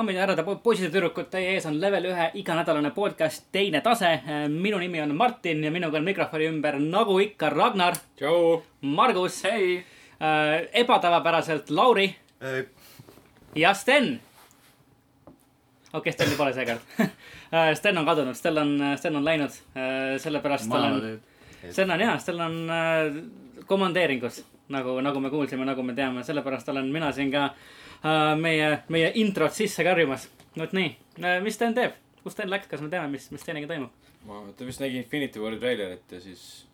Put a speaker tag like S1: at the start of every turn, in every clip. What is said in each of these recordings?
S1: daamid ja härrad, poisid ja tüdrukud, teie ees on level ühe iganädalane podcast Teine tase. minu nimi on Martin ja minuga on mikrofoni ümber nagu ikka Ragnar,
S2: tšau.
S1: Margus, ebatavapäraselt Lauri ja Sten. okei okay,, Steni pole seekord. Sten on kadunud, Sten on, Sten on läinud, sellepärast tal on, Sten on jaa, Sten on äh, komandeeringus, nagu, nagu me kuulsime, nagu me teame, sellepärast olen mina siin ka äh, meie, meie introt sisse karjumas. vot nii, mis Sten teeb, kus Sten läks, kas me teame, mis, mis Steniga toimub?
S2: ma, ta vist nägi Infinity War'i treilerit ja siis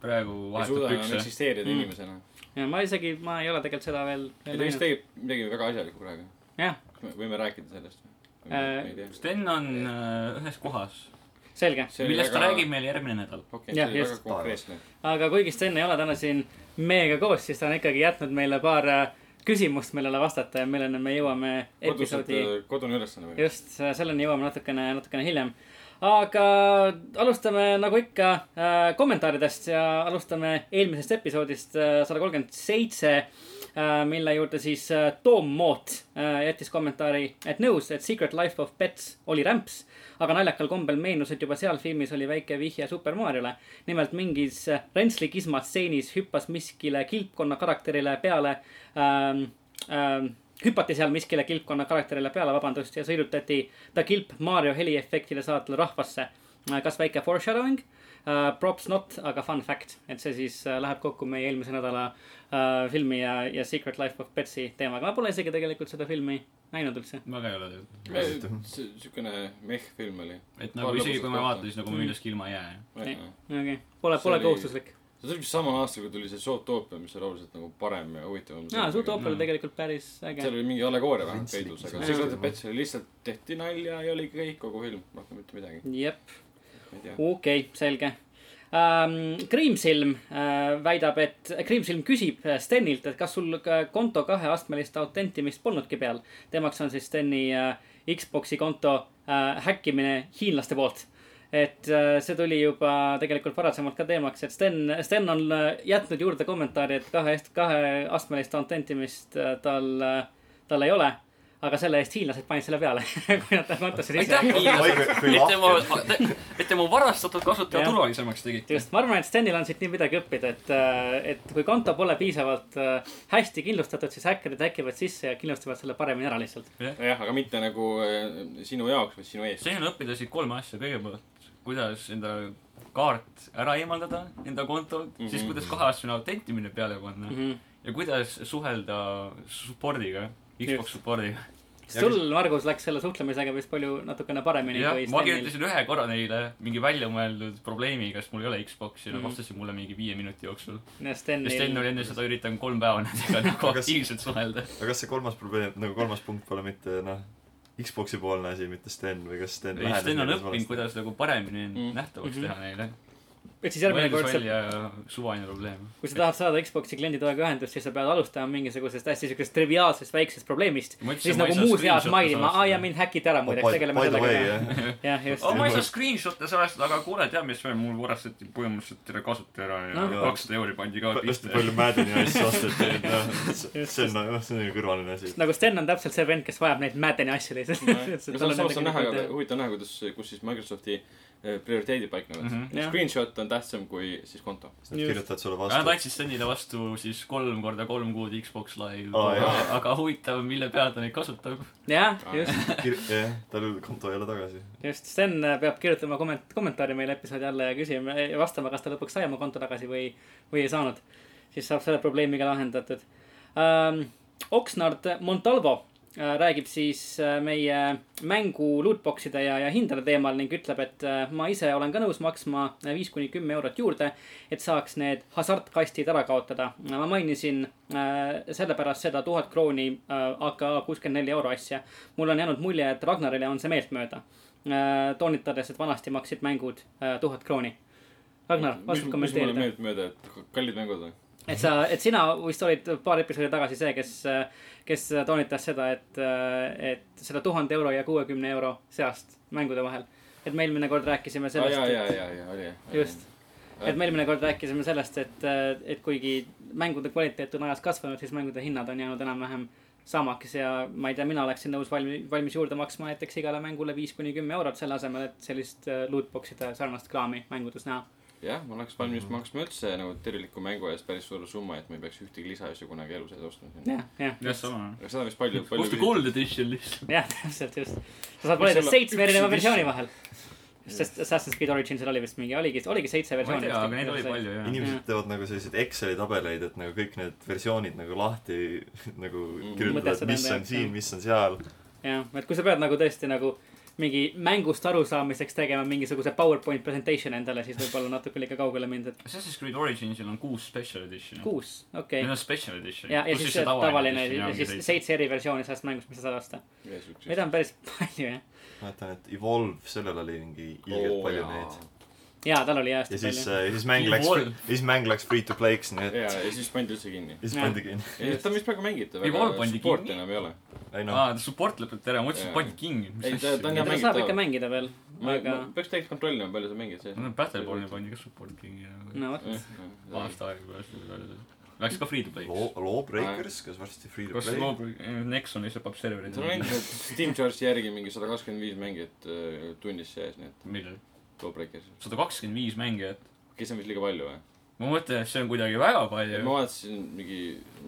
S3: praegu
S2: ei suuda
S3: vahetab
S2: enam
S3: pükse.
S2: eksisteerida
S1: Mm.
S2: inimesena.
S1: ja ma isegi, ma ei ole tegelikult seda veel,
S2: ta vist teeb midagi väga asjalikku praegu.
S1: jah,
S2: kas me võime rääkida sellest või?
S1: Äh.
S3: Sten on äh, ühes kohas,
S1: selge.
S3: millest ta räägib meile järgmine nädal.
S2: okei,
S1: Jah, just.
S2: väga
S1: aga kuigi Sten ei ole täna siin meiega koos, siis ta on ikkagi jätnud meile paar äh, küsimust, millele vastata ja milleni me jõuame episoodi,
S2: kodune ülesanne või?
S1: just, selleni jõuame natukene, natukene hiljem. aga alustame nagu ikka äh, kommentaaridest ja alustame eelmisest episoodist sada kolmkümmend seitse, mille juurde siis äh, Tom Moot äh, jättis kommentaari, et nõus, et Secret Life of Pets oli rämps, aga naljakal kombel meenus, et juba seal filmis oli väike vihje Super Mariole. nimelt mingis äh, Rentsli kisma stseenis hüppas miskile kilpkonna karakterile peale ähm,. Ähm, hüpati seal miskile kilpkonna karakterile peale, vabandust, ja sõidutati ta kilp Mario heliefektile saatele rahvasse. kas väike foreshadowing uh,? Props not, aga fun fact, et see siis läheb kokku meie eelmise nädala uh, filmi ja, ja Secret Life of Petsi teemaga. ma pole isegi tegelikult seda filmi näinud üldse.
S3: väga ei ole tegelikult.
S2: siukene mehh film oli.
S3: et nagu isegi kui ma vaatan, siis nagu ma millestki ilma ei jää.
S1: okei, pole,
S2: See
S1: pole
S2: oli-
S1: kohustuslik.
S2: see tuli vist samal aastal, kui tuli see Zootopia, mis oli oluliselt nagu parem ja huvitavam.
S1: aa, Zootopia oli tegelikult päris äge
S2: seal. oli mingi allegooria vähemalt peidus, aga. Secret of Pets oli lihtsalt tehti nalja ja oligi kõik, kogu film, rohkem mitte midagi.
S1: jep,
S2: ma
S1: okei okay,, selge. Kriimsilm uh, väidab, et, Kriimsilm küsib äh, Stenilt, et kas sul ka konto kaheastmelist autentimist polnudki peal. temaks on siis Steni Xbox'i konto häkkimine hiinlaste poolt. et see tuli juba tegelikult varasemalt ka teemaks, et Sten, Sten on jätnud juurde kommentaari, et kahe, kaheastmelist autentimist tal tal ei ole. Aga selle eest hiinlased panid selle peale, kui nad kontosse sisse
S3: aitäh,
S1: läksid.
S3: hiinlased,
S4: kui
S3: et te mu, varastatud kasutaja turvalisemaks tegite.
S1: just, ma arvan, et Stenil on siit nii midagi õppida, et, et kui konto pole piisavalt äh, hästi kindlustatud, siis häkkerid häkivad sisse ja kindlustavad selle paremini ära lihtsalt.
S2: jah, aga mitte nagu äh, sinu jaoks, vaid sinu eest.
S3: see on õppida siit kolme asja, kõigepealt, kuidas enda kaart ära eemaldada enda kontolt mm, -hmm. siis
S2: Mhm.
S3: kuidas kaheastmeline autentimine peale panna mm. -hmm. ja kuidas suhelda support'iga, Xbox support'iga.
S1: sul, Margus, läks selle suhtlemisega vist palju natukene paremini
S3: jah
S1: kui,
S3: ma
S1: Stenil.
S3: kirjutasin ühe korra neile mingi väljamõeldud probleemiga, sest mul ei ole Xbox'i ja nad
S1: Mhm.
S3: vastasid mulle mingi viie minuti jooksul.
S1: ja
S3: ja Sten oli
S1: Stenil,
S3: enne seda üritanud kolm päeva nendega nagu
S4: Kas-
S3: aktiivselt suhelda.
S4: aga kas see kolmas probleem, nagu kolmas punkt pole mitte noh, Xbox'i poolne asi, mitte Sten või kas Sten
S3: ei, Sten on õppinud, kuidas nagu paremini
S2: Mm.
S3: nähtavaks
S1: Mhm.
S3: teha neile.
S1: Et siis järgmine kord sa,
S3: suvaline probleem.
S1: kui sa tahad saada Xbox'i klienditoega ühendust, siis sa pead alustama mingisugusest hästi siukesest triviaalsest väiksest probleemist. Siis nagu heas
S3: screenshot'e
S1: mainima, aa ja mind häkiti ära muideks, tegeleme
S4: the way,
S1: sellega ka.
S4: jah.
S1: just
S3: aga. ma ei saa screenshot'e sellest, aga kuule, tead, mis veel, mul varastati põhimõtteliselt terve kasutaja ära ja
S1: No.
S3: kakssada euri pandi ka
S4: hästi
S3: pihta.
S4: palju Maddeni asju osteti, et noh, see on noh, see on kõrvaline asi.
S1: nagu Sten on täpselt see vend, kes vajab neid Maddeni asju lihtsalt.
S2: samas on näha, huvitav näha, kuidas, kus siis Microsofti prioriteedid paiknevad mm. -hmm.
S1: Jah.
S2: Screenshot on tähtsam kui siis konto.
S4: Nad kirjutavad sulle
S3: Nad
S4: vastu.
S3: andsid Stenile vastu siis kolm korda kolm kuud Xbox Live
S4: Aa,
S3: aga, aga huvitav, mille peal ta neid kasutab.
S1: jah, just,
S4: jah, tal konto ei ole tagasi.
S1: just, Sten peab kirjutama komment-, kommentaari meile episoodi alla ja küsima ja vastama, kas ta lõpuks sai oma konto tagasi või, või ei saanud. siis saab selle probleemiga lahendatud ähm,. Oxnard Montalvo äh, räägib siis äh, meie mängu lootbox'ide ja, ja hindade teemal ning ütleb, et äh, ma ise olen ka nõus maksma viis kuni kümme eurot juurde, et saaks need hasartkastid ära kaotada. ma mainisin äh, sellepärast seda tuhat krooni äh, AK kuuskümmend neli euro asja. mul on jäänud mulje, et Ragnarile on see meeltmööda äh,. toonitades, et vanasti maksid mängud äh, tuhat krooni. Ragnar, oskad
S2: mis mulle
S1: kommenteerida?
S2: meeltmööda, et kallid mängud või?
S1: et sa, et sina vist olid paar episoodi tagasi see, kes, kes toonitas seda, et, et seda tuhande euro ja kuuekümne euro seast mängude vahel. et me eelmine kord rääkisime sellest
S2: jaa, jaa, jaa, jaa, oli jah.
S1: just, et me eelmine kord rääkisime sellest, et, et kuigi mängude kvaliteet on ajas kasvanud, siis mängude hinnad on jäänud enam-vähem samaks ja ma ei tea, mina oleksin nõus valmis, valmis juurde maksma näiteks igale mängule viis kuni kümme eurot, selle asemel, et sellist äh, lootbox'ide sarnast kraami mängudes näha.
S2: jah, ma oleks valmis maksma üldse nagu tervikliku mängu eest päris suure summa, et ma ei peaks ühtegi lisaasju kunagi elus ees ostma.
S1: jah, jah,
S3: jah, sama.
S2: aga seda vist palju, palju
S3: osta gold edition lihtsalt.
S1: jah, täpselt just. sa saad valida seitsme erineva versiooni vahel. sest Assassin's Creed Originsil oli vist mingi, oligi, oligi seitse versiooni.
S3: aga neid oli palju jah.
S4: inimesed teevad nagu selliseid Exceli tabeleid, et nagu kõik need versioonid nagu lahti nagu kirjutavad,
S1: Mõtestada
S4: mis on siin, mis on seal.
S1: jah, et kui sa pead nagu tõesti nagu mingi mängust arusaamiseks tegema mingisuguse PowerPoint presentation endale, siis võib-olla natuke liiga kaugele minna, et
S3: Assassin's Creed Originsil on kuus special edition'i.
S1: kuus, okei
S3: Need on special edition.
S1: ja, ja siis see tavaline ja siis seitse eriversiooni sellest mängust, mis sa saad osta. Neid on päris palju jah.
S4: mäletan, et Evolve, sellel oli mingi ilgelt palju neid.
S1: jaa, tal oli
S4: ja
S1: hästi
S4: siis,
S1: palju.
S4: ja siis mäng läks siis mäng läks free to play'ks, nii et
S2: ja, ja siis pandi üldse kinni.
S4: ja siis
S1: Jah.
S4: pandi kinni.
S2: ei, ta on vist praegu
S3: pandi
S2: support'i
S3: kinni.
S2: enam ei ole.
S4: noh,
S3: aa, support lõpetati ära, ma mõtlesin,
S2: Jaa.
S3: et pandi kinni.
S2: Ei, ta- ta on
S1: teda
S2: mängitav.
S1: saab ikka mängida veel,
S2: ma
S1: aga
S2: ma peaks tegelikult kontrollima, palju sa mängid sees.
S3: no Battleborni pandi ka support kinni.
S1: no vot.
S3: aasta aega pärast. Läks ka free to play'ks.
S4: Law, Lawbreakers, kas varsti free to
S3: kas
S4: play?
S3: Lawbreak, Nexon lihtsalt paneb serverid
S2: seal on endiselt Steam Charge'i järgi mingi sada kakskümmend viis mängijat äh, tunnis sees, nii et
S3: millal?
S2: Lawbreakers.
S3: sada kakskümmend viis mängijat.
S2: kes on vist liiga palju või?
S3: ma mõtlen, et see on kuidagi väga palju
S2: ma. vaatasin mingi.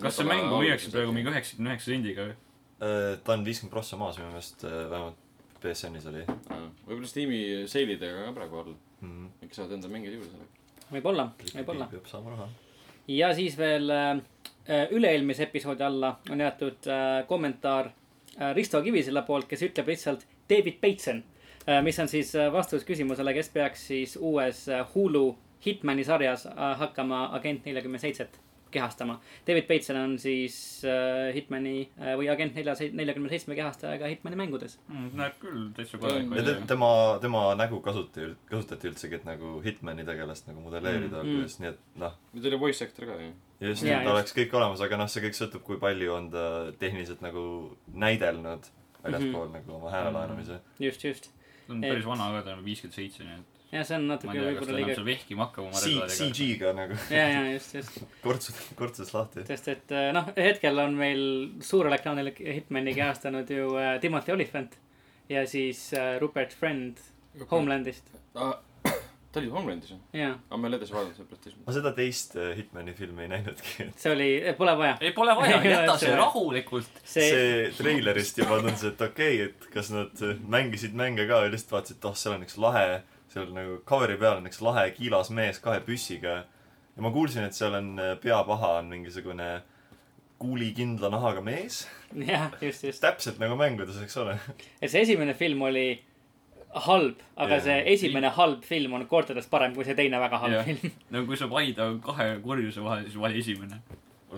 S3: kas see mäng müüakse praegu mingi? üheksakümne üheksa sendiga või?
S4: Äh, ta on viiskümmend prossa maas minu meelest, vähemalt BSN-is oli
S2: võib-olla Steam'i seilidega ka praegu all.
S4: mm. -hmm.
S2: äkki saavad enda mänge juurde sellega.
S1: võib-olla, võib-olla.
S4: peab saama raha.
S1: ja siis veel äh, üle-eelmise episoodi alla on jäetud kommentaar Risto Kivisilla poolt, kes ütleb lihtsalt David Bateson äh,, mis on siis äh, vastus küsimusele, kes peaks siis uues äh, Hulu Hitmani sarjas äh, hakkama Agent neljakümne seitset kehastama. David Bateson on siis äh, Hitmani äh, või Agent nelja, neljakümne seitsme kehastajaga Hitmani mängudes.
S3: näeb küll täitsa
S2: Ta
S3: korralik
S4: ja te-
S3: välja.
S4: tema, tema nägu kasutati, kasutati üldsegi, et nagu Hitmani tegelast nagu modelleerida
S1: Mm.
S4: alguses, nii et noh,
S2: nüüd oli voice actor ka ju.
S4: just,
S1: Jaa,
S4: et oleks kõik olemas, aga noh, see kõik sõltub, kui palju on ta tehniliselt nagu näidelnud väljaspool mm -hmm. nagu oma hääle laenamise.
S1: just, just.
S3: Ta on päris vana ka, ta on viiskümmend seitse, nii et
S1: ja see on natuke võib-olla liiga
S3: seal. vehkima hakkab oma relvadega.
S4: CG-ga nagu
S1: ja, ja just, just.
S4: kortsud, kortsudes lahti.
S1: sest et äh, noh, hetkel on meil suurel ekraanil Hitmani kehastanud ju äh, Timothy Olyphant ja siis äh, Rupert Friend Homelandist.
S2: Ta oli Homelandis ju.
S1: jaa,
S2: aga ma ei ole edasi vaadanud selle PlayStation.
S4: ma seda teist äh, Hitmani filmi ei näinudki.
S1: see oli, pole vaja.
S3: ei, pole vaja,
S1: Ei,
S3: jäta
S1: see-
S3: rahulikult.
S1: see, see...,
S4: treilerist juba tundus, et okei okay,, et kas nad mängisid mänge ka ja lihtsalt vaatasid, et oh, seal on üks lahe, seal nagu cover'i peal on üks lahe kiilas mees kahe püssiga. ja ma kuulsin, et seal on peapaha on mingisugune kuulikindla nahaga mees.
S1: jah, just, just.
S4: täpselt nagu mängudes, eks ole.
S1: et see esimene film oli halb, aga
S4: Jaa.
S1: see esimene halb film on kordades parem kui see teine väga halb
S3: Jah.
S1: film.
S3: no kui saab valida kahe kurjuse vahel, siis vali esimene.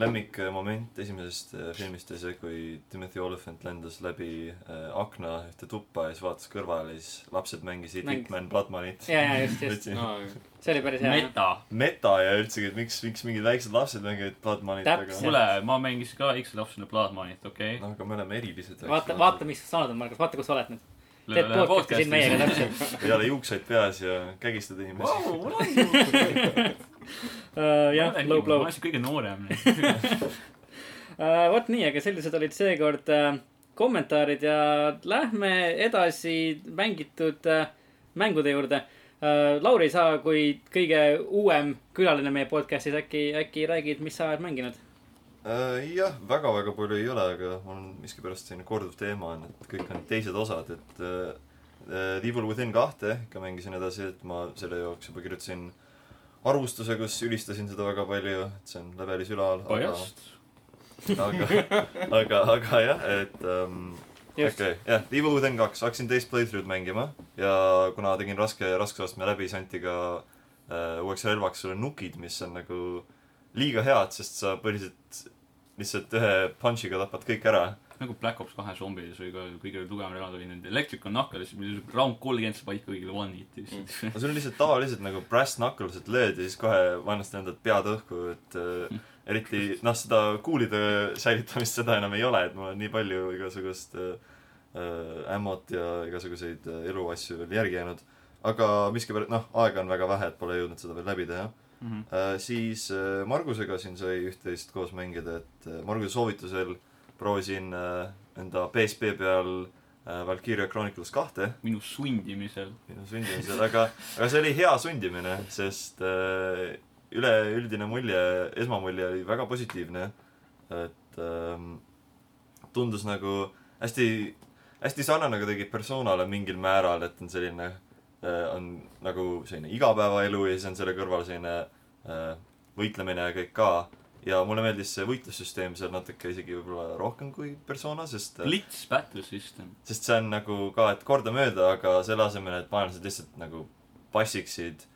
S4: lemmikmoment esimesest äh, filmist oli see, kui Timothy Olyphant lendas läbi äh, akna ühte tuppa ja siis vaatas kõrvale ja siis lapsed mängisid
S1: Mäng-
S4: Hitman Bloodmonit.
S1: ja, ja just, just. see oli päris hea.
S3: meta.
S4: meta ja üldsegi, et miks, miks mingid väiksed lapsed mängivad
S1: Täpselt.
S3: kuule, ma mängisin ka väikse lapsena Bloodmonit, okei
S4: no aga me oleme erilised.
S1: vaata, vaata, mis sa saanud on, Margus, vaata, kus sa oled nüüd. Teed podcast'i siin meiega täpselt.
S4: peale juukseid peas ja kägistad inimesi
S3: ju.
S1: Uh, jah, low
S3: ma
S1: blow
S3: olen. see kõige noorem.
S1: Uh, vot nii, aga sellised olid seekord uh, kommentaarid ja lähme edasi mängitud mängude juurde uh,. Lauri, sa kui kõige uuem külaline meie podcast'is äkki, äkki räägid, mis sa oled mänginud?
S4: uh,. jah, väga-väga palju ei ole, aga on miskipärast selline korduv teema on, et kõik on teised osad, et uh, uh, Evil Within kahte ikka mängisin edasi, et ma selle jaoks juba kirjutasin arvustuse, kus ülistasin seda väga palju, et see on levelis ülal.
S3: pajast.
S4: aga, aga, aga jah, et um, okei, jah, Evil Within kaks, hakkasin teist playthrough'd mängima ja kuna tegin raske, raskusastme läbi, siis anti ka äh, uueks relvaks sulle nukid, mis on nagu liiga head, sest sa põhiliselt lihtsalt ühe punch'iga tapad kõik ära.
S3: nagu Black Ops kahe zombides oli ka kõige tugevam relvad oli nende Electrical Knuckles, round kolmkümmend sa panid kõigile one hit'i lihtsalt.
S4: no sul on lihtsalt tavaliselt nagu brass knuckles, et lööd ja siis kohe vaenlased endalt pead õhku, et äh, eriti noh, seda kuulide säilitamist, seda enam ei ole, et mul on nii palju igasugust äh, ammot ja igasuguseid äh, eluasju veel järgi jäänud. aga miskipärast, noh, aega on väga vähe, et pole jõudnud seda veel läbi teha
S3: Mhm.
S4: äh,. siis äh, Margusega siin sai üht-teist koos mängida, et äh, Marguse soovitusel proovisin enda PSP peal Valkyria Chronicles kahte
S3: minu sundimisel.
S4: minu sundimisel, aga, aga see oli hea sundimine, sest üleüldine mulje, esmamulje oli väga positiivne. et ähm, tundus nagu hästi, hästi sarnane kuidagi persoonale mingil määral, et on selline äh,, on nagu selline igapäevaelu ja siis on selle kõrval selline äh, võitlemine ja kõik ka. ja mulle meeldis see võitlussüsteem seal natuke isegi võib-olla rohkem kui persona, sest äh,
S3: Blitz battle system.
S4: sest see on nagu ka, et kordamööda, aga selle asemel, et vaenlased lihtsalt nagu passiksid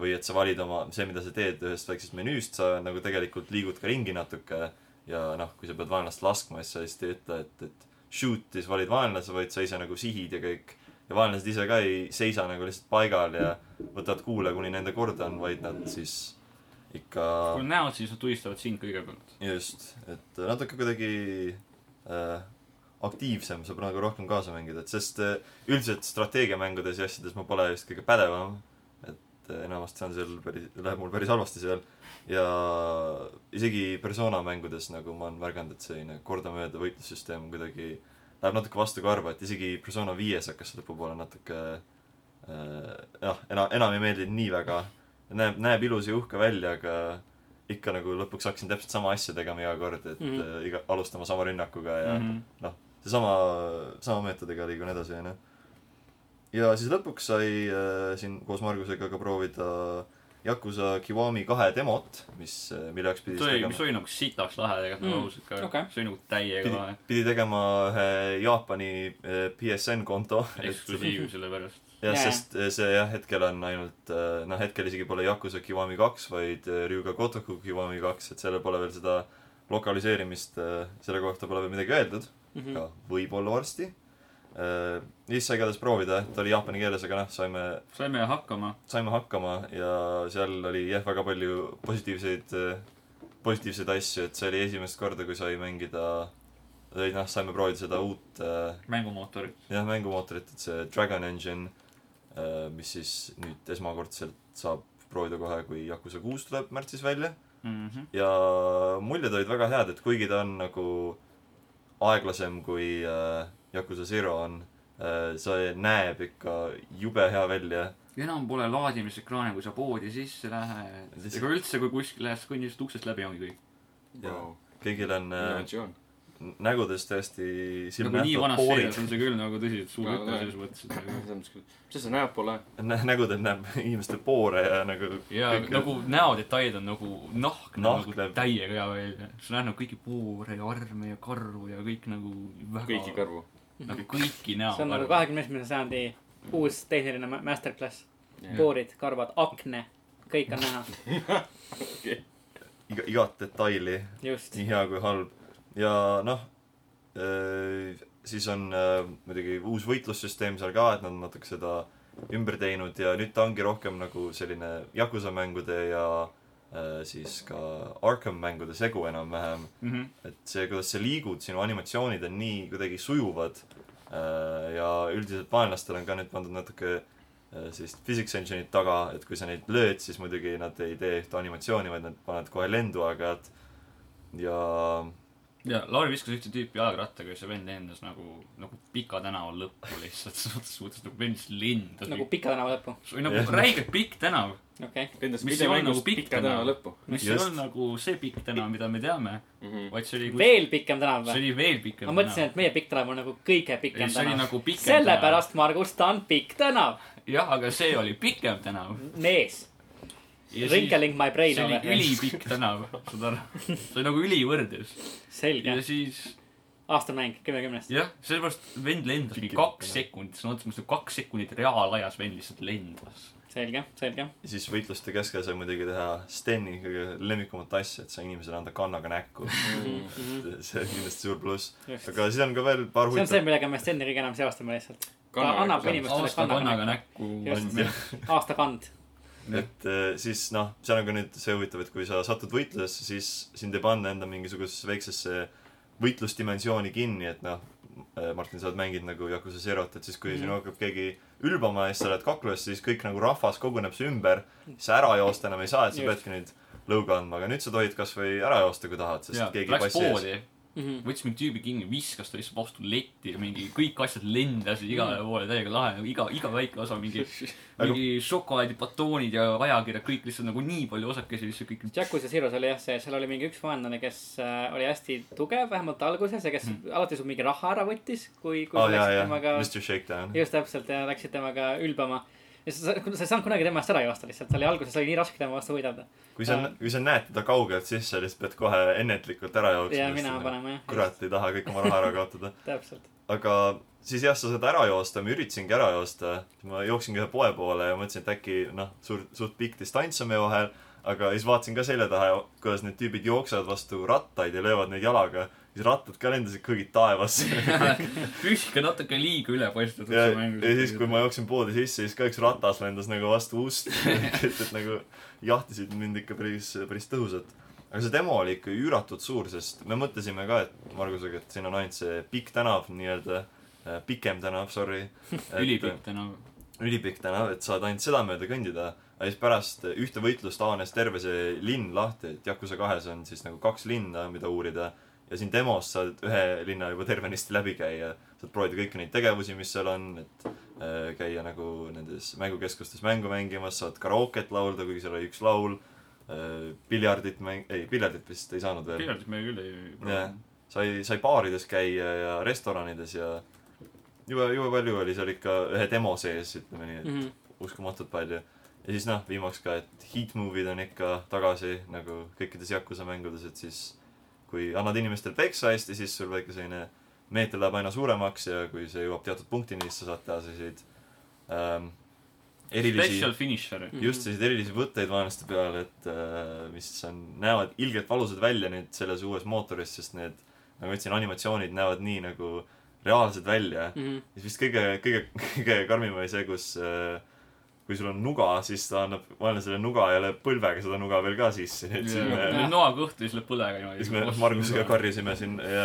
S4: või et sa valid oma, see, mida sa teed ühest väiksest menüüst, sa nagu tegelikult liigud ka ringi natuke ja noh, kui sa pead vaenlast laskma, siis sa lihtsalt ei ütle, et, et shoot, siis valid vaenlase, vaid sa ise nagu sihid ja kõik. Ja vaenlased ise ka ei seisa nagu lihtsalt paigal ja võtavad kuule, kuni nende kord on, vaid nad siis ikka
S3: kui näod, siis nad tulistavad sind kõigepealt.
S4: just, et natuke kuidagi äh, aktiivsem, saab nagu rohkem kaasa mängida, et sest äh, üldiselt strateegiamängudes ja asjades ma pole just kõige pädevam. et äh, enamasti on seal päris, läheb mul päris halvasti seal. ja isegi persona mängudes nagu ma olen märganud, et selline kordamööda võitlussüsteem kuidagi läheb natuke vastu karva, et isegi persona viies hakkas lõpupoole natuke äh, jah, enam, enam ei meeldinud nii väga. näeb, näeb ilus ja uhke välja, aga ikka nagu lõpuks hakkasin täpselt sama asja tegema iga kord, et mm. -hmm. iga, alustama sama rünnakuga ja mm -hmm. seesama, sama meetodiga liigun edasi, onju. ja siis lõpuks sai äh, siin koos Margusega ka proovida Yakuza Kiwami kahe demot, mis, mille jaoks pidi
S3: see oli, mis oli nagu sitaks lahe tegelikult
S1: Mm,
S3: mm. ausalt ka
S1: okei.
S3: see oli nagu täiega
S4: pidi
S3: lahe.
S4: pidi tegema ühe Jaapani äh, PSN konto.
S3: eksklusiiv selle pärast.
S4: jah,
S1: Jaa.
S4: sest äh, see jah, hetkel on ainult, noh, hetkel isegi pole Yakuza Kiwami kaks, vaid äh, Ryuga Gotoku Kiwami kaks, et sellel pole veel seda lokaliseerimist, selle kohta pole veel midagi öeldud,
S1: Mhm.
S4: aga võib-olla varsti. Siis sai igatahes proovida, ta oli jaapani keeles, aga noh, saime,
S3: saime hakkama.
S4: saime hakkama ja seal oli jah, väga palju positiivseid, positiivseid asju, et see oli esimest korda, kui sai mängida, või noh, saime proovida seda uut äh,
S3: mängumootorit.
S4: jah, mängumootorit, et see Dragon Engine, mis siis nüüd esmakordselt saab proovida kohe, kui Yakuza kuus tuleb märtsis välja.
S3: Mhm.
S4: ja muljed olid väga head, et kuigi ta on nagu aeglasem kui äh, Yakuza Zero on äh,, see näeb ikka jube hea välja.
S3: enam pole laadimisekraane, kui sa poodi sisse lähed.
S4: Siis-
S3: ega üldse, kui kuskil lähed, kõnnid lihtsalt uksest läbi, ongi kõik.
S4: kõigil on äh, nägudes tõesti
S3: nagu nii vanas
S4: silmnähtavad
S3: seerias on see küll nagu tõsiselt suur
S2: Väga
S3: hüpe selles mõttes, et nagu
S2: mis see näeb pole?
S4: Nä- nägudel näeb inimeste poore ja nagu
S3: ja
S4: kõik-
S3: nagu näodetailid on nagu nahk,
S4: Nahk
S3: nagu
S4: näeb-
S3: täiega hea välja. sa näed nagu kõiki poore ja arme ja karvu ja kõik nagu väga
S2: kõiki karvu.
S3: Nagu kõiki näo
S1: see on nagu kahekümne esimese sajandi uus tehniline ma- masterclass.
S2: Jah.
S1: poorid, karvad, akne, kõik on näha,
S4: iga, igat detaili
S1: just.
S4: nii hea kui halb. ja noh, siis on äh, muidugi uus võitlussüsteem seal ka, et nad on natuke seda ümber teinud ja nüüd ta ongi rohkem nagu selline Yakuza mängude ja äh, siis ka Arkham mängude segu enam-vähem.
S3: mm. -hmm.
S4: et see, kuidas sa liigud, sinu animatsioonid on nii kuidagi sujuvad äh, ja üldiselt vaenlastel on ka nüüd pandud natuke äh, sellist physics engine'it taga, et kui sa neid lööd, siis muidugi nad ei tee ühte animatsiooni, vaid nad panevad kohe lendu aeg-ajalt. ja
S3: ja Lauri viskas ühte tüüpi jalgrattaga ja see vend lendas nagu, nagu Pika tänava lõppu lihtsalt, suhtes, suhtes nagu lendas
S1: nagu Pika tänava lõppu,
S3: see oli nagu
S4: Jah.
S3: räigelt pikk tänav,
S1: okei.
S2: lendas
S3: Mis ei olnud
S2: videomängus
S3: nagu pikk
S2: Pika
S3: tänav.
S2: tänava lõppu.
S3: mis ei olnud nagu see pikk tänav, mida me teame,
S2: Mhm.
S3: vaid see oli,
S1: veel pikem tänav
S3: see
S1: või?
S3: oli veel pikem
S1: ma mõtlesin, et meie pikk tänav on nagu kõige pikem
S3: ei, see oli
S1: tänav.
S3: nagu pikem
S1: sellepärast, Margus, ta on pikk tänav.
S3: jah, aga see oli pikem tänav.
S1: mees, Wrinkling my brain
S3: see oli ülipikk tänav, saad aru? see oli nagu ülivõrdlus.
S1: selge
S3: ja, siis
S1: aastamäng kümme kümnest.
S3: jah, sellepärast vend lendas mingi kaks sekundit, sõna otseses mõttes kaks sekundit reaalajas vend lihtsalt lendas.
S1: selge, selge.
S4: ja siis võitluste keskel sai muidugi teha Steni kõige lemmikumat asja, et sai inimesele anda kannaga näkku.
S1: Mhm.
S4: see on kindlasti suur pluss. aga siis on ka veel paar
S1: see on see,
S4: huvitavat,
S1: millega me Steni kõige enam seostame lihtsalt. ta annab inimestele
S3: kannaga
S1: kannaga näkku.
S3: näkku
S1: Just.. aastakand.
S4: Et eh, siis noh, seal on ka nüüd see huvitav, et kui sa satud võitlusesse, siis sind ei panna enda mingisugusesse väiksesse võitlusdimensiooni kinni, et noh, äh, Martin, sa oled mänginud nagu Yakuza Zerot, et siis kui mm. sinu hakkab keegi ülbama ja siis sa oled kaklujas, siis kõik nagu rahvas koguneb su ümber. sa ära joosta enam ei saa, et sa peadki nüüd lõuga andma, aga nüüd sa tohid kasvõi ära joosta, kui tahad, sest
S3: jaa,
S4: keegi
S3: läks
S4: passi ees.
S3: poodi,
S1: Mhm.
S3: võttis mingi tüübi kinni, viskas ta lihtsalt vastu letti ja mingi kõik asjad lendasid igale poole, täiega lahe, iga, iga väike osa mingi, mingi šokolaadibatoonid ja ajakirjad, kõik lihtsalt nagu nii palju osakesi, lihtsalt kõik
S1: Yakuza Zeros oli jah see, seal oli mingi üks vaenlane, kes äh, oli hästi tugev, vähemalt alguses ja kes mm. alati sul mingi raha ära võttis, kui, kui
S4: jaa,
S1: läksid
S4: jaa,
S1: temaga,
S4: Mr Shakedown.
S1: just täpselt ja läksid temaga ülbama. Ja sa, sa ei saanud kunagi tema eest ära joosta lihtsalt, see oli alguses oli nii raske tema vastu võidelda.
S4: kui sa, kui sa näed teda kaugelt sisse, siis pead kohe ennetlikult ära jooksma.
S1: ja mina. panema jah,
S4: kurat, ei taha kõik oma raha ära kaotada.
S1: täpselt.
S4: aga siis jah, sa saad ära joosta, ma üritasingi ära joosta. ma jooksingi ühe poe poole ja mõtlesin, et äkki noh, suur, suht pikk distants on meie vahel. aga siis vaatasin ka selja taha, kuidas need tüübid jooksevad vastu rattaid ja löövad neid jalaga. Siis rattad ka lendasid kõigid taevasse.
S3: füüsika natuke liiga ülepaistetud
S4: ja, ja siis, kui ma jooksin poodi sisse, siis ka üks ratas lendas nagu vastu ust. et, et nagu jahtisid mind ikka päris, päris tõhusalt. aga see demo oli ikka üüratult suur, sest me mõtlesime ka, et Margusega, et siin on ainult see pikk tänav nii-öelda, pikem tänav, sorry.
S3: ülipikk tänav.
S4: ülipikk tänav, et saad ainult seda mööda kõndida. aga siis pärast ühte võitlust avanes terve see linn lahti, et Yakuza kahes on siis nagu kaks linna, mida uurida. Ja siin demos saad ühe linna juba tervenisti läbi käia. saad proovida kõiki neid tegevusi, mis seal on, et äh, käia nagu nendes mängukeskustes mängu mängimas, saad karooket laulda, kuigi seal oli üks laul äh,. piljardit mäng-, ei, piljardit vist ei saanud veel.
S3: piljardit me küll ei
S4: Jah.
S3: proovinud.
S4: sai, sai baarides käia ja restoranides ja jube, jube palju oli seal ikka ühe demo sees, ütleme nii, et
S1: Mhm.
S4: uskumatult palju. ja siis noh, viimaks ka, et heat movie'd on ikka tagasi nagu kõikides Yakuza mängudes, et siis kui annad inimestele peksa hästi, siis sul väike selline meeter läheb aina suuremaks ja kui see jõuab teatud punktini, siis sa saad teha selliseid ähm, erilisi
S3: Special finisher.
S4: just selliseid erilisi võtteid vaenlaste peale, et äh, mis on, näevad ilgelt valusad välja nüüd selles uues mootoris, sest need, nagu ma ütlesin, animatsioonid näevad nii nagu reaalsed välja.
S1: Mhm.
S4: siis vist kõige, kõige, kõige karmim oli see, kus äh, kui sul on nuga, siis ta annab vaenlasele nuga ja lööb põlvega seda nuga veel ka sisse, nii et siis me,
S3: noa kõhtu ja siis lööb põlega
S4: siis me Margusega. karjusime siin ja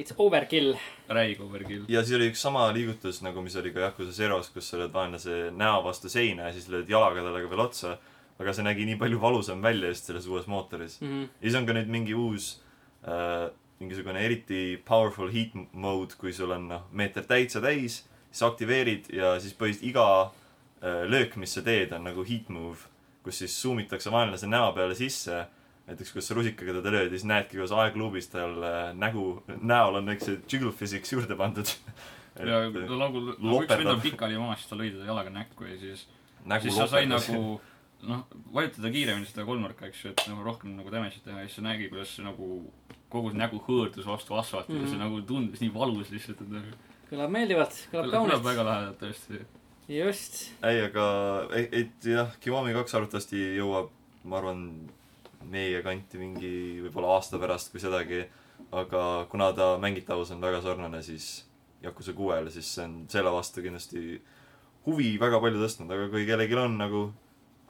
S1: It's overkill.
S3: räige overkill.
S4: ja siis oli üks sama liigutus nagu, mis oli ka Yakuza Zeros, kus sa lööd vaenlase näo vastu seina ja siis lööd jalaga talle ka veel otsa. aga see nägi nii palju valusam välja just selles uues mootoris.
S1: Mhm.
S4: ja siis on ka nüüd mingi uus äh,, mingisugune eriti powerful heat mode, kui sul on noh, meeter täitsa täis, siis aktiveerid ja siis põhiliselt iga löök, mis sa teed, on nagu heat move, kus siis suumitakse vaenlase näo peale sisse. näiteks, kus sa rusikaga teda lööd ja siis näedki, kuidas aegluubis tal äh, nägu, näol on väikse jiggle physics juurde pandud.
S3: ja ta nagu, nagu üks vend on pikali maas, siis ta lõi teda jalaga näkku ja siis, siis sa said
S4: loperdas.
S3: nagu noh, vajutada kiiremini seda kolmnurka, eks ju, et nagu rohkem nagu damage'it teha ja siis sa nägid, kuidas see nagu kogu see nägu hõõrdus vastu asfalti mm -hmm. ja see
S1: Mhm.
S3: nagu tundus nii valus lihtsalt, et nagu
S1: kõlab meeldivalt, kõlab
S3: kõlab
S1: kaunilt.
S3: väga lahedalt tõesti.
S1: just.
S4: ei, aga, et jah, Kiwami kaks arvatavasti jõuab, ma arvan, meie kanti mingi võib-olla aasta pärast, kui sedagi. aga kuna ta mängitavus on väga sarnane, siis Yakuza kuuele, siis see on selle vastu kindlasti huvi väga palju tõstnud, aga kui kellelgi on nagu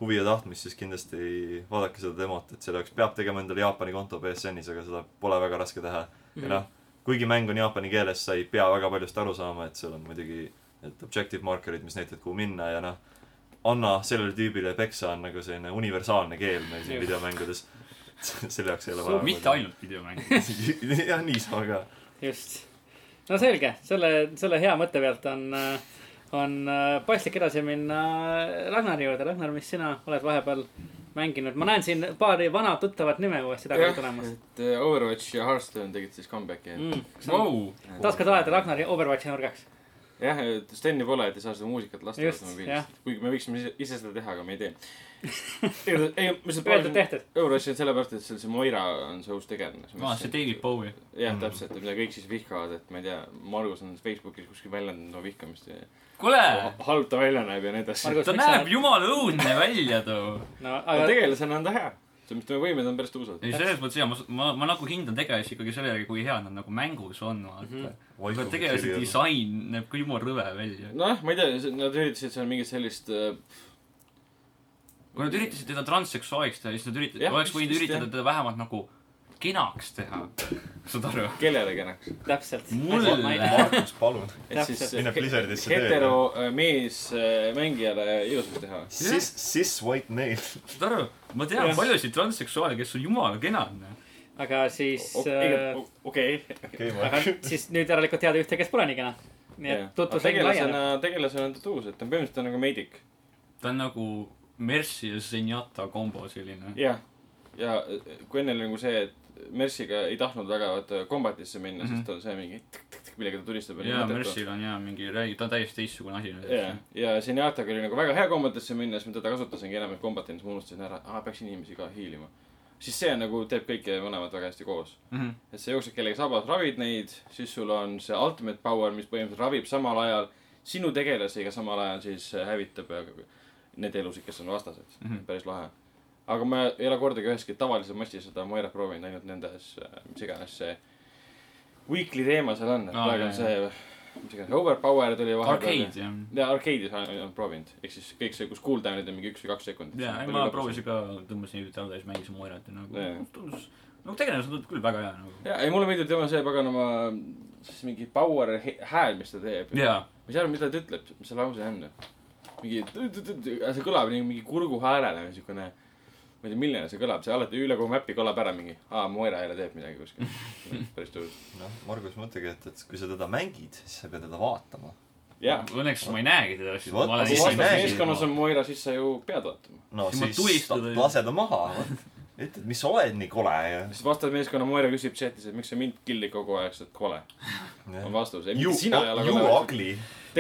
S4: huvi ja tahtmist, siis kindlasti vaadake seda demot, et selle jaoks peab tegema endale Jaapani konto BSN-is, aga seda pole väga raske teha. ja noh, kuigi mäng on jaapani keeles, sa ei pea väga paljust aru saama, et seal on muidugi need objective markerid, mis näitavad, kuhu minna ja noh, anna sellele tüübile peksa on nagu selline universaalne keel meil siin videomängudes. selle jaoks ei ole
S1: So-
S3: mitte. ainult videomäng.
S4: jah, niisama ka.
S1: just. no selge, selle, selle hea mõtte pealt on, on äh, paslik edasi minna Ragnari juurde. Ragnar, mis sina oled vahepeal mänginud? ma näen siin paari vana tuttavat nime uuesti tagasi tulemas
S2: et äh, Overwatch ja Hearthstone tegid siis comeback'i.
S1: mm..
S3: Vau,
S1: taas kord ajada Ragnari Overwatchi nurgaks.
S2: jah, et Steni pole, et ei saa seda muusikat lasta
S1: Just,
S2: mobiilist. kuigi me võiksime ise, ise seda teha, aga me ei tee. ei, ma lihtsalt
S1: öeldud, tehtud.
S2: Overwatchi on sellepärast, et seal see Moira on see uus tegelane.
S3: aa, see David Bowie.
S2: jah,
S4: Mhm.
S2: täpselt, et mida kõik siis vihkavad, et ma ei tea, Margus on Facebookis kuskil väljendanud oma vihkamist ja
S3: kuule,
S2: halb ta välja näeb ja nii edasi.
S3: Ta näeb jumala õudne välja too.
S1: no
S2: aga
S1: aga
S2: tegelasena on ta hea. Selles mõttes tema võimed on päris tõusvad.
S3: ei, selles mõttes jaa, ma, ma, ma nagu hindan tegelasi ikkagi selle järgi, kui head nad nagu mängus on, vaata mm. -hmm. aga tegelase disain näeb ka jumala rõve välja.
S2: nojah, ma ei tea, nad üritasid seal mingit sellist äh,
S3: kui nad üritasid teda transseksuaaliks teha, siis nad üritasid, oleks võinud üritada teda vähemalt nagu kenaks teha. saad aru?
S2: kellele kenaks.
S1: täpselt.
S3: Mulle.
S4: Markus, palun.
S2: et siis.
S4: Mine Blizzardisse
S2: hetero äh, mees äh, mängijale ilusaks teha.
S4: Cis, cis white male.
S3: saad aru? ma tean paljusid transseksuaale, kes on jumala kenad.
S1: aga siis äh,,
S2: okei.
S1: aga siis nüüd järelikult teada ühte, kes pole nii kena. nii et laieneb.
S2: tegelasena, tegelasena on ta tuus, et ta on põhimõtteliselt nagu meidik.
S3: ta on nagu Mercy ja Zenyatta kombo selline.
S2: jah, ja äh, kui enne oli nagu see, et Merciga ei tahtnud väga vaata kombatisse minna mm, -hmm.
S3: Mhm.
S2: sest ta on see mingi tikk-tikk, millega ta tulistab.
S3: jaa, Mercyl on jaa mingi, ta on täiesti teistsugune asi.
S2: ja, ja Zenyattaga oli nagu väga hea kombatisse minna, siis ma teda kasutasingi enam kombatina, siis ma unustasin ära, aa peaks inimesi ka hiilima. siis see on nagu, teeb kõike mõlemad väga hästi koos.
S3: Mhm.
S2: et sa jooksed kellegi sabas, ravid neid, siis sul on see ultimate power, mis põhimõtteliselt ravib samal ajal sinu tegelasi, aga samal ajal siis hävitab äh, need elusid, kes on vastased mm.
S3: Mhm.
S2: -hmm. päris lahe. Aga ma ei ole kordagi üheski tavalises matšis seda Moirat proovinud, ainult nendes, mis iganes see weekly teema seal on, et
S3: Aa,
S2: praegu on see, mis iganes, overpowered oli vahepeal.
S3: Arcade jah.
S2: jaa, arcade'is olen proovinud, ehk siis kõik see, kus cooldown'id on mingi üks või kaks sekundit.
S3: jaa, ma proovisin ka, tõmbasin hiljuti alla ja siis mängisin Moirat ja nagu tundus, nagu tegelased tundub küll väga hea nagu.
S2: jaa, ei mulle meeldib tema see paganama, siis mingi power hääl, mis ta teeb. ma ei saa aru, mida ta ütleb, mis see lause on. mingi, see kõlab nagu mingi kurguhäälena, siukene, ma ei tea, milline see kõlab, see alati üle kogu mäppi kõlab ära mingi, aa, Moira jälle teeb midagi kuskil. päris tuus.
S4: noh, Margus, mõtlegi, et, et kui sa teda mängid, siis sa pead teda vaatama.
S3: õnneks ma ei näegi teda,
S2: kui vastasmeeskonnas on Moira, siis sa ju pead vaatama.
S4: no
S3: Siis
S4: siis lase ta maha, ütled, mis sa oled nii kole ja.
S2: siis vastasmeeskonna Moira küsib chatis, et miks sa mind kill'id kogu aeg, sa oled kole. on vastus. ei,
S4: You,
S2: mitte sina ei ole
S4: you
S2: kole.
S4: ugly.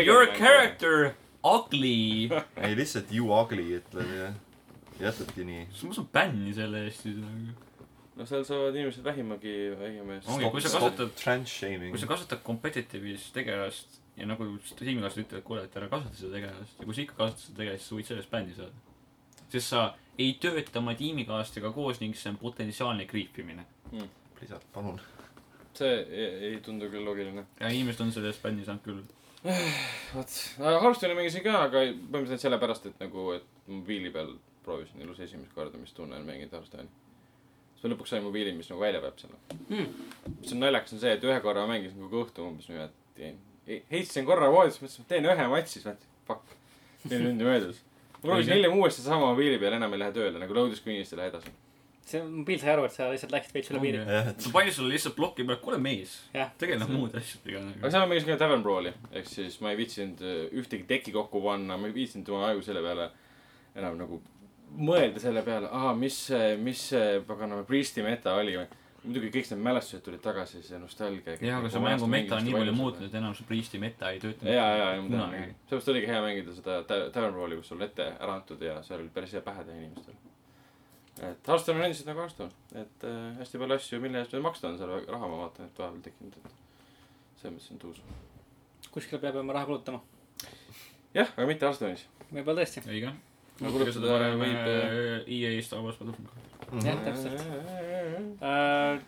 S3: Your. character ugly.
S4: ei, lihtsalt you ugly ütled ja jätadki nii.
S3: ma saan bänni selle eest siis nagu.
S2: no seal saavad inimesed vähimagi, vähima eest.
S3: Ongi, kui sa kasutad- kui sa. kasutad competitive'is tegelast ja nagu tiimikaaslased ütlevad, kuule, et ära kasuta seda tegelast ja kui sa ikka kasutad seda tegelast, siis sa võid sellest bänni saada. sest sa ei tööta oma tiimikaaslastega koos ning see on potentsiaalne kriipimine.
S4: Blizzard, palun.
S2: see ei, ei tundu küll loogiline.
S3: ja inimesed on sellest bänni saanud küll.
S2: vot, Hearthstone'i mängisin ka, aga põhimõtteliselt sellepärast, et nagu, et mobiili peal proovisin elus esimest korda, mis tunne on mängida Hearthstone'i. siis ma lõpuks sain mobiili, mis nagu välja peab selle
S1: Hmm.
S2: mis on naljakas, on see, et ühe korra mängisin kogu õhtu umbes niimoodi. heitsin korra voodisse, mõtlesin, et teen ühe matši, siis mõtlesin, fuck, neli tundi möödus. ma proovisin hiljem uuesti sama mobiili peal, enam ei lähe tööle, nagu load screen'ist ei lähe edasi.
S1: see mobiil sai aru, et sa lihtsalt läksid veits üle piiri.
S4: jah, et
S3: sa panid sulle lihtsalt ploki peale, kuule mees, tegele muude asjadega
S2: aga
S3: nagu.
S2: seal ma mängisin ka Tavern Brawli, ehk siis ma ei viitsinud äh, ühtegi teki kokku panna, ma ei viitsinud oma aju selle peale enam nagu mõelda selle peale, aa, mis mis see paganama Priesti meta oli. muidugi kõik need mälestused tulid tagasi, see nostalgia.
S3: jah, aga see mängu meta on nii palju muutunud, et enam see Priesti meta ei tööta.
S2: ja, ja, ja ma tean
S3: kunagi.
S2: sellepärast oligi hea mängida seda Ta- Tavern Brawli, kus sul ette ära antud ja seal oli päris hea pähe teha inimestel. et Hearthstone on endiselt nagu Hearthstone, et äh, hästi palju asju, mille eest veel maksta on seal raha, ma vaatan, et vahepeal tekkinud, et selles mõttes on tuus.
S1: kuskile peab oma raha kulutama.
S2: jah, aga mitte Hearthstone'is.
S1: võib-olla tõesti.
S3: õige.
S2: No kulutada võib,
S3: EA Star Wars Battlefront.
S1: jah, täpselt.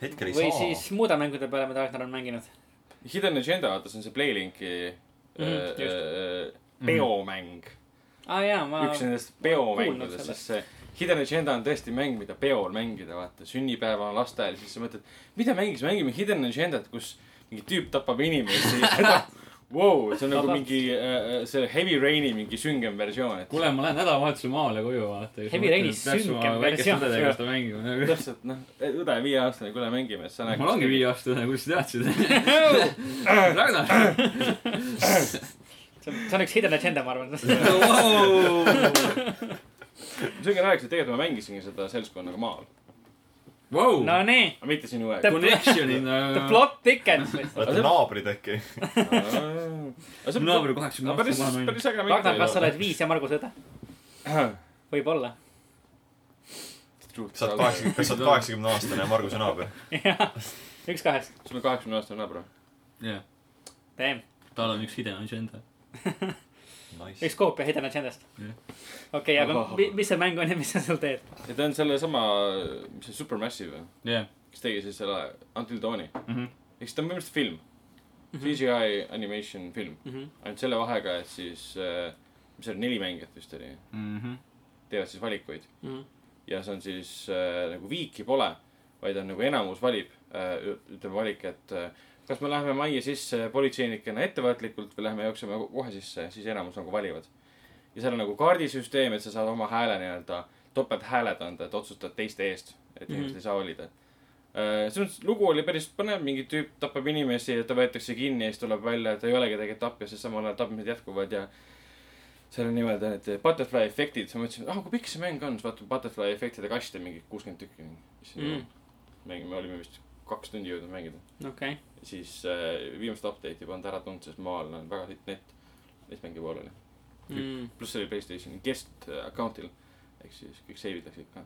S4: Hetkel ei
S1: või
S4: saa.
S1: siis muude mängude peale, mida Ragnar on mänginud.
S2: Hidden Agenda, vaata, see on see Playlinki
S1: Mhm,
S2: äh, äh, peomäng.
S1: aa jaa, ma
S2: üks nendest peomängudest, sest see Hidden Agenda on tõesti mäng, mida peol mängida, vaata, sünnipäeval, lasteaial, siis sa mõtled, mida mängiks, mängime Hidden Agendat, kus mingi tüüp tapab inimesi. Wow, see on nagu mingi äh, see Heavy Raini mingi süngem versioon, et
S3: kuule, ma lähen nädalavahetusel maale koju vaata.
S1: Heavy Raini süngem versioon.
S3: õdedega seda mängima nagu.
S2: täpselt noh, õde viieaastane, kuule mängime, siis sa
S3: mul ongi. viieaastane, kuidas sa teadsid? Ragnar.
S1: see on, üks hidden agenda, ma arvan.
S2: see ongi naljakas, et tegelikult ma mängisingi seda seltskonnaga maal,
S3: Vau,
S1: no nii,
S2: aga mitte sinu aeg
S3: connection'id
S1: the plot thickens.
S4: olete naabrid äkki?
S3: naabri kaheksakümne
S2: no päris,
S3: aastane
S2: päris äge
S1: Ragnar, kas sa oled viis ja Margus õde? võib-olla.
S4: sa oled kaheksakümne, kas sa oled kaheksakümne aastane ja Margus on naaber?
S1: üks kahest.
S2: sul on kaheksakümne aastane naaber või?
S3: jah,
S1: Damn,
S3: tal on üks hidden agenda.
S4: Nice
S1: üks. koopia hidden agendast
S3: Jah..
S1: okei, aga mi- mis see mäng on ja mis sa seal teed?
S2: ja ta on sellesama, mis see Supermassive,
S3: jah.
S2: kes tegi siis selle Until Dawni.
S3: Mhm.
S2: eks ta on põhimõtteliselt film. CGI animation film.
S1: Mhm.
S2: ainult selle vahega, et siis äh,, mis see oli, neli mängijat vist oli,
S3: Mhm.
S2: teevad siis valikuid.
S1: Mhm.
S2: ja see on siis äh, nagu viiki pole, vaid on nagu enamus valib ütleme valik, et äh, kas me läheme majja sisse politseinikena ettevaatlikult või läheme jookseme kohe sisse, siis enamus nagu valivad. ja seal on nagu kaardisüsteem, et sa saad oma hääle nii-öelda topelthääled anda, et otsustad teiste eest, et
S1: Mhm.
S2: inimesed ei saa valida. selles mõttes lugu oli päris põnev, mingi tüüp tapab inimesi ja ta võetakse kinni ja siis tuleb välja, et ei olegi tegelikult tapja, sest samal ajal tapmised jätkuvad ja seal on niimoodi need butterfly efektid, siis ma mõtlesin, ah kui pikk see mäng on, siis vaatan butterfly efektide kaste mingi kuuskümmend tükki.
S1: Mm.
S2: mängime, olime vist kaks tundi jõudnud mängida.
S1: okei,
S2: siis äh, viimast update'i polnud ära tulnud, sest maal on väga sitt net. eesmängi pool oli.
S1: Mm.
S2: pluss see oli Playstationi guest account'il. ehk siis kõik save'id läksid ka.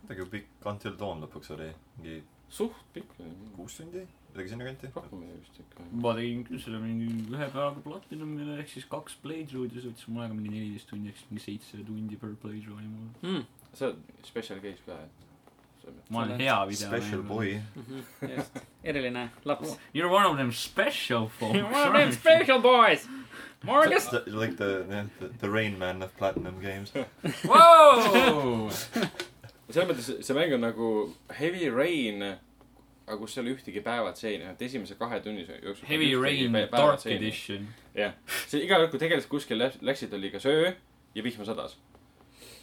S4: kuidagi pikk Until Dawn lõpuks oli, mingi
S2: suht pikk oli.
S4: kuus tundi, midagi sinnakanti.
S2: rohkem oli vist ikka.
S3: ma tegin küll selle mingi ühe päevaga platinumile ehk siis kaks playthrough'd ja see võttis mul aega mingi neliteist tundi ehk siis mingi seitse tundi per playthrough oli mul.
S1: Mm.
S2: sa oled special case ka, et.
S3: Ma olen hea video.
S4: Special boy.
S1: Mhm, just, eriline laps.
S3: You are one of them special folks.
S1: One of them special boys. Marcus.
S4: Like the, the, the Rain Man of Platinum Games.
S3: Wow!
S2: selles mõttes see mäng on nagu Heavy Rain, aga kus ei ole ühtegi päevatseeni, et esimese kahe tunni jooksul.
S3: Heavy Rain Dark. Edition.
S2: jah, see iga kord, kui tegelased kuskil läks- läksid, oli ka söö ja vihma sadas.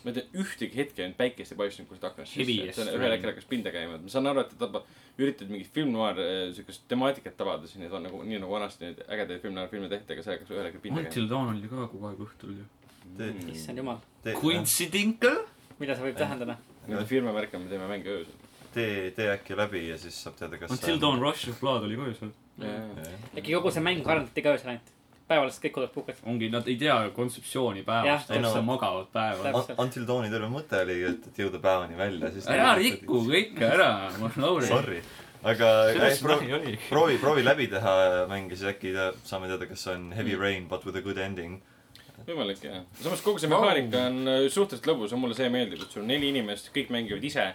S2: Ma ei tea, ühtegi hetke ainult päikest ei paistnud kuskilt aknast sisse. ühel hetkel hakkas pinda käima, ma saan aru, et ta tabab, üritad mingit film noir siukest temaatikat tabada, siis need on nagu, nii nagu vanasti neid ägedaid film noir filme tehti, aga see hakkas ühel hetkel pinda käima.
S3: Until Dawn oli ka kogu aeg õhtul ju.
S2: Mm.
S1: issand jumal,
S3: Quincy Dinkel?
S1: mida see võib tähendada?
S2: Nende firma märk on, me teeme mänge öösel.
S4: tee, tee äkki läbi ja siis saab teada, kas
S3: Until Dawn Rush of Blood oli ka ju seal.
S1: äkki kogu see mäng arendati ka öösel ainult? Päeval lihtsalt kõik kodus puhkad.
S3: ongi, nad ei tea kontseptsiooni päevast, nad
S4: no-
S3: magavad päeval.
S4: Until Dawni terve mõte oli, et, et jõuda päevani välja, siis
S3: ära riku kõike ära, Lauri.
S4: Sorry, aga proovi, proovi, proovi läbi teha mäng ja siis äkki te, saame teada, kas see on Heavy
S2: Mm.
S4: Rain but with a good ending.
S2: võimalik jah. samas kogu see mehaanika on äh, suhteliselt lõbus ja mulle see meeldib, et sul on neli inimest, kõik mängivad ise.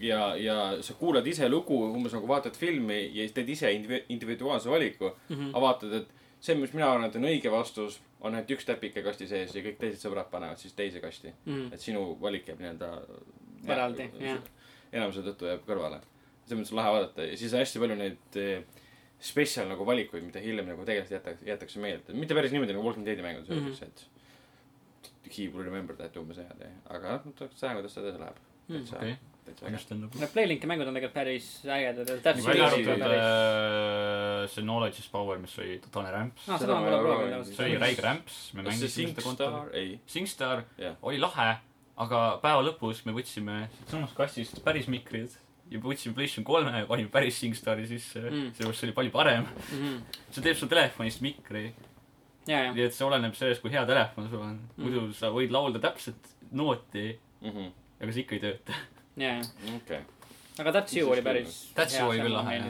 S2: ja, ja sa kuulad ise lugu, umbes nagu vaatad filmi ja siis teed ise indivi- individuaalse valiku mm. -hmm. vaatad, et see, mis mina arvan, et on õige vastus, on ainult üks täpike kasti sees ja kõik teised sõbrad panevad siis teise kasti.
S1: Mhm.
S2: et sinu valik jääb nii-öelda.
S1: Eraldi, jah.
S2: enamuse tõttu jääb kõrvale. selles mõttes on lahe vaadata ja siis on hästi palju neid eh, spetsial nagu valikuid, mida hiljem nagu tegelikult jätakse, jäetakse meelde. mitte päris niimoodi nagu Walking Deadi mängudes
S1: Mhm.
S2: öeldakse, et he will remember that umbes niimoodi, aga noh, tuleks näha, kuidas see edasi läheb.
S1: Mm,
S3: okei.,
S2: täitsa äge.
S1: Need Playlinki mängud on tegelikult päris ägedad täpselt
S3: välja arvatud
S2: päris-
S3: äh, see Knowledge is Power, mis oli totaalne rämps.
S1: aa,
S2: seda
S1: ma pole proovinud
S3: see oli räige rämps, me
S2: kas see
S3: mängisime seda kontori.
S2: SingStar, ei,
S3: SingStar
S2: jah.
S3: oli lahe, aga päeva lõpus me võtsime samast kastist päris mikrid ja võtsime PlayStation kolme ja panime päris SingStari sisse
S1: Mm.
S3: mm., sellepärast see oli palju parem.
S1: Mhm.
S3: see teeb su telefonist mikri,
S1: ja, ja,
S3: nii et see oleneb sellest, kui hea telefon sul on. muidu sa võid laulda täpselt nooti,
S2: Mhm.
S3: aga see ikka ei tööta.
S1: ja, ja,
S2: okei.
S1: aga That's You oli päris.
S3: That's You oli küll lahe,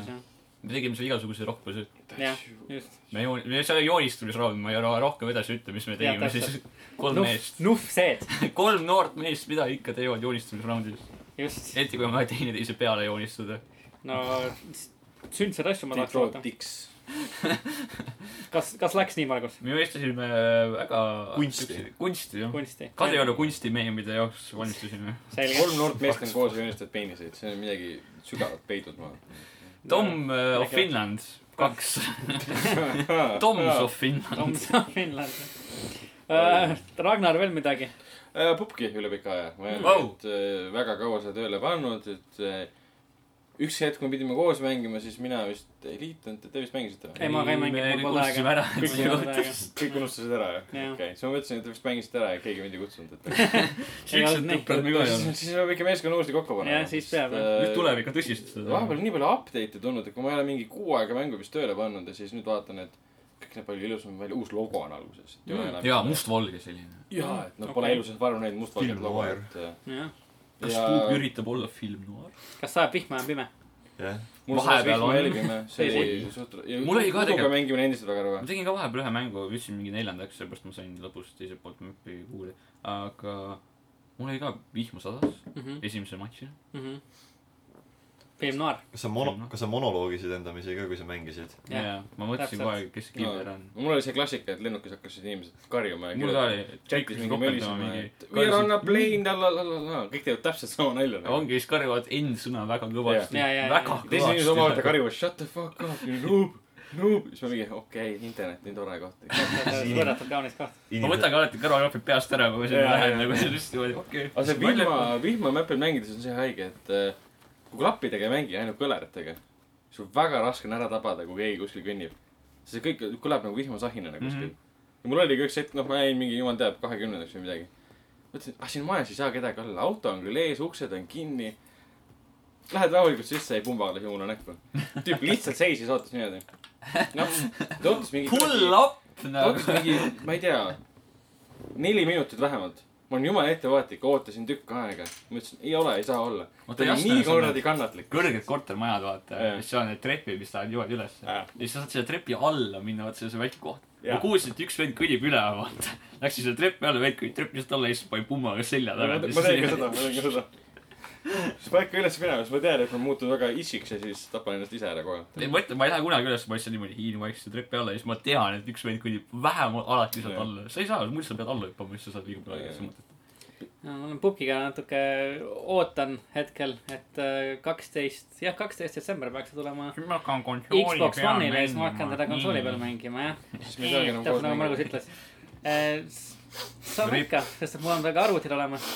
S3: me tegime seal igasuguseid rohkusi.
S1: jah, just.
S3: me joon-, me seal joonistamisraund, ma ei ro- rohkem edasi ütle, mis me tegime
S1: Jah,
S3: siis. kolm
S1: Nuhv
S3: meest,,
S1: nuhv-seed,
S3: kolm noort meest, mida ikka teevad joonistamisraundis.
S1: just.
S3: eriti kui on vaja teineteise peale joonistada.
S1: no sündsaid asju ma tahaks vaadata. Kas, kas läks nii, Margus?
S3: me joonисtasime väga
S4: Kunsti.
S3: kunsti jah.
S1: kunsti.
S3: Kadrioru kunstimeemide jaoks valmistusime.
S2: kolm noort meest on koos ja joonistavad peeniseid, see on midagi sügavalt peidud maha.
S3: Tom uh, of Finland, kaks. Toms of Finland.
S1: Tom Finland uh,. Ragnar, veel midagi?
S2: Pupki üle pika aja, ma ei olnud äh, väga kaua seda tööle pannud, et äh, üks hetk, kui me pidime koos mängima, siis mina vist ei liitunud, te vist mängisite
S1: ei,
S2: või?
S1: ma ka ei mänginud, mul polnud aega. Kõik ei
S3: juhtus.
S2: kõik unustasid ära, jah? Okei, siis ma mõtlesin, et te vist mängisite ära ja keegi mind ei kutsunud, et
S3: ei
S2: siis peab ikka meeskonna uuesti kokku panema.
S1: Jah, siis peab, jah.
S3: nüüd tuleb ikka tõsistada.
S2: vahepeal on nii palju update'e tulnud, et kui ma ei ole mingi kuu aega mängu vist tööle pannud ja siis nüüd vaatan, et kõik näeb palju ilusam välja, uus logo on alguses.
S1: Mm.
S3: jaa,. mustvalge selline.
S2: jaa, et noh, pole elusalt varem näinud mustvalget logo, et.
S1: jah.
S3: Kas
S2: Ja-
S3: Puuk üritab olla film noir?
S1: kas sajab vihma ja on pime?
S4: jah,
S2: mul
S3: Vahepeal on-
S2: see oli suht.
S3: Mul oli ka tegelikult-
S2: mängimine endiselt väga rõve
S3: ma. tegin ka vahepeal ühe mängu, ütlesin mingi neljandaks, sellepärast ma sain lõpus teiselt poolt map'i kuuli. aga mul oli ka vihma sadas
S1: Mhm.
S3: esimese matšina.
S1: Film noir.
S4: kas sa mono-, kas sa monoloogisid endamisi ka, kui sa mängisid?
S3: Jaa, ma mõtlesin kogu aeg, kes see killer on.
S2: mul oli see klassika, et lennukis hakkasid inimesed karjuma ja
S3: mul ka oli,
S2: chatis mingi mölisema,
S3: mingi
S2: et we are on a plane, la la la la la, kõik teevad täpselt sama nalja nagu.
S3: ongi, siis karjuvad N-sõna väga kõvasti. Väga
S2: teised inimesed omavahel
S3: kõvasti.
S2: karjuvad shut the fuck up, noob, noob. siis ma mingi okei okay,, internet, nii tore koht.
S1: võrratult kaunis koht.
S3: ma võtan ka alati kõrvaklapid peast ära, kui ma sinna lähen nagu
S2: ja.
S3: just niimoodi, okei.
S2: aga see vihma, vihmamäppel mängides on see haige, et äh, kui klappidega ei mängi, ainult kõleritega, siis on väga raske on ära tabada, kui keegi kuskil kõnnib. see kõik kõlab nagu vihmasahinana kuskil mm. -hmm. ja mul oligi üks hetk, noh, ma jäin mingi jumal teab kahekümnendaks või midagi. mõtlesin, ah siin majas ei saa kedagi olla, auto on küll ees, uksed on kinni. Lähed rahulikult sisse, ei pumba jumala näkku. tüüp lihtsalt seisis, ootas niimoodi. noh, ta ootas mingi.
S3: Pull up
S2: ta
S3: nagu.
S2: ootas mingi, ma ei tea, neli minutit vähemalt. Ma olen jumala ettevaatlik, ootasin tükk aega. ma ütlesin, ei ole, ei saa olla. Nii kuradi kannatlik.
S3: kõrged kortermajad, vaata mis seal on need trepid, mis lähevad ülesse.
S2: Jah.
S3: ja siis sa saad selle trepi alla minna, vaata see on see väike koht. ma kuulsin, et üks vend kõnnib üle, vaata. Läksin selle trepi alla, vend kõnnib trepist alla ja siis pani pummaga selja
S2: ma
S3: taga.
S2: teen ka seda, ma teen ka seda. Siis ma ei hakka üles minema, siis ma tean, et ma muutun väga itsiks ja siis tapan ennast ise ära kohe.
S3: ei, ma ütlen, ma ei lähe kunagi üles, ma lihtsalt niimoodi hiilin vaikselt trepi alla ja siis ma tean, et üks vend kõnnib vähemalt alati sealt alla. sa ei saa, muidu sa pead alla hüppama, siis sa saad liiga palju aega, sa mõtled.
S1: ma olen Pukiga natuke ootan hetkel, et äh, kaksteist, jah, kaksteist detsember peaks see tulema
S3: siis ma hakkan konsooli
S1: Xbox One'ile ja siis ma hakkan teda konsooli peal. mängima, jah. täpselt nagu Margus ütles. saame ikka, sest et mul on väga arvutid olemas.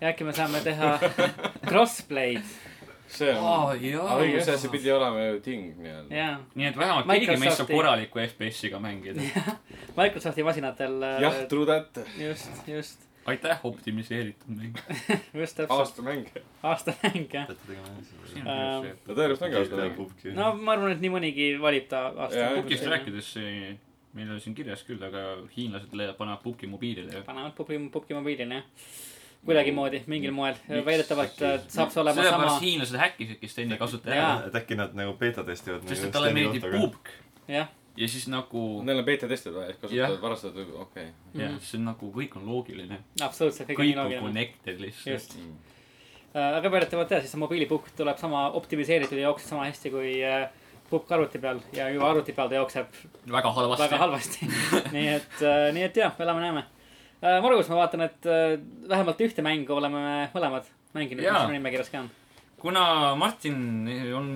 S1: Ja äkki me saame teha crossplay'd,
S2: see on,
S3: jaa.
S2: õige, see, see pidi olema ju ting nii-öelda.
S3: nii et vähemalt keegi meist saab korraliku FPS-iga mängida.
S1: Microsofti masinatel.
S2: jah, true that.
S1: just, just,
S3: aitäh, optimiseeritud mäng.
S1: just täpselt,
S2: aastamäng.
S1: aastamäng jah. Ähm,
S2: no tõenäoliselt ongi aastamäng.
S1: no ma arvan, et nii mõnigi valib ta
S2: Jaa,
S1: aasta.
S3: Pukist. rääkides, meil oli siin kirjas küll, aga hiinlased panevad Puki mobiilile.
S1: panevad Puki, Puki mobiilile jah. kuidagimoodi, mingil moel. Väidetavalt äh, saab see olema
S3: sellepärast
S1: sama,
S3: hiinlased häkkisid, kes enne kasutaja
S1: Jaa.
S3: ära.
S4: et äkki nad nagu beeta testivad.
S3: sest et talle meeldib. pupk
S1: jah,
S3: ja siis nagu,
S2: Neil on beeta-testid vaja, et
S3: Jah.
S2: kasutavad varastatud, okei.
S3: jah, see on nagu, kõik on loogiline.
S1: absoluutselt, kõik on nii
S3: kõik on
S1: loogiline.
S3: connected lihtsalt
S1: just. aga väidetavalt jah, siis see mobiilipukk tuleb sama optimiseeritud ja jookseb sama hästi kui äh, pukk arvuti peal ja juba arvuti peal ta jookseb
S3: väga halvasti
S1: väga. halvasti. nii et, nii et jah, elame-näeme. Margus, ma vaatan, et äh, vähemalt ühte mängu oleme me mõlemad mänginud, mis sinu nimekirjas ka on.
S3: kuna Martin on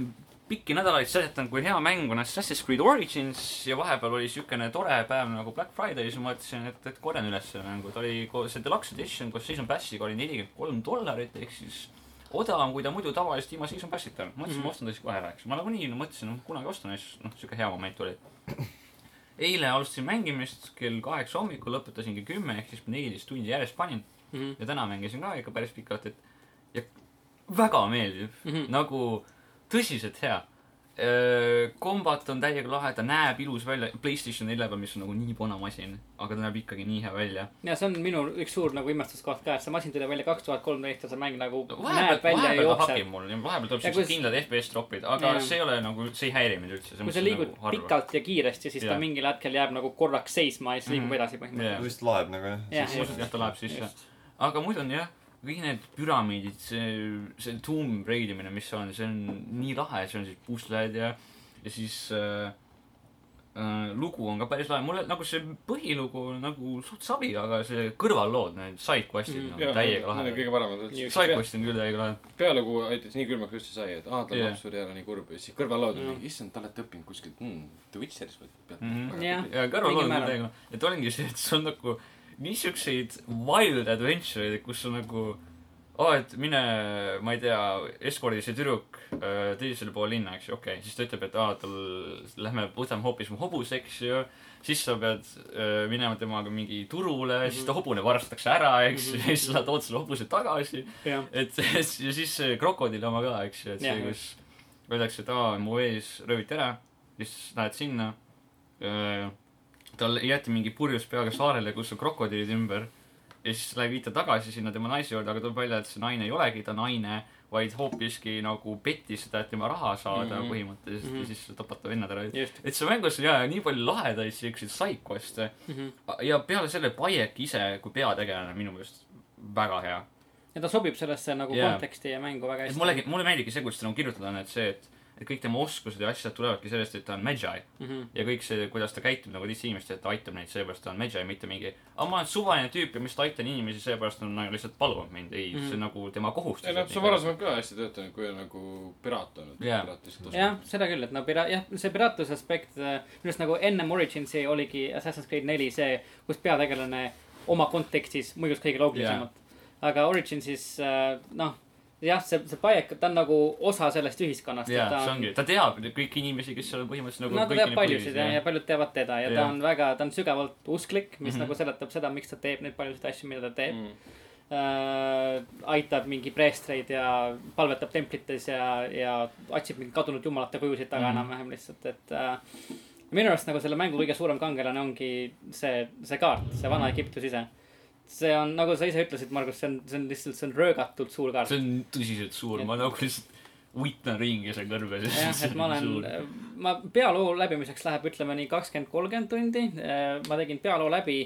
S3: pikki nädalaid seletanud, kui hea mäng on Assassin's Creed Origins ja vahepeal oli siukene tore päev nagu Black Friday, siis ma mõtlesin, et, et korjan üles selle mängu. ta oli koos, see deluxe edition koos season passiga oli nelikümmend kolm dollarit ehk siis odavam, kui ta muidu tavaliselt ilma season passita on. mõtlesin, ma ostan ta siis kohe ära, eks. ma nagunii no, mõtlesin, noh kunagi ostan ja siis noh, siuke hea moment oli. Eile alustasin mängimist kell kaheksa hommikul, lõpetasin kell kümme ehk siis neliteist tundi järjest panin
S1: Mhm.
S3: ja täna mängisin ka ikka päris pikalt, et ja väga meeldib mm. -hmm. nagu tõsiselt hea. Kombat on täiega lahe, ta näeb ilus välja, Playstation nelja peal, mis on nagu nii vana masin, aga ta näeb ikkagi nii hea välja.
S1: ja see on minu üks suur nagu imestuskoht ka, et see masin tuli välja kaks tuhat kolmteist ja see mäng nagu
S3: No,
S1: näeb välja ja
S3: vahepeal ta
S1: jookseb
S3: hakib. mul, vahepeal tuleb
S1: Ja
S3: siuksed
S1: kus-
S3: kindlad FPS tropid, aga
S1: Jaa.
S3: see ei ole nagu, see ei häiri mind üldse.
S1: kui sa liigud nagu pikalt ja kiiresti, siis ta
S3: Jah.
S1: mingil hetkel jääb nagu korraks seisma ja siis liigub
S3: Mhm.
S1: edasi põhimõtteliselt.
S4: vist laeb nagu jah.
S1: Jah,
S3: ta läheb sisse aga muidu on jah, kõik need püramiidid, see, see tomb raid imine, mis on, see on nii lahe, see on siis pusled ja, ja siis äh, äh, lugu on ka päris lahe, mulle nagu see põhilugu nagu suht savi, aga see kõrvallood, need side quest'id
S1: Mhm.
S3: mm, on täiega
S2: Need on
S3: lahedad.
S2: kõige paremad üldse.
S3: Side quest on küll täiega lahe.
S2: pealugu aitas nii külmaks just sai, et aa,
S3: Jah.
S2: laps suri ära, nii kurb. ja siis kõrvallood
S1: Jah.
S2: on, issand, te olete õppinud kuskilt mm,, The Witcheris või peate
S3: Mhm.
S1: Jah.
S3: ja kõrvallood on täiega, et ongi see, et see on nagu niisuguseid wild adventure'id, kus on nagu aa, et mine, ma ei tea, eskordi see tüdruk äh, teisele poole linna, eks ju, okei okay., siis ta ütleb, et aa, tal, lähme võtame hoopis mu hobuse, eks ju. siis sa pead äh, minema temaga mingi turule mm, -hmm. siis ta hobune varastatakse ära, eks ju, ja siis sa tood selle hobuse tagasi.
S1: jah,
S3: et ja siis see krokodilli oma ka, eks ju, et see,
S1: Jah,
S3: kus öeldakse, et aa, mu ees rööviti ära, siis lähed sinna. Tal jäeti mingi purjus peaga saarele, kus on krokodillid ümber. ja siis läheb viita tagasi sinna tema naise juurde, aga tuleb välja, et see naine ei olegi ta naine, vaid hoopiski nagu pettis seda, et tema raha saada mm
S2: Mhm.
S3: -hmm. põhimõtteliselt mm
S1: Mhm.
S3: -hmm. ja siis tapab ta vennad ära. et see mängus on jaa, nii palju lahedaid siukseid side-quest'e ja peale selle Bayek ise kui peategelane minu meelest väga hea.
S1: ja ta sobib sellesse nagu
S3: Jaa.
S1: konteksti ja mängu väga hästi
S3: mulle, mulle meeldibki see, kuidas ta nagu kirjutatud on, et see, et, et kõik tema oskused ja asjad tulevadki sellest, et ta on magi.
S1: mm. -hmm.
S3: ja kõik see, kuidas ta käitub nagu teiste inimestega, et ta aitab neid seepärast ta on magi, mitte mingi aga ma olen suvaline tüüp ja ma lihtsalt aitan inimesi seepärast nad nagu lihtsalt paluvad mind. ei mm, -hmm. see on nagu tema kohustus.
S2: ei noh, see on varasemalt ka hästi töötanud, kui on nagu piraat olnud
S3: Jaa.
S2: piraat lihtsalt
S1: jah, seda küll, et no pira-, jah, see piraatluse aspekt, minu arust nagu ennem Originsi oligi Assassin's Creed neli see, kus peategelane oma kontekstis mõjus kõige loogilisemalt yeah.. aga Originsis äh, noh, jah, see, see Bayek, ta on nagu osa sellest ühiskonnast.
S3: jaa, see ongi, ta teab kõiki inimesi, kes seal põhimõtteliselt nagu
S1: no ta teab paljusid ja, ja paljud teavad teda ja ta
S3: Jah.
S1: on väga, ta on sügavalt usklik, mis mm. -hmm. nagu seletab seda, miks ta teeb neid paljusid asju, mida ta teeb
S2: mm..
S1: äh,. aitab mingi preestreid ja palvetab templites ja, ja otsib mingeid kadunud jumalate kujusid taga mm. -hmm. enam-vähem lihtsalt, et äh,. minu arust nagu selle mängu kõige suurem kangelane ongi see, see kaart, see vana Egiptus ise. See on, nagu sa ise ütlesid, Margus, see on, see on lihtsalt, see on röögatult suur kaart
S3: see. on tõsiselt suur, ma nagu lihtsalt uitan ringi seal kõrves.
S1: jah, et ma olen, ma pealoo läbimiseks läheb, ütleme nii kakskümmend, kolmkümmend tundi. ma tegin pealoo läbi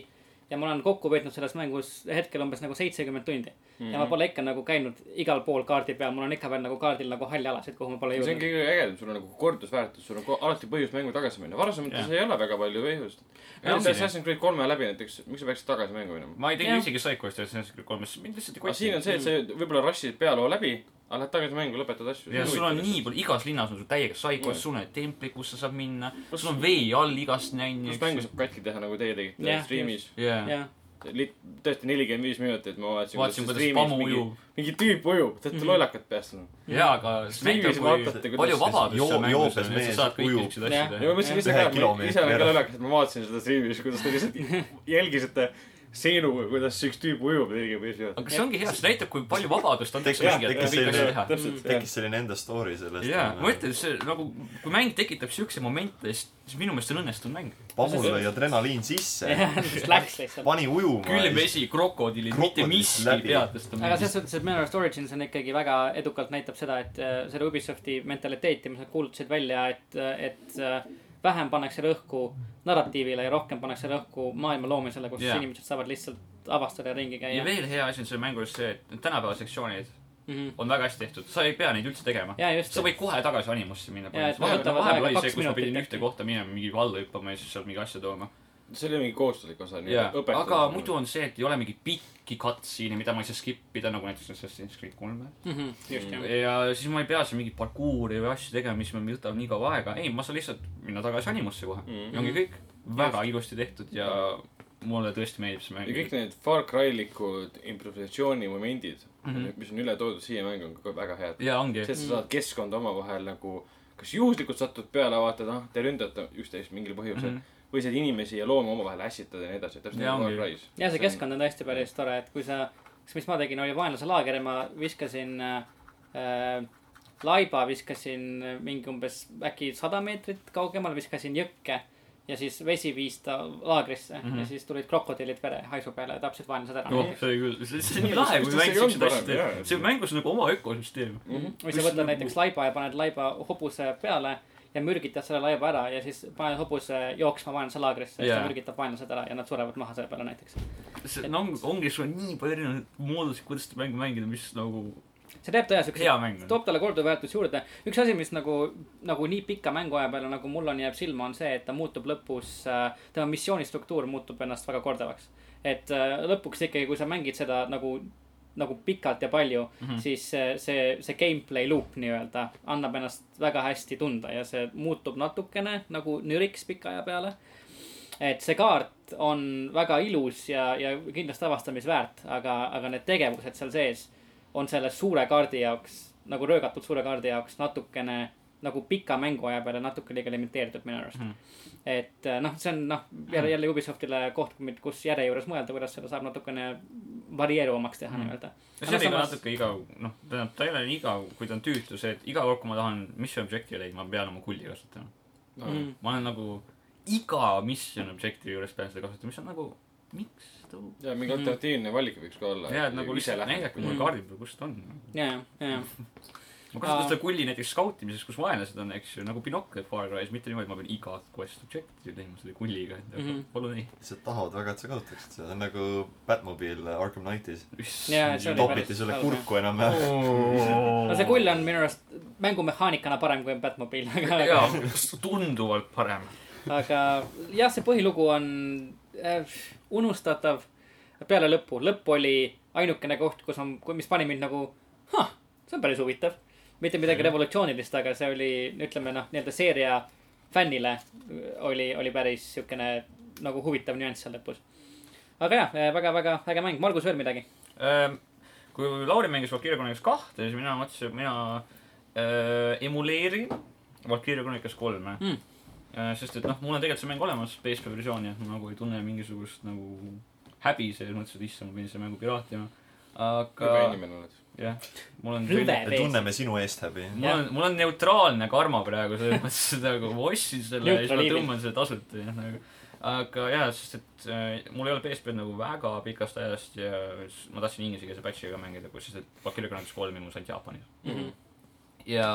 S1: ja ma olen kokku veetnud selles mängus hetkel umbes nagu seitsekümmend tundi mm. -hmm. ja ma pole ikka nagu käinud igal pool kaardi peal, mul on ikka veel nagu kaardil nagu halli alasid, kuhu ma pole
S2: see on
S1: jõudnud.
S2: kõige ägedam, sul on nagu kordusväärtus, sul on alati põhjus mängu tagasi minna, varasemates ei ole väga palju põhjust. Assassin's Creed kolme läbi näiteks, miks sa peaksid tagasi mängu minema?
S3: ma ei teinud isegi Psychost ja Assassin's Creed kolmest, mind lihtsalt ei
S2: aga siin on see, et sa võib-olla rush'id pealoo läbi, aga lähed tagasi mängu, lõpetad asju.
S3: ja sul on nii palju, igas linnas on sul täiega. Psychos, sul on need templid, kus sa saad minna, sul on vee all igast nänni.
S2: kus mängu saab katki teha, nagu teie tegite
S1: Jah,
S2: striimis.
S3: jaa,
S1: jah,
S2: tõesti nelikümmend viis minutit ma vaatasin,
S3: vaatasin, kuidas Pamu
S2: mingi,
S3: ujub.
S2: mingi tüüp ujub, te olete
S1: Mhm.
S2: lollakad peast.
S3: jaa, aga palju vabadust
S4: joo-
S3: seal mängus on, et sa saad
S4: ujub.
S3: niisuguseid asju
S2: ja
S3: teha.
S2: ma mõtlesin ise ka, ise olen ka lollakas, et ma vaatasin seda striimis, kuidas te lihtsalt jälgisite seenu, kuidas üks tüüp ujub nelikümmend viis minutit.
S3: aga see ongi hea, see näitab, kui palju vabadust antakse
S4: Tekkis-
S3: mängijatele
S4: tekkis selline- tekkis selline enda story sellest.
S3: jaa, ma ütlen, see nagu, kui mäng tekitab siukseid momente, siis siis minu meelest on õnnestunud mäng.
S4: Pamul lõi adrenaliin sisse, pani ujuma.
S3: külm vesi, krokodillid, mitte miski peatas ta
S1: aga selles suhtes, et minu arust Origins on ikkagi väga edukalt näitab seda, et äh, selle Ubisofti mentaliteeti, mis nad kuulutasid välja, et, et äh, vähem pannakse rõhku narratiivile ja rohkem pannakse rõhku maailma loomisele, kus
S3: Jaa.
S1: inimesed saavad lihtsalt avastada ja ringi
S3: ja
S1: käia.
S3: veel hea asi on selle mängu juures see, et tänapäeva sektsioonid
S1: Mhm.
S3: on väga hästi tehtud, sa ei pea neid üldse tegema.
S1: ja
S3: sa, võid kohe tagasi animusse minna. Vahepeal oli see, kus ma pidin ühte kohta minema, mingi alla hüppama ja siis sealt mingi asja tooma.
S2: See oli mingi kohustuslik osa.
S3: jaa, aga muidu on see, et ei ole mingeid pikki cutscene'e, mida ma ei saa skip ida, nagu näiteks Assassin's Creed kolme.
S1: Mhm, just jah.
S3: ja siis ma ei pea seal mingit parkuuri või asju tegema, mis mul võtab nii kaua aega. ei, ma saan lihtsalt minna tagasi animusse kohe
S2: Mhm.
S3: ja ongi kõik. väga ilusti tehtud ja mulle tõesti meeldib see mäng.
S2: ja kõik need Far Cry-likud improvisatsioonimomendid mm,
S3: Mhm.
S2: -hmm. mis on üle toodud siia mängu, on ka väga head. see, et sa saad keskkonda omavahel nagu, kas juhuslikult satud peale, vaatad, ah, te ründate üksteist mingil põhjusel mm.
S3: Mhm.
S2: -hmm. Või saad inimesi ja loomi omavahel ässitada ja nii edasi, täpselt nagu. Far Cry's.
S1: ja see keskkond on tõesti päris tore, et kui sa, kas, mis ma tegin, oli vaenlase laager ja ma viskasin äh, laiba, viskasin mingi umbes äkki sada meetrit kaugemal, viskasin jõkke ja siis vesi viis ta laagrisse mm
S3: Mhm.
S1: -hmm. ja siis tulid krokodillid vere haisu peale ja tapsid vaenlased ära
S3: oh, see küll, see on nii lahe, kui mäng siukseid asju teeb. see mängus on nagu oma ökosüsteem.
S1: või sa võtad näiteks laiba ja paned laiba hobuse peale ja mürgitad selle laiba ära ja siis paned hobuse jooksma vaenlase laagrisse ja siis mürgitab vaenlased ära ja nad surevad maha selle peale näiteks.
S3: see on, ongi, sul on nii palju erinevaid moodusi, kuidas seda mängu mängida, mis nagu
S1: see teeb tõe siukse toob talle korduvväärtusi juurde. üks asi, mis nagu, nagu nii pika mänguaja peale nagu mul on, jääb silma, on see, et ta muutub lõpus äh,, tema missiooni struktuur muutub ennast väga kordavaks. et äh, lõpuks ikkagi, kui sa mängid seda nagu, nagu pikalt ja palju mm. -hmm. siis see, see, see gameplay loop nii-öelda annab ennast väga hästi tunda ja see muutub natukene nagu nüriks pika aja peale. et see kaart on väga ilus ja, ja kindlasti avastamisväärt, aga, aga need tegevused seal sees on selle suure kaardi jaoks nagu röögatult suure kaardi jaoks natukene nagu pika mänguaja peale natuke liiga limiteeritud minu arust mm.
S3: Mhm.
S1: -hmm. et äh, noh, see on noh, jälle, jälle Ubisoftile koht, kus järjejuures mõelda, kuidas seda saab natukene varieeruvamaks teha
S3: Mhm.
S1: nii-öelda.
S3: ja see oli ka natuke igav, noh, tähendab, ta ei ole nii igav, kui ta on tüütu, see, et iga kord, kui ma tahan mission object'i leida, ma pean oma kulli kasutama.
S1: Mm.
S3: ma olen nagu iga mission object'i juures pean seda kasutama, mis on nagu, miks too?
S2: ja mingi alternatiivne valik võiks ka olla.
S3: jaa, et nagu lihtsalt näidake mulle
S1: Mhm.
S3: kaardi peal, kus ta on.
S1: ja, ja, ja,
S3: ma kasutan seda kulli näiteks skautimises, kus vaenlased on, eks ju, nagu Pinocchio Far Cry's, mitte niimoodi, et ma pean igat quest object'i tegema selle kulliga, et mm. -hmm. palun ei.
S4: lihtsalt tahavad väga, et sa kasutaksid seda, see on nagu Batmobile Arkham Knightis. Topiti sulle kurku enam-vähem.
S1: no see kull on minu arust mängumehaanikana parem kui Batmobile, aga
S3: jaa, tunduvalt parem.
S1: aga jah, see põhilugu on äh, unustatav peale lõppu. lõpp oli ainukene koht, kus on, mis pani mind nagu, see on päris huvitav. Mitte midagi revolutsioonilist, aga see oli, ütleme noh, nii-öelda seeria fännile oli, oli päris siukene nagu huvitav nüanss seal lõpus. aga jah, väga-väga äge mäng. Margus, veel midagi?
S3: Ehm, kui Lauri mängis Valkyria Chronicles kahte, siis mina mõtlesin, et mina äh, emuleerin Valkyria Chronicles kolme
S1: Mm.
S3: sest et noh, mul on tegelikult see mäng olemas, PSP versioon ja ma nagu ei tunne mingisugust nagu häbi selles mõttes, et issand, ma pidin seda mängu piraatima. aga
S2: inimene oled.
S3: jah, mul on
S1: Rõve.
S4: me tunneme sinu eest häbi.
S3: mul on, mul on neutraalne karma praegu selles mõttes, et nagu ma ostsin selle ja siis ma tõmban selle tasuta ja nagu. aga jaa, sest et äh, mul ei ole PSP-d nagu väga pikast ajast ja ma tahtsin inglisekeelse patch'iga mängida, kus siis, et Valkyria Chronicles kolm ilmus ainult Jaapanis.
S1: Mhm.
S3: ja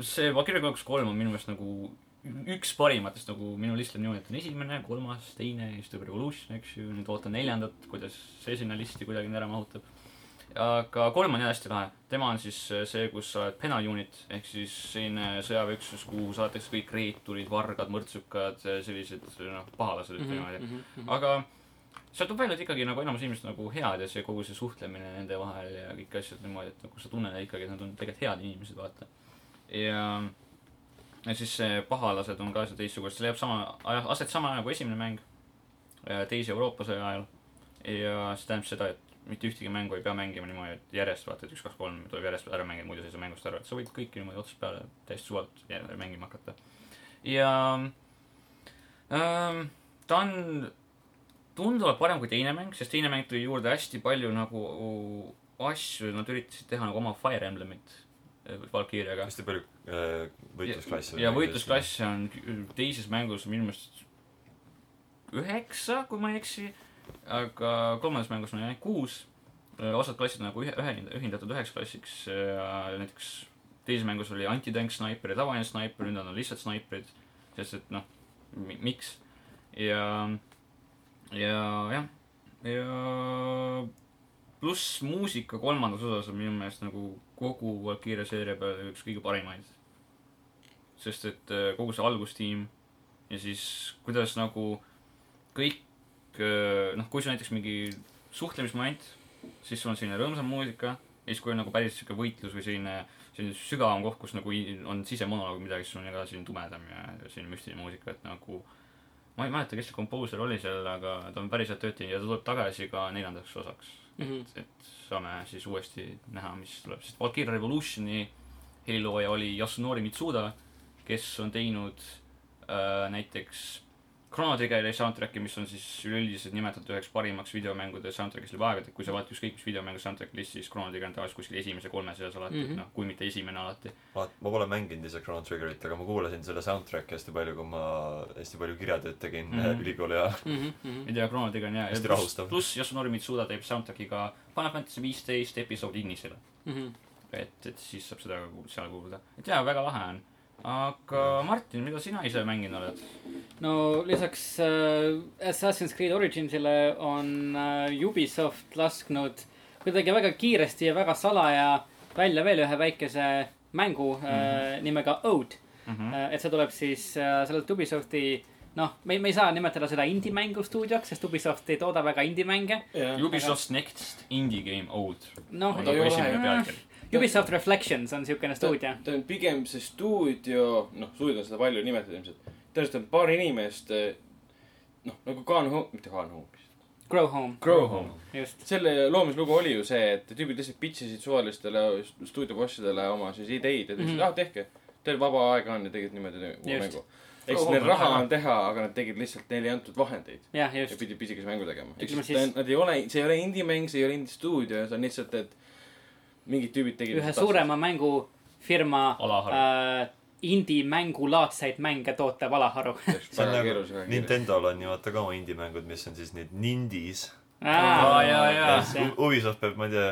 S3: see Valkyria Chronicles kolm on minu meelest nagu üks parimatest nagu minu list on niimoodi, et on esimene, kolmas, teine siis tuleb Revolution, eks ju, nüüd ootan neljandat, kuidas see sinna listi kuidagi ära mahutab. Aga kolm on jah hästi lahe, tema on siis see, kus sa oled penal unit ehk siis selline sõjaväeüksus, kuhu saadetakse kõik reeturid, vargad, mõrtsukad, sellised noh, pahalased
S1: Mhm,
S3: ütleme niimoodi, et aga sealt tuleb välja, et ikkagi nagu enamus inimesed nagu head ja see kogu see suhtlemine nende vahel ja kõik asjad niimoodi, et nagu sa tunned ikkagi, et nad on tegelikult head inimesed, vaata. ja, ja siis see pahalased on ka seal teistsugused, see leiab sama, aset sama ajal kui esimene mäng, teise Euroopa sõja ajal. ja see tähendab seda, et mitte ühtegi mängu ei pea mängima niimoodi, et järjest vaata, et üks, kaks, kolm tuleb järjest ära mängida, muidu sa ei saa mängust aru, et sa võid kõiki niimoodi otsast peale täiesti suvalt mängima hakata. ja ähm, ta on tunduvalt parem kui teine mäng, sest teine mäng tõi juurde hästi palju nagu asju, nad üritasid teha nagu oma Fire Emblemit äh, Valkyriaga.
S4: hästi palju äh, võitlusklasse.
S3: ja võitlusklasse on teises mängus minu meelest üheksa, kui ma ei eksi, aga kolmandas mängus on ainult kuus. osad klassid on nagu ühe, ühe, ühendatud üheks klassiks ja näiteks teises mängus oli antitank snaiper ja tavaline snaiper, nüüd on nad lihtsalt snaiprid, sest et noh, miks. ja, ja jah, ja pluss muusika kolmandas osas on minu meelest nagu kogu Valkyria seeria peale üks kõige parimaid sest et kogu see algustiim ja siis kuidas nagu kõik noh, kui sul näiteks mingi suhtlemismoment, siis sul on selline rõõmsam muusika ja siis kui on nagu päris sihuke võitlus või selline, selline sügavam koht, kus nagu on sisemonoloog midagi, siis sul on ka selline tumedam ja selline müstiline muusika, et nagu ma ei mäleta, kes see komposer oli seal, aga ta on päris head tööd teinud ja ta tuleb tagasi ka neljandaks osaks.
S1: Mhm.
S3: et saame siis uuesti näha, mis tuleb, sest Valkyria Revolutioni helilooja oli Yasunori Mitsuda, kes on teinud äh, näiteks Chrono Triggeri soundtrack'i, mis on siis üleüldiselt nimetatud üheks parimaks videomängude soundtrack'ist läbi aegade, kui sa vaatad ükskõik mis videomängu soundtrack'i listi, siis Chrono Trigger on tavaliselt kuskil esimese kolme seas alati mm. -hmm. noh, kui mitte esimene alati.
S4: ma, ma pole mänginud ise Chrono Triggerit, aga ma kuulasin selle soundtrack'i hästi palju, kui ma hästi palju kirjatööd tegin mm. -hmm. ülikooli ajal.
S1: Mhm,
S3: ei tea, Chrono Trigger on hea.
S4: Hästi rahustav.
S3: pluss Yasunori Mitsuda teeb soundtrack'i ka Final Fantasy viisteist episood Ignisele. et, et siis saab seda seal kuulda. et jaa, väga lahe on. Aga Martin, mida sina ise mänginud oled?
S1: no lisaks äh, Assassin's Creed Originsile on äh, Ubisoft lasknud kuidagi väga kiiresti ja väga salaja välja veel ühe väikese mängu mm -hmm. äh, nimega Ode
S3: Mhm.
S1: äh,. et see tuleb siis äh, sellelt Ubisofti noh, me, me ei saa nimetada seda indie-mängu stuudioks, sest Ubisoft ei tooda väga indie-mänge.
S3: Ubisoft's Next Indie Game Old.
S1: noh
S2: ei
S3: nagu
S2: ole-
S3: esimene pealkiri.
S1: Ubisoft Reflections on siukene stuudio.
S2: ta on pigem see stuudio, noh, stuudio on seda palju nimetatud ilmselt. tõenäoliselt on paar inimest, noh, nagu Gone Home, mitte Gone Home,
S1: Grow Home,
S2: Grow Home.
S1: just.
S2: selle loomislugu oli ju see, et tüübid lihtsalt pitch isid suvalistele stuudiobossidele oma siis ideid ja ütlesid
S1: Mhm.
S2: mm, -hmm. ah tehke. Teil vaba aega on ja tegid niimoodi uue
S1: Just.
S2: mängu. ehk siis neil raha on teha, aga nad tegid lihtsalt, neile ei antud vahendeid ja pidid pisikese mängu tegema. nad ei ole, see ei ole indie-mäng, see ei ole indie-stuudio, see on lihtsalt, et mingid tüübid tegid.
S1: ühe suurema mängufirma äh, indie-mängulaadseid mänge tootev alaharu.
S4: see on nagu Nintendo'l on ju vaata ka oma indie-mängud, mis on siis need Nindies,
S3: Aa, jaa, jaa.
S4: U- Ubisoft peab, ma ei tea,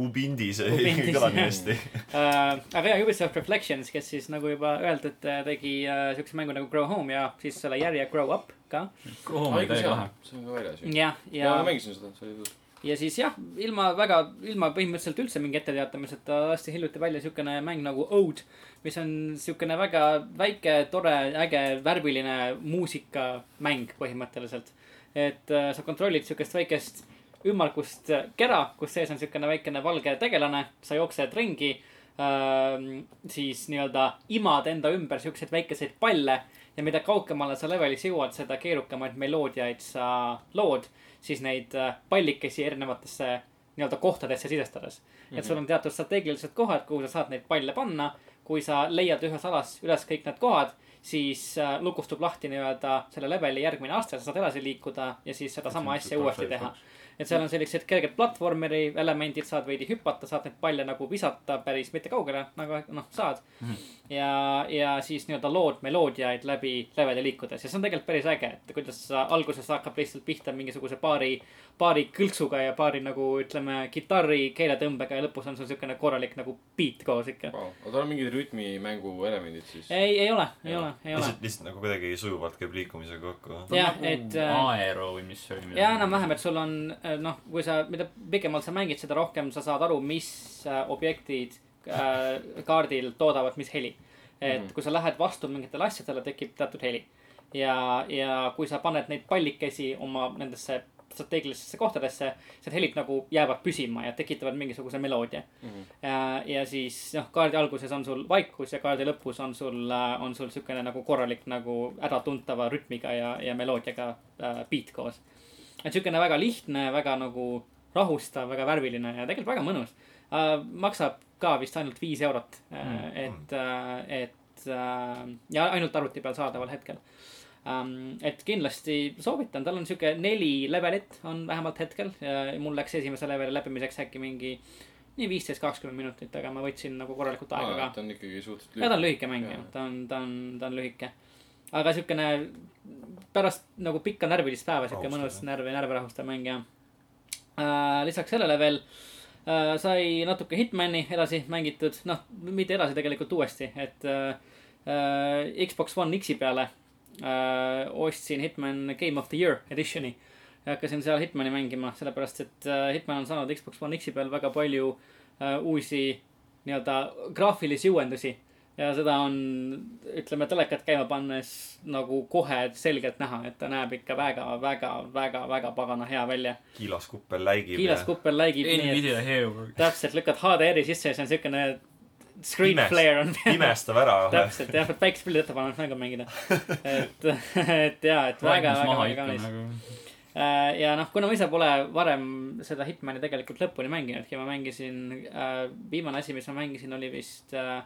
S4: Ubindis kõlab
S1: jah.
S4: nii hästi.
S1: Uh, aga jah, Ubisoft Reflections, kes siis nagu juba öeldud, tegi uh, siukse mängu nagu Grow Home ja siis selle järje Grow Up ka.
S3: ma ei
S2: haigus
S3: täiega lahe.,
S2: see on ka väljas ju.
S1: jah,
S2: ja
S1: ja
S2: ma, mängisin seda, see oli tõus.
S1: Ja siis jah, ilma väga, ilma põhimõtteliselt üldse mingi etteteatamiseta lasti hiljuti välja siukene mäng nagu Ode, mis on siukene väga väike, tore, äge, värviline muusikamäng põhimõtteliselt. et uh, sa kontrollid siukest väikest ümmargust kera, kus sees on siukene väikene valge tegelane, sa jooksed ringi äh,. siis nii-öelda imad enda ümber siukseid väikeseid palle ja mida kaugemale sa levelis jõuad, seda keerukamaid meloodiaid sa lood, siis neid äh, pallikesi erinevatesse nii-öelda kohtadesse sisestades mm. -hmm. et sul on teatud strateegilised kohad, kuhu sa saad neid palle panna. kui sa leiad ühes alas üles kõik need kohad, siis äh, lukustub lahti nii-öelda selle leveli järgmine aste, sa saad edasi liikuda ja siis sedasama asja uuesti teha. Et seal on sellised kerged platvormeri elemendid, saad veidi hüpata, saad neid palle nagu visata päris mitte kaugele, aga noh, saad mm. -hmm. ja, ja siis nii-öelda lood meloodiaid läbi leveli liikudes ja see on tegelikult päris äge, et kuidas sa alguses hakkab lihtsalt pihta mingisuguse paari, paari kõlksuga ja paari nagu ütleme, kitarri keeletõmbega ja lõpus on sul siukene korralik nagu beat koos ikka.
S2: Vau, aga tal on mingid rütmimängu elemendid siis.
S1: ei, ei ole, ei ole, ei ole.
S4: lihtsalt, lihtsalt nagu kuidagi sujuvalt käib liikumisega kokku.
S1: jah, et äh,
S3: Aero või mis see oli?
S1: ja enam-vähem, et sul on noh, kui sa, mida pikemalt sa mängid, seda rohkem sa saad aru, mis äh, objektid äh, kaardil toodavad, mis heli. et
S2: Mhm.
S1: kui sa lähed vastu mingitele asjadele, tekib teatud heli. ja, ja kui sa paned neid pallikesi oma nendesse strateegilistesse kohtadesse, need helid nagu jäävad püsima ja tekitavad mingisuguse meloodia. ja, ja siis noh, kaardi alguses on sul vaikus ja kaardi lõpus on sul, on sul siukene nagu korralik nagu äratuntava rütmiga ja, ja meloodiaga äh, beat koos. Et siukene väga lihtne, väga nagu rahustav, väga värviline ja tegelikult väga mõnus uh,. maksab ka vist ainult viis eurot uh,, et uh,, et uh, ja ainult arvuti peal saadaval hetkel um,. et kindlasti soovitan, tal on sihuke neli levelit on vähemalt hetkel ja mul läks esimese leveli läbimiseks äkki mingi nii viisteist, kakskümmend minutit, aga ma võtsin nagu korralikult aega ka.
S2: ta on ikkagi suhteliselt
S1: ja ta on lühike mäng jah, ta on, ta on, ta on lühike. Aga siukene pärast nagu pikka närvilist päeva siuke mõnus närvi, närve rahustav mäng jah äh,. lisaks sellele veel äh, sai natuke Hitmani edasi mängitud, noh, mitte edasi tegelikult uuesti, et äh, äh, Xbox One X-i peale äh, ostsin Hitman Game of the Year edition'i. ja hakkasin seal Hitmani mängima, sellepärast et äh, Hitman on saanud Xbox One X-i peal väga palju äh, uusi nii-öelda graafilisi uuendusi. Ja seda on, ütleme telekat käima pannes nagu kohe selgelt näha, et ta näeb ikka väga, väga, väga, väga pagana hea välja.
S4: kiilaskuppel läigib.
S1: kiilaskuppel läigib
S3: Nvidia Hero.
S1: täpselt lükkad HDR-i sisse ja see on siukene screen
S4: Pimest-
S1: flare on
S4: pimestab ära kohe.
S1: täpselt jah, päikesepildid ette panema, mängu mängida. et, et jaa, et väga, väga, väga kaunis.
S3: nagu.
S1: Äh, ja noh, kuna ma ise pole varem seda Hitmani tegelikult lõpuni mänginudki, ma mängisin äh,, viimane asi, mis ma mängisin, oli vist äh,,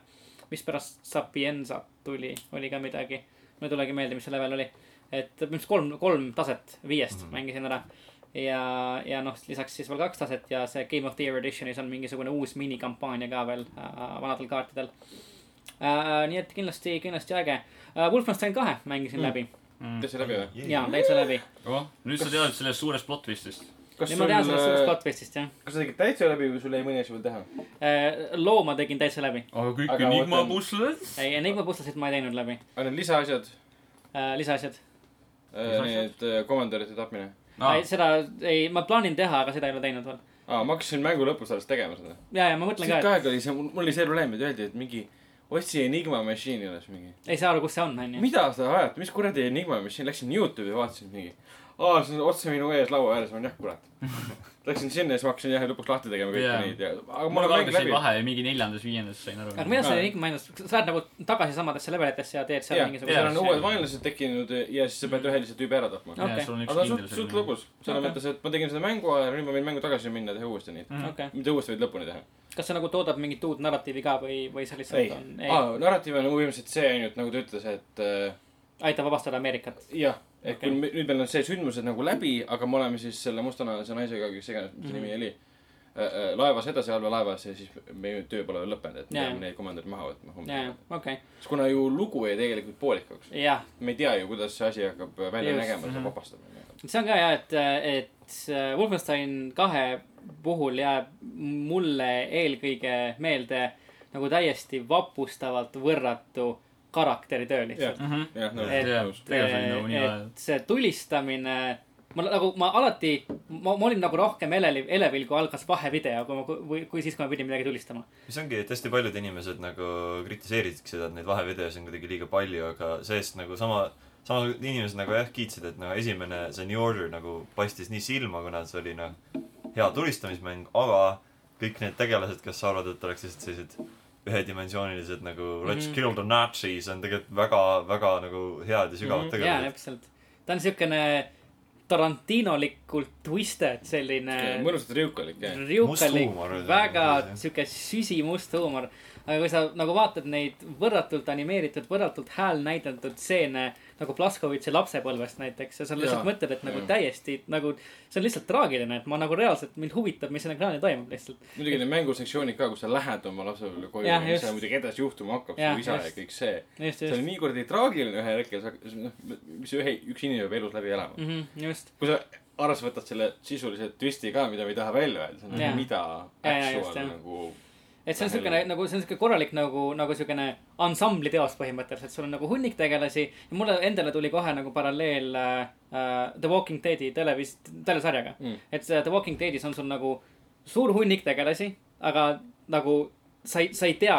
S1: mis pärast Sapienza tuli, oli ka midagi. mul ei tulegi meelde, mis see level oli. et põhimõtteliselt kolm, kolm taset viiest mm. -hmm. mängisin ära. ja, ja noh, lisaks siis veel kaks taset ja see Game of the Year edition'is on mingisugune uus minikampaania ka veel äh, vanadel kaartidel äh,. nii et kindlasti, kindlasti äge äh,. Wolfenstein kahe mängisin
S2: Mm.
S1: mm. läbi
S2: teed see läbi või?
S1: ja täitsa läbi.
S3: nüüd sa tead sellest suurest plot twist'ist.
S2: Kas
S1: nüüd ma tean sellest suurest
S2: sul,
S1: plot twist'ist jah
S2: kas sa tegid täitsa läbi või sul jäi mõni asi veel teha?
S1: äh,. loo ma tegin täitsa läbi.
S3: aga kõik
S2: Aga ma
S3: Enigma
S2: mõtlen-
S3: pussled?
S1: ei, Enigma puslasid ma ei teinud läbi
S2: aga need lisaasjad,
S1: äh,. lisaasjad
S3: asjad?
S2: need äh, komandöride tapmine.
S1: ah.. seda ei, ma plaanin teha, aga seda ei ole teinud veel.
S2: aa, ma hakkasin mängu lõpus alles tegema seda.
S1: ja, ja ma mõtlen ka,
S2: aega oli see, mul oli see probleem, et öeldi, et mingi otsi Enigma Machine'i üles mingi.
S1: ei saa aru, kus see on, onju.
S2: mida sa ajad, mis kuradi Enigma Machine, läksin Youtube'i ja vaatasin mingi. aa, see on otse minu ees laua ääres, ma olen jah, kurat. Läksin sinna ja siis ma hakkasin jah lõpuks lahti tegema kõiki
S3: Jaa.
S2: neid ja, aga
S3: mul
S2: on mäng läbi.
S3: vahe mingi neljandas, viiendas sain aru.
S1: aga mida sa
S2: Aa.
S1: Enigma endast, sa lähed nagu tagasi samadesse levelitesse ja teed seal
S2: jah,
S1: mingisuguse
S2: seal on uued
S3: see-
S2: vaenlased tekkinud ja siis sa pead ühe lihtsalt tüübi ära tapma.
S3: On
S2: aga ta on
S3: kindel
S2: suht, suht lõbus. selles mõttes, et ma tegin seda mängu ajal, nüüd ma võin mängu tagasi minna ja teha uuesti neid.
S3: Mhm.
S1: okei,
S2: mitte uuesti, vaid lõpuni teha.
S1: kas see nagu toodab mingit uut narratiivi ka või, või see lihtsalt
S2: ei
S1: on, ei,
S2: aa, narratiiv on põhimõtteliselt see ainult, nagu ta ütles, et äh,
S1: aitab vabastada Ameerikat.
S2: jah,
S1: Okei.
S2: kui me- nüüd meil on see sündmused nagu läbi, aga me oleme siis selle mustanahalise naisega, kes iganes, mis
S1: Mhm.
S2: see nimi oli, laevas edasi, allveelaevas ja siis meie töö pole veel lõppenud, et me
S1: Jaa.
S2: peame neid komandörid maha võtma homme
S1: ja, okei,
S2: sest kuna ju lugu jäi tegelikult poolikuks,
S1: jah,
S2: me ei tea ju, kuidas see asi hakkab välja
S1: Just,
S2: nägema,
S3: mhm.
S2: see vabastamine.
S1: see on ka hea, et, et see Wolfenstein kahe puhul jääb mulle eelkõige meelde nagu täiesti vapustavalt võrratu karakteritöö lihtsalt.
S3: Mhm.
S2: jah, nõus,
S1: Et-
S3: nii lahe.
S1: et see tulistamine, ma nagu, ma alati, ma, ma olin nagu rohkem elevil, elevil, kui algas vahevideo, kui ma, või kui siis, kui ma pidin midagi tulistama.
S4: mis ongi, et hästi paljud inimesed nagu kritiseerisidki seda, et neid vahevideosid on kuidagi liiga palju, aga see-eest nagu sama, sama inimesed nagu jah kiitsid, et nagu esimene, see New Order nagu paistis nii silma, kuna see oli noh, hea tulistamismäng, aga kõik need tegelased, kes arvavad, et oleks lihtsalt sellised ühedimensioonilised nagu Let's
S1: Mhm.
S4: kill the Nazis on tegelikult väga, väga nagu head ja sügavad mm -hmm.
S1: jaa,
S4: tegelased.
S1: täpselt. ta on siukene Tarantinolikult twisted selline
S2: mõnusalt riukalik, jah.
S1: Riukalik väga
S4: see.
S1: siuke süsimust huumor. aga kui sa nagu vaatad neid võrratult animeeritud, võrratult häälnäidatud stseene nagu Blaskovitši lapsepõlvest näiteks ja sa lihtsalt
S2: Jaa.
S1: mõtled, et nagu
S2: Jaa.
S1: täiesti nagu see on lihtsalt traagiline, et ma nagu reaalselt, mind huvitab, mis seal ekraanil toimub lihtsalt.
S2: muidugi need mängusektsioonid ka, kus sa lähed oma lapsepõlve koju ja mis seal muidugi edasi juhtuma hakkab, su isa ja
S1: just.
S2: kõik see. see on nii kuradi traagiline ühel hetkel, noh, mis ühe, üks inimene peab elus läbi elama.
S1: mm. -hmm, just,
S2: kui sa arvesse võtad selle sisulise twisti ka, mida me ei taha välja öelda, see on nagu mida actual nagu
S1: et see on
S2: ellu.
S1: nagu, see on siuke korralik nagu, nagu siukene ansambli teos põhimõtteliselt, sul on nagu hunnik tegelasi ja mulle endale tuli kohe nagu paralleel äh, äh, The Walking Deadi televis-, telesarjaga
S2: Mm.
S1: et see The Walking Deadis on sul nagu suur hunnik tegelasi, aga nagu sa ei, sa ei tea,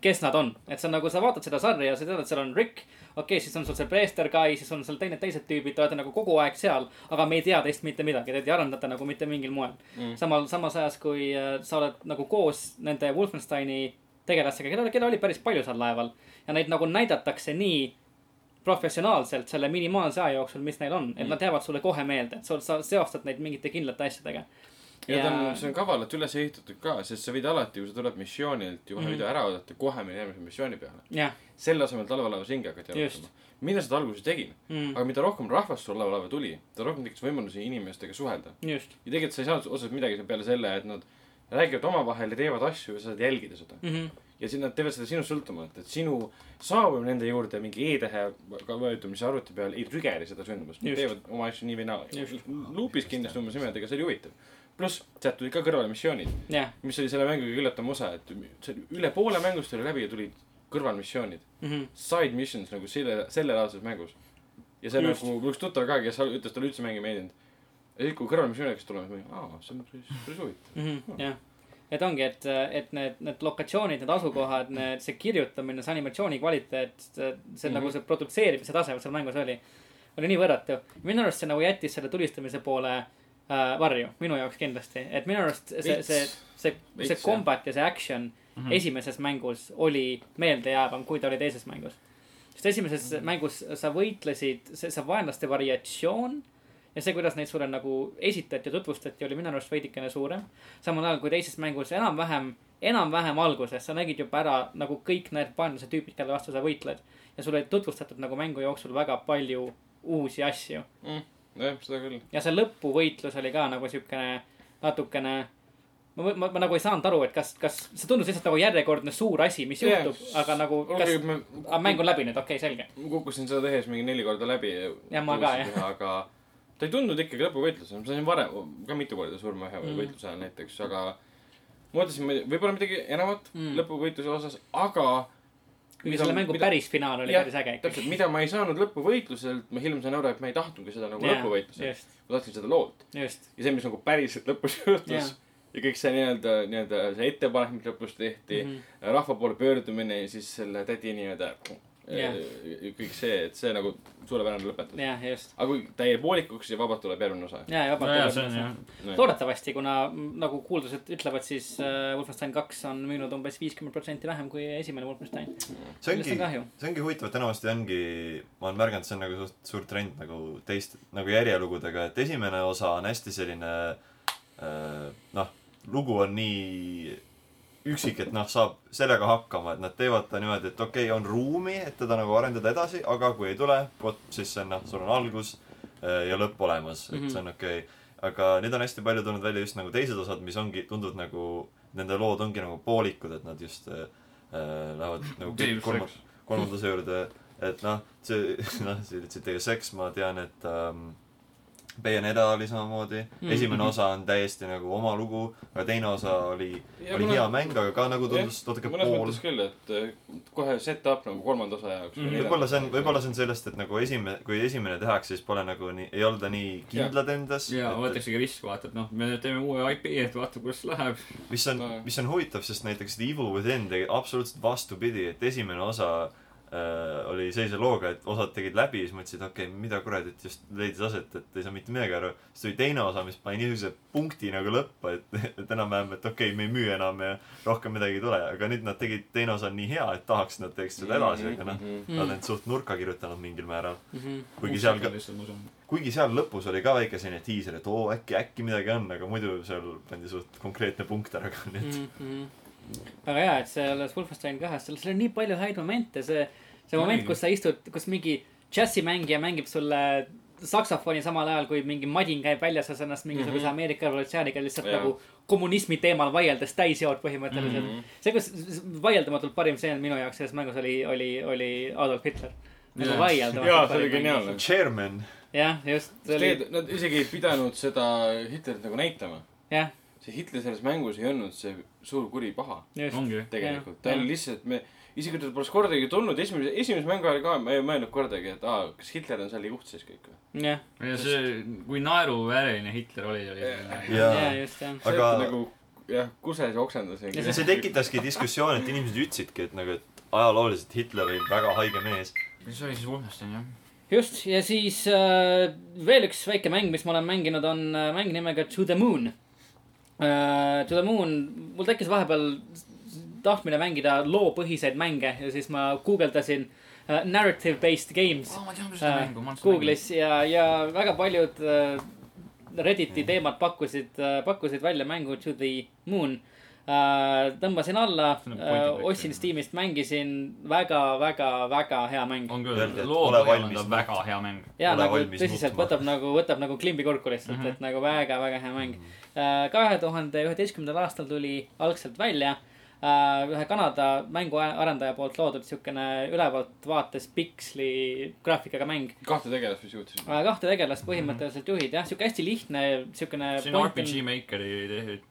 S1: kes nad on. et see on nagu, sa vaatad seda sarja ja sa tead, et seal on Rick. Okei okay,, siis on sul see Preester Guy, siis on seal teine, teised tüübid, te olete nagu kogu aeg seal, aga me ei tea teist mitte midagi, teid ei arendata nagu mitte mingil moel
S2: Mm.
S1: samal, samas ajas, kui äh, sa oled nagu koos nende Wolfensteini tegelastega, keda, keda oli päris palju seal laeval ja neid nagu näidatakse nii professionaalselt selle minimaalse aja jooksul, mis neil on, et
S2: Mm.
S1: nad jäävad sulle kohe meelde, et sa, sa seostad neid mingite kindlate asjadega.
S2: Ja ta on, see on kavalalt üles ehitatud ka, sest sa võid alati, kui sa tuled missioonilt ju kohe
S1: Mhm.
S2: video ära oodata, kohe minna järgmise missiooni peale. selle asemel talvelaevas ringi hakati
S1: Just.
S2: arutama. mina seda alguses tegin,
S1: mm,,
S2: aga mida rohkem rahvast sul laeva tuli, seda rohkem tekkis võimalusi inimestega suhelda. ja tegelikult sa ei saanud otseselt midagi peale selle, et nad räägivad omavahel ja teevad asju ja sa saad jälgida seda.
S1: mm. -hmm.
S2: ja siis nad teevad seda sinust sõltumata, et sinu saabumine nende juurde mingi E-tähe vajutamise arvuti peal ei trigger'i seda sündmust. Nad teevad oma asju nii või naa luupis kindlasti umbes niimoodi, aga see oli huvitav. Pluss sealt tulid ka kõrvale missioonid,
S1: jah
S2: mis oli selle mängu kõige üllatavam osa, et see üle poole mängust oli läbi ja tulid kõrvalmissioonid.
S1: mm -hmm.
S2: Side missions nagu selle, sellelaadses mängus. ja see
S1: Just.
S2: nagu, üks tuttav ka, kes ütles, talle üldse mäng ei meeldinud. ja siis, kui kõrvalmissioon hakkas tulema, siis ma olin, aa, see on päris, päris huvitav.
S1: mm. -hmm. jah, et ongi, et, et need, need lokatsioonid, need asukohad, need, see kirjutamine, see animatsiooni kvaliteet, see, mm
S2: Mhm.
S1: -hmm. nagu see produtseerimise tase, mis seal mängus oli, oli nii võrratu. minu arust see nagu jättis selle tulistamise poole äh, varju, minu jaoks kindlasti, et minu arust see, see, see, see combat ja see action mm. -hmm. esimeses mängus oli meeldejäävam, kui ta oli teises mängus. sest esimeses
S2: Mhm.
S1: mängus sa võitlesid, see, see vaenlaste variatsioon ja see, kuidas neid sulle nagu esitati ja tutvustati, oli minu arust veidikene suurem. samal ajal kui teises mängus enam-vähem, enam-vähem alguses sa nägid juba ära nagu kõik need vaenlase tüübid, kelle vastu sa võitled. ja sulle ei tutvustatud nagu mängu jooksul väga palju uusi asju.
S2: jah, seda küll.
S1: ja see lõpuvõitlus oli ka nagu siukene natukene. ma, ma, ma nagu ei saanud aru, et kas, kas see tundus lihtsalt nagu järjekordne suur asi, mis
S2: Jah.
S1: juhtub, aga nagu, kas,
S2: ma
S1: aga mäng on läbi nüüd, okei okay,, selge.
S2: ma kukkusin seda tehes mingi neli korda läbi.
S1: Jah, ma ka, jah.
S2: aga ta ei tundnud ikkagi lõpuvõitlusena, ma sain varem ka mitu korda surma ühe
S1: Mm.
S2: võitluse ajal näiteks, aga ma ootasin võib-olla midagi enamat
S1: mm.
S2: lõpuvõitluse osas, aga
S1: kuigi selle mängu
S2: mida-
S1: päris finaal oli
S2: Jah,
S1: päris äge
S2: täpselt, mida ma ei saanud lõpuvõitluselt, ma hiljem sain aru, et ma ei tahtnudki seda nagu lõpuvõitluselt.
S1: just,
S2: ma tahtsin seda loolt. ja see, mis nagu päriselt lõpus juhtus yeah. ja kõik see nii-öelda, nii-öelda see ettepanek, mis lõpus tehti mm. -hmm. rahva poole pöördumine ja siis selle tädi nii-öelda
S1: Jah.
S2: kõik see, et see nagu suurepärane lõpetus.
S1: just.
S2: aga kui ta jäi poolikuks ja vabalt tuleb järgmine osa.
S1: ja, ja vabalt.
S3: jah.
S1: loodetavasti, kuna nagu kuuldused ütlevad, siis äh, Wolfenstein kaks on müünud umbes viiskümmend protsenti vähem kui esimene Wolfenstein.
S4: see ongi
S1: on,
S4: see ongi huvitav, et enamasti ongi, ma olen märganud, see on nagu suht suur trend nagu teist, nagu järjelugudega, et esimene osa on hästi selline äh, noh, lugu on nii üksik, et noh, saab sellega hakkama, et nad teevad ta niimoodi, et okei okay,, on ruumi, et teda nagu arendada edasi, aga kui ei tule, vot siis see on noh, sul on algus äh, ja lõpp olemas, et see on okei okay.. aga nüüd on hästi palju tulnud välja just nagu teised osad, mis ongi, tunduvad nagu, nende lood ongi nagu poolikud, et nad just äh, äh, lähevad nagu kõik
S3: Deus
S4: kolma
S3: Ex.,
S4: kolmanduse juurde, et noh, see, noh, see ütlesid teie seks, ma tean, et ähm, Bayonetta oli samamoodi mm, esimene osa on täiesti nagu oma lugu, aga teine osa oli,
S2: Ja
S4: oli
S2: mõnes-
S4: hea mäng, aga ka nagu tundus natuke
S2: mõnes
S4: pool
S2: mõttes küll, et kohe set up nagu kolmanda osa jaoks
S3: Mm,
S4: võib-olla see on, võib-olla see on sellest, et nagu esimene, kui esimene tehakse, siis pole nagu nii, ei olda nii kindlad endas.
S3: ja võetaksegi risk, vaata, et noh, me teeme uue IP, et vaata, kuidas läheb.
S4: mis on
S2: No.,
S4: mis on huvitav, sest näiteks The Evil Within tegi absoluutselt vastupidi, et esimene osa äh, oli sellise looga, et osad tegid läbi ja siis mõtlesid, okei okay,, mida kuradit just leidis aset, et ei saa mitte midagi aru. siis tuli teine osa, mis pani niisuguse punkti nagu lõppu, et, et enam-vähem, et okei okay,, me ei müü enam ja rohkem midagi ei tule, aga nüüd nad tegid, teine osa on nii hea, et tahaks, nad teeks seda edasi, aga noh,
S2: Mhm.
S4: nad on end suht nurka kirjutanud mingil määral.
S1: Mhm.
S4: kuigi seal ka, kuigi seal lõpus oli ka väike selline diiser, et oo, äkki, äkki midagi on, aga muidu seal pandi suht konkreetne punkt ära ka, nii et
S1: Mhm. väga hea, et selles Wolfenstein kahes, seal seal on nii palju häid momente, see, see moment, kus sa istud, kus mingi džässimängija mängib sulle saksofoni samal ajal, kui mingi madin käib väljas ja sa ennast mingisuguse
S2: Mhm.
S1: Ameerika revolutsiooniga lihtsalt
S2: Jaa.
S1: nagu kommunismi teemal vaieldes täis jood põhimõtteliselt
S2: Mhm.
S1: see, kus vaieldamatult parim stseen minu jaoks selles mängus oli, oli, oli Adolf Hitler. nagu
S3: Jaa.
S1: vaieldamatult.
S2: Jaa, see oli geniaalne.
S4: Chairman,
S1: jah, just, see oli,
S2: nad isegi ei pidanud seda Hitlerit nagu näitama.
S1: jah,
S2: see Hitler selles mängus ei olnud see suur kuri paha tegelikult. ta oli lihtsalt, me, isegi kui ta poleks kordagi tulnud, esimese, esimese mängu ajal ka ma ei mõelnud kordagi, et aa, kas Hitler on seal juht siis kõik või.
S1: jah,
S3: ja see, kui naeruvääriline Hitler oli, oli
S4: Jaa.
S1: ja just, jah.
S2: see
S4: Aga-
S2: nagu jah, kuses oksendas.
S1: Ja see-
S4: see tekitaski diskussiooni, et inimesed ütlesidki, et nagu, et ajalooliselt Hitler oli väga haige mees.
S3: see oli siis Wolfenstein jah.
S1: just, ja siis äh, veel üks väike mäng, mis ma olen mänginud, on äh, mäng nimega To the Moon äh,. To the Moon, mul tekkis vahepeal tahtmine mängida loopõhiseid mänge ja siis ma guugeldasin äh, narrative based games
S3: ma tean seda mängu,
S1: Google'is ja, ja väga paljud äh, Redditi teemad pakkusid äh,, pakkusid välja mängu To the Moon äh,. tõmbasin alla
S3: click,
S1: ostsin. Steamist, mängisin väga, väga, väga hea mäng.
S3: on küll,
S4: et
S3: loo põhjal on väga hea mäng.
S1: ja
S4: Ole
S1: nagu tõsiselt võtab nagu, võtab nagu klimbi kurku lihtsalt mm,
S3: Mhm.
S1: -hmm. et nagu väga-väga hea mäng. kahe tuhande üheteistkümnendal aastal tuli algselt välja äh, ühe Kanada mänguarendaja poolt loodud siukene ülevalt vaates piksli graafikaga mäng.
S2: kahte tegelast vist jõudsid.
S1: kahte tegelast põhimõtteliselt juhid jah, siuke hästi lihtne, siukene.
S3: see on RPG Makeri tehtud,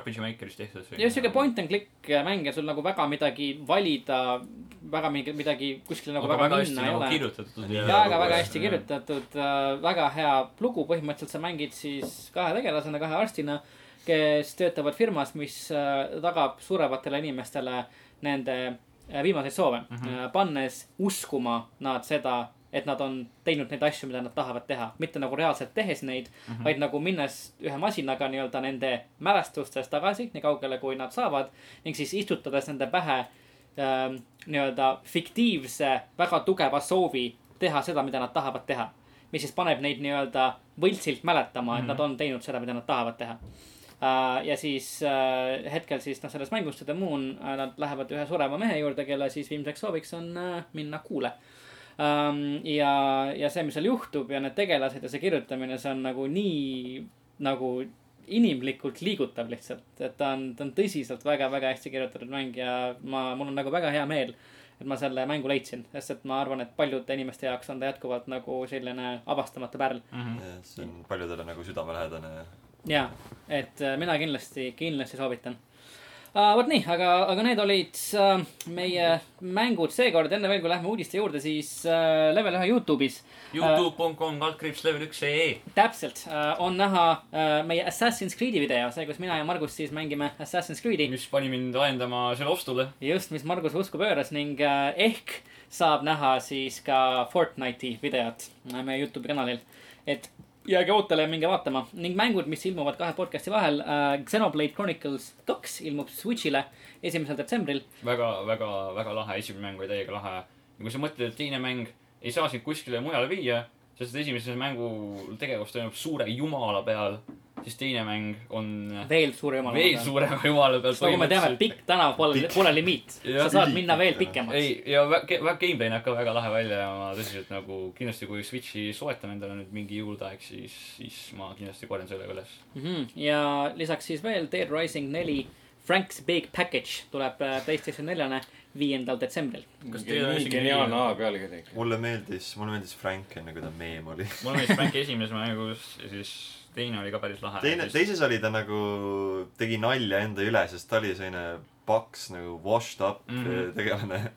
S3: RPG Makeris tehtud.
S1: just siuke point and click mäng ja sul nagu väga midagi valida, väga mingi midagi kuskile nagu
S3: aga
S1: väga,
S3: väga
S1: minna ei
S3: nagu
S1: ole.
S3: kirjutatud
S1: väga
S4: jah.
S1: hästi kirjutatud äh,, väga hea lugu, põhimõtteliselt sa mängid siis kahe tegelasena, kahe arstina, kes töötavad firmas, mis äh, tagab surevatele inimestele nende äh, viimaseid soove mm. -hmm. pannes uskuma nad seda, et nad on teinud neid asju, mida nad tahavad teha, mitte nagu reaalselt tehes neid mm. -hmm. vaid nagu minnes ühe masinaga nii-öelda nende mälestustes tagasi, nii kaugele, kui nad saavad ning siis istutades nende pähe ähm, nii-öelda fiktiivse, väga tugeva soovi teha seda, mida nad tahavad teha. mis siis paneb neid nii-öelda võltsilt mäletama, et
S3: Mhm.
S1: nad on teinud seda, mida nad tahavad teha. Ja siis uh, hetkel siis noh, selles mängus To the Moon uh, nad lähevad ühe sureva mehe juurde, kelle siis viimseks sooviks on minna kuule um,. ja, ja see, mis seal juhtub ja need tegelased ja see kirjutamine, see on nagu nii nagu inimlikult liigutav lihtsalt, et ta on, ta on tõsiselt väga-väga hästi kirjutatud mäng ja ma, mul on nagu väga hea meel, et ma selle mängu leidsin, sest et ma arvan, et paljude inimeste jaoks on ta jätkuvalt nagu selline avastamata pärl.
S3: Mhm.
S4: see on paljudele nagu südamelähedane ja
S1: et äh, mina kindlasti, kindlasti soovitan uh,. vot nii, aga, aga need olid uh, meie mängud seekord, enne veel, kui lähme uudiste juurde, siis uh, level ühe Youtube'is
S3: Youtube.com kaldkriips level üks ee.
S1: täpselt uh, on näha uh, meie Assassin's Creed'i video, see, kus mina ja Margus siis mängime Assassin's Creed'i.
S3: mis pani mind ajendama selle ostule.
S1: just, mis Margus usku pööras ning äh, ehk saab näha siis ka Fortnite'i videot meie Youtube'i kanalil. et jääge ootele ja minge vaatama ning mängud, mis ilmuvad kahe podcast'i vahel äh,. Xenoblade Chronicles kaks ilmub Switch'ile esimesel detsembril.
S3: väga, väga, väga lahe, esimene mäng oli täiega lahe. ja kui sa mõtled, et teine mäng ei saa sind kuskile mujale viia, sest esimese mängu tegevus toimub suure jumala peal, siis teine mäng on
S1: veel suure jumala.
S3: veel. suurema jumala peal.
S1: nagu me teame, pikk tänav pole, pole limiit. Sa saad
S4: Üli-
S1: minna veel pikemaks.
S3: ei, ja vä- ge- vä- gameplay näeb ka väga lahe välja ja ma tõsiselt nagu kindlasti, kui Switch'i soetan endale nüüd mingi jõuluaeg, siis, siis ma kindlasti korjan selle üles.
S1: mm. -hmm. ja lisaks siis veel Dead Rising neli Frank's Big Package tuleb äh, Playstation neljane viiendal detsembril.
S3: Kas teil on
S2: geniaalne A pealkiri
S4: mulle meeldis, mulle meeldis Frank enne, kui ta meem oli.
S3: mulle meeldis Franki esimeses mängus ja siis teine oli ka päris lahe.
S4: teine, teises oli ta nagu, tegi nalja enda üle, sest ta oli selline paks nagu washed up mm. -hmm. tegelane.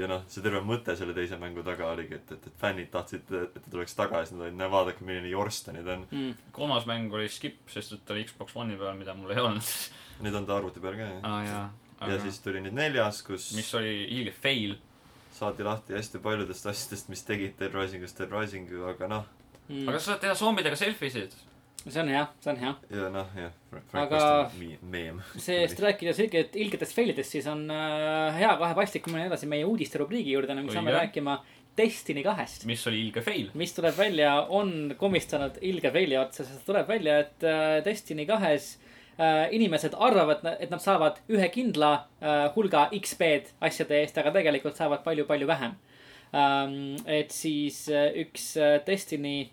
S4: ja noh, see terve mõte selle teise mängu taga oligi, et, et, et fännid tahtsid, et ta tuleks tagasi, nad olid, näe vaadake, milline jorss ta nüüd on.
S1: Mm.
S3: kolmas mäng oli Skip, sest et ta oli Xbox One'i peal, mida mul ei olnud.
S4: nüüd on ta arvuti peal ka, jah.
S3: aa jaa.
S4: ja siis tuli nüüd neljas, kus
S3: mis oli ilge fail.
S4: saadi lahti hästi paljudest asjadest, mis tegid Dead Risingust Dead Risingu, aga noh,
S1: Mm.
S3: aga sa saad teha zombidega selfisid.
S1: see on hea, see on hea.
S4: ja noh, jah,
S1: Aga- sellest rääkides ilget, ilgetest failidest, siis on äh, hea kohe paslik minna edasi meie uudiste rubriigi juurde, me saame rääkima Destiny kahest.
S3: mis oli ilge fail.
S1: mis tuleb välja, on komistanud ilge faili otsa, sest tuleb välja, et äh, Destiny kahes äh, inimesed arvavad, et nad saavad ühe kindla äh, hulga XP-d asjade eest, aga tegelikult saavad palju-palju vähem ähm,. et siis üks Destiny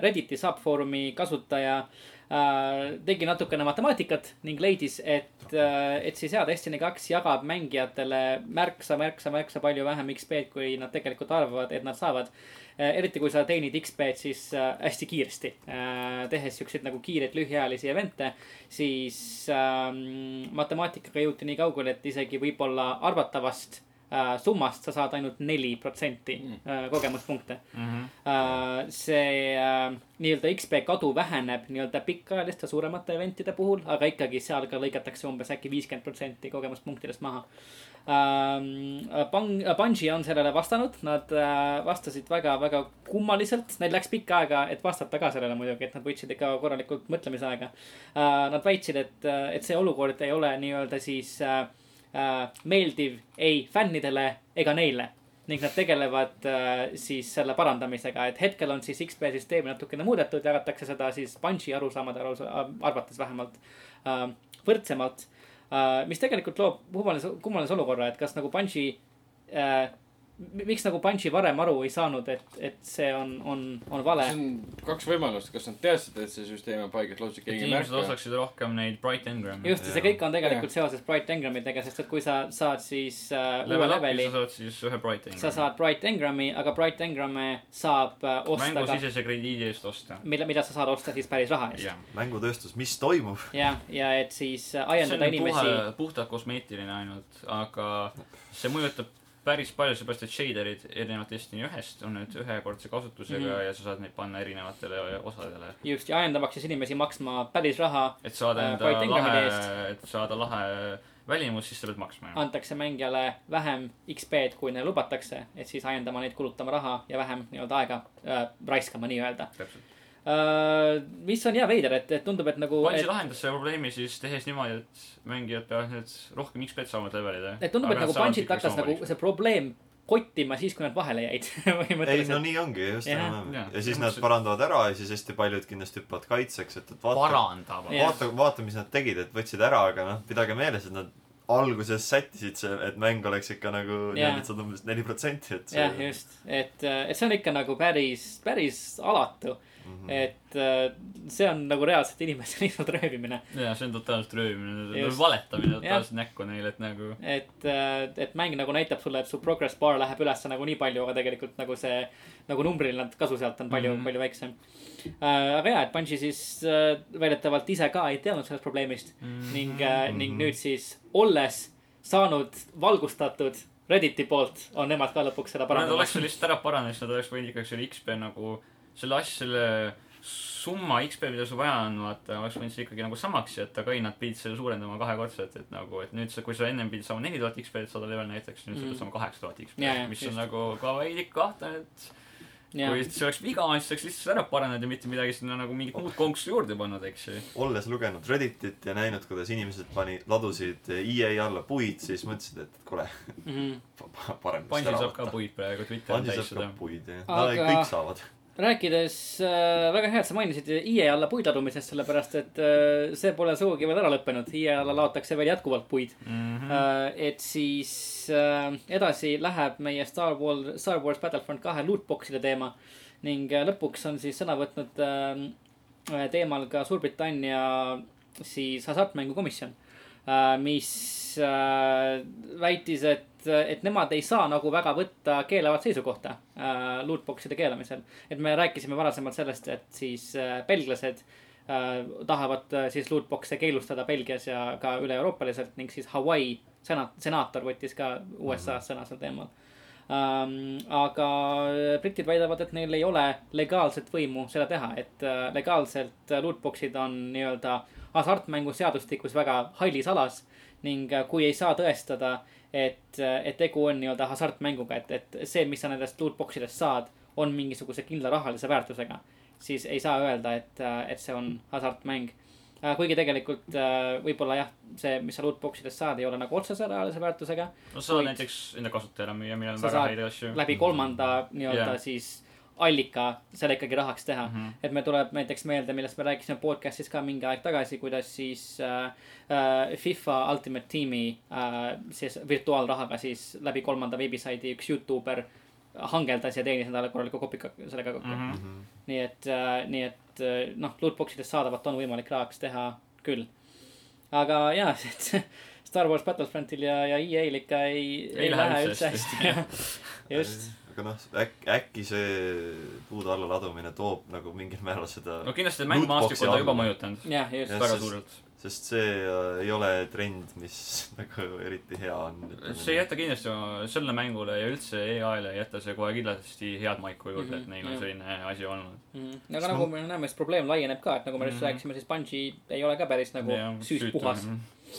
S1: Redditi subfoorumi kasutaja äh, tegi natukene matemaatikat ning leidis, et äh,, et siis jaa, Destiny kaks jagab mängijatele märksa, märksa, märksa palju vähem XP-d, kui nad tegelikult arvavad, et nad saavad. eriti kui sa teenid XP-d siis äh, hästi kiiresti äh,, tehes siukseid nagu kiireid lühiajalisi event'e, siis ähm, matemaatikaga jõuti nii kaugele, et isegi võib-olla arvatavast äh, summast sa saad ainult neli protsenti äh, kogemuspunkte. Äh, see äh, nii-öelda XP kadu väheneb nii-öelda pikaajaliste suuremate eventide puhul, aga ikkagi seal ka lõigatakse umbes äkki viiskümmend protsenti kogemuspunktidest maha ähm,. Bang-, Bungi on sellele vastanud, nad äh, vastasid väga-väga kummaliselt, neil läks pikka aega, et vastata ka sellele muidugi, et nad võtsid ikka korralikult mõtlemisaega äh,. Nad väitsid, et, et see olukord ei ole nii-öelda siis äh, äh, meeldiv ei fännidele ega neile ning nad tegelevad äh, siis selle parandamisega, et hetkel on siis XP süsteemi natukene muudetud, jagatakse seda siis Bungi arusaamade aru- arvates vähemalt äh, võrdsemalt äh,. mis tegelikult loob kummalise, kummalise olukorra, et kas nagu Bungi äh,, miks nagu Bungi varem aru ei saanud, et, et see on, on, on vale
S2: see on kaks võimalust, kas nad teadsid, et see süsteem on paigas, lootsid keegi ei
S3: inimesed
S2: märka.
S3: ostaksid rohkem neid Bright Engrami.
S1: just, ja see kõik on tegelikult seoses Bright Engramidega, sest et kui sa saad siis äh, uue leveli
S3: sa, saad siis ühe Bright Engrami.
S1: sa saad Bright Engrami, aga Bright Engrame saab äh, osta
S3: mängusisese krediidi eest osta.
S1: mille, mida sa saad osta siis päris raha eest.
S3: jah.
S4: mängutööstus, mis toimub?
S1: ja, ja et siis äh, ajendada
S3: on
S1: inimesi
S3: puhtalt kosmeetiline ainult, aga see mõjutab päris palju, seepärast et shader'id erinevalt Destiny ühest on nüüd ühekordse kasutusega mm. -hmm. ja sa saad neid panna erinevatele osadele.
S1: just ja ajendamaks siis inimesi maksma päris raha,
S3: et saada
S1: Äh,
S3: enda
S1: Engramide
S3: lahe, et saada lahe välimus, siis sa pead maksma
S1: antakse mängijale vähem XP-d, kui neile lubatakse, et siis ajendama neid kulutama raha ja vähem nii-öelda aega äh, raiskama nii-öelda
S3: täpselt.
S1: äh,. mis on hea veider, et, et tundub, et nagu,
S3: Bungi
S1: et,
S3: lahendas selle probleemi siis tehes niimoodi, et mängijad peavad nüüd rohkem XP-d saama levelida.
S1: et tundub, et nagu Bungit hakkas nagu see probleem kottima siis, kui nad vahele jäid
S4: ei, no nii ongi just enam-vähem. Ja siis nad parandavad ära ja siis hästi paljud kindlasti hüppavad kaitseks, et, et vaata, vaata, vaata, mis nad tegid, et võtsid ära, aga noh, pidage meeles, et nad alguses sättisid see, et mäng oleks ikka nagu saad umbes neli protsenti, et see
S1: jah, just, et, et see on ikka nagu päris, päris alatu.
S4: Mhm.
S1: et äh, see on nagu reaalselt inimese lihtsalt röövimine.
S3: jaa, see on totaalselt röövimine,
S1: Just.
S3: valetamine totaalselt näkku neile, et nagu
S1: et, et mäng nagu näitab sulle, et su progress bar läheb üles nagu nii palju, aga tegelikult nagu see, nagu numbriline kasu sealt on palju mm,
S3: Mhm.
S1: -hmm. palju väiksem äh,. aga jaa, et Bungi siis äh, väidetavalt ise ka ei teadnud sellest probleemist mm
S3: Mhm.
S1: -hmm. ning äh,, ning nüüd siis olles saanud valgustatud Redditi poolt, on nemad ka lõpuks seda
S3: kui nad oleks selle lihtsalt ära parandanud, siis nad oleks võinud ikkagi selle XP nagu, selle asja, selle summa XP, mida sul vaja on, vaata, oleks võinud see ikkagi nagu samaks jätta, aga ei, nad pidid selle suurendama kahekordselt, et nagu, et nüüd sa, kui sa ennem pidid saama neli tuhat XP-d sada level näiteks, nüüd sa
S1: Mhm.
S3: pead saama kaheksa tuhat XP-d mis
S1: just.
S3: on nagu ka veidi kahtlane, et
S1: ja
S3: kui see oleks viga siis oleks lihtsalt ära parandanud ja mitte midagi sinna nagu mingit muud konksu juurde pannud, eks ju.
S4: olles lugenud Redditit ja näinud, kuidas inimesed pani, ladusid EA alla puid, siis mõtlesid, et kuule,
S1: mm.
S4: parem
S3: Bungi saab ka. puid praegu, Twitter on täis
S4: saab ka
S3: seda.
S4: puid jah,
S1: Aga-
S4: kõik saavad.
S1: Rääkides äh,, väga hea, et sa mainisid IE alla puid ladumisest, sellepärast et äh, see pole sugugi veel ära lõppenud, IE alla laotakse veel jätkuvalt puid
S3: Mhm.
S1: äh,. et siis äh, edasi läheb meie Star Wars, Star Wars Battlefront kahe lootbox'ide teema ning äh, lõpuks on siis sõna võtnud äh, teemal ka Suurbritannia siis hasartmängukomisjon äh,, mis äh, väitis, et, et nemad ei saa nagu väga võtta keelavat seisukohta äh, lootbox'ide keelamisel. et me rääkisime varasemalt sellest, et siis äh, belglased äh, tahavad äh, siis lootbox'e keelustada Belgias ja ka üle-euroopaliselt ning siis Hawaii senat-, senaator võttis ka USA-s sõna sel teemal um,. aga britid väidavad, et neil ei ole legaalset võimu seda teha, et äh, legaalselt äh, lootbox'id on nii-öelda hasartmänguseadustikus väga hallis alas ning äh, kui ei saa tõestada, et, et tegu on nii-öelda hasartmänguga, et, et see, mis sa nendest lootbox idest saad, on mingisuguse kindla rahalise väärtusega, siis ei saa öelda, et, et see on hasartmäng. kuigi tegelikult võib-olla jah, see, mis sa lootbox idest saad, ei ole nagu otsese rahalise väärtusega.
S3: no sa saad näiteks enda kasutajale müüa, millel on väga häid asju.
S1: läbi kolmanda nii-öelda yeah. siis allika selle ikkagi rahaks teha mm. -hmm. et meil tuleb näiteks meelde, millest me rääkisime podcast'is ka mingi aeg tagasi, kuidas siis äh, äh, FIFA Ultimate Team'i äh, siis virtuaalrahaga siis läbi kolmanda veebisaidi üks Youtuber hangeldas ja teenis endale korraliku kopika sellega kokku mm. -hmm. Nii et äh,, nii et äh, noh, lootbox idest saadavat on võimalik rahaks teha küll. aga jaa, et Star Wars Battlefrontil ja, ja EA-l ikka ei, ei, ei lähe üldse hästi. just,
S4: aga noh, äkki, äkki see puude alla ladumine toob nagu mingil määral seda
S3: no kindlasti mängumaastikku on ta juba mõjutanud.
S1: jah, just
S3: väga
S4: sest-
S3: suurelt.
S4: sest see äh, ei ole trend, mis nagu eriti hea on.
S3: see ei jäta kindlasti sellele mängule ja üldse EA-le ei jäta see kohe kindlasti head maiku juurde mm, -hmm, et neil on selline asi olnud.
S1: mm.. aga nagu me näeme, siis probleem laieneb ka, et nagu me just
S3: Mhm.
S1: rääkisime, siis Bungi ei ole ka päris nagu süüst puhas.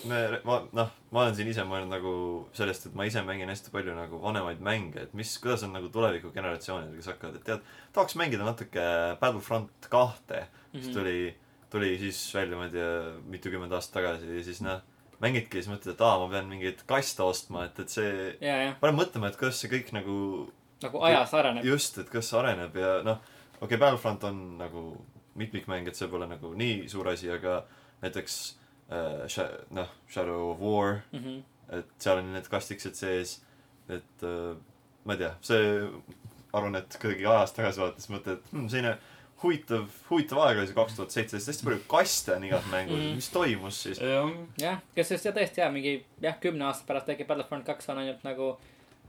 S4: me, ma, noh, ma olen siin ise mõelnud nagu sellest, et ma ise mängin hästi palju nagu vanemaid mänge, et mis, kuidas on nagu tulevikugeneratsioonidega, kes hakkavad, et tead, tahaks mängida natuke Battlefront kahte mm, -hmm. mis
S1: Mhm.
S4: tuli, tuli siis välja, ma ei tea, mitukümmend aastat tagasi ja siis noh, mängidki ja siis mõtled, et aa, ma pean mingeid kaste ostma, et, et see
S1: ja, jah,
S4: paneb mõtlema, et kuidas see kõik nagu
S1: nagu ajas areneb.
S4: just, et kuidas see areneb ja noh, okei okay,, Battlefront on nagu mitmikmäng, et see pole nagu nii suur asi, aga näiteks noh, Shadow of War,
S1: Mm -hmm.
S4: et seal on need kastikesed sees, et äh, ma ei tea, see, arvan, et kuidagi ajas tagasi vaadates mõtled, et hmm, selline huvitav, huvitav aeg oli see kaks tuhat seitseteist, hästi palju kaste on igas mängus
S1: Mhm.,
S4: mis toimus siis?
S3: jah,
S1: kes sest ja tõesti jah, mingi jah, kümne aasta pärast äkki Battlefront kaks on ainult nagu,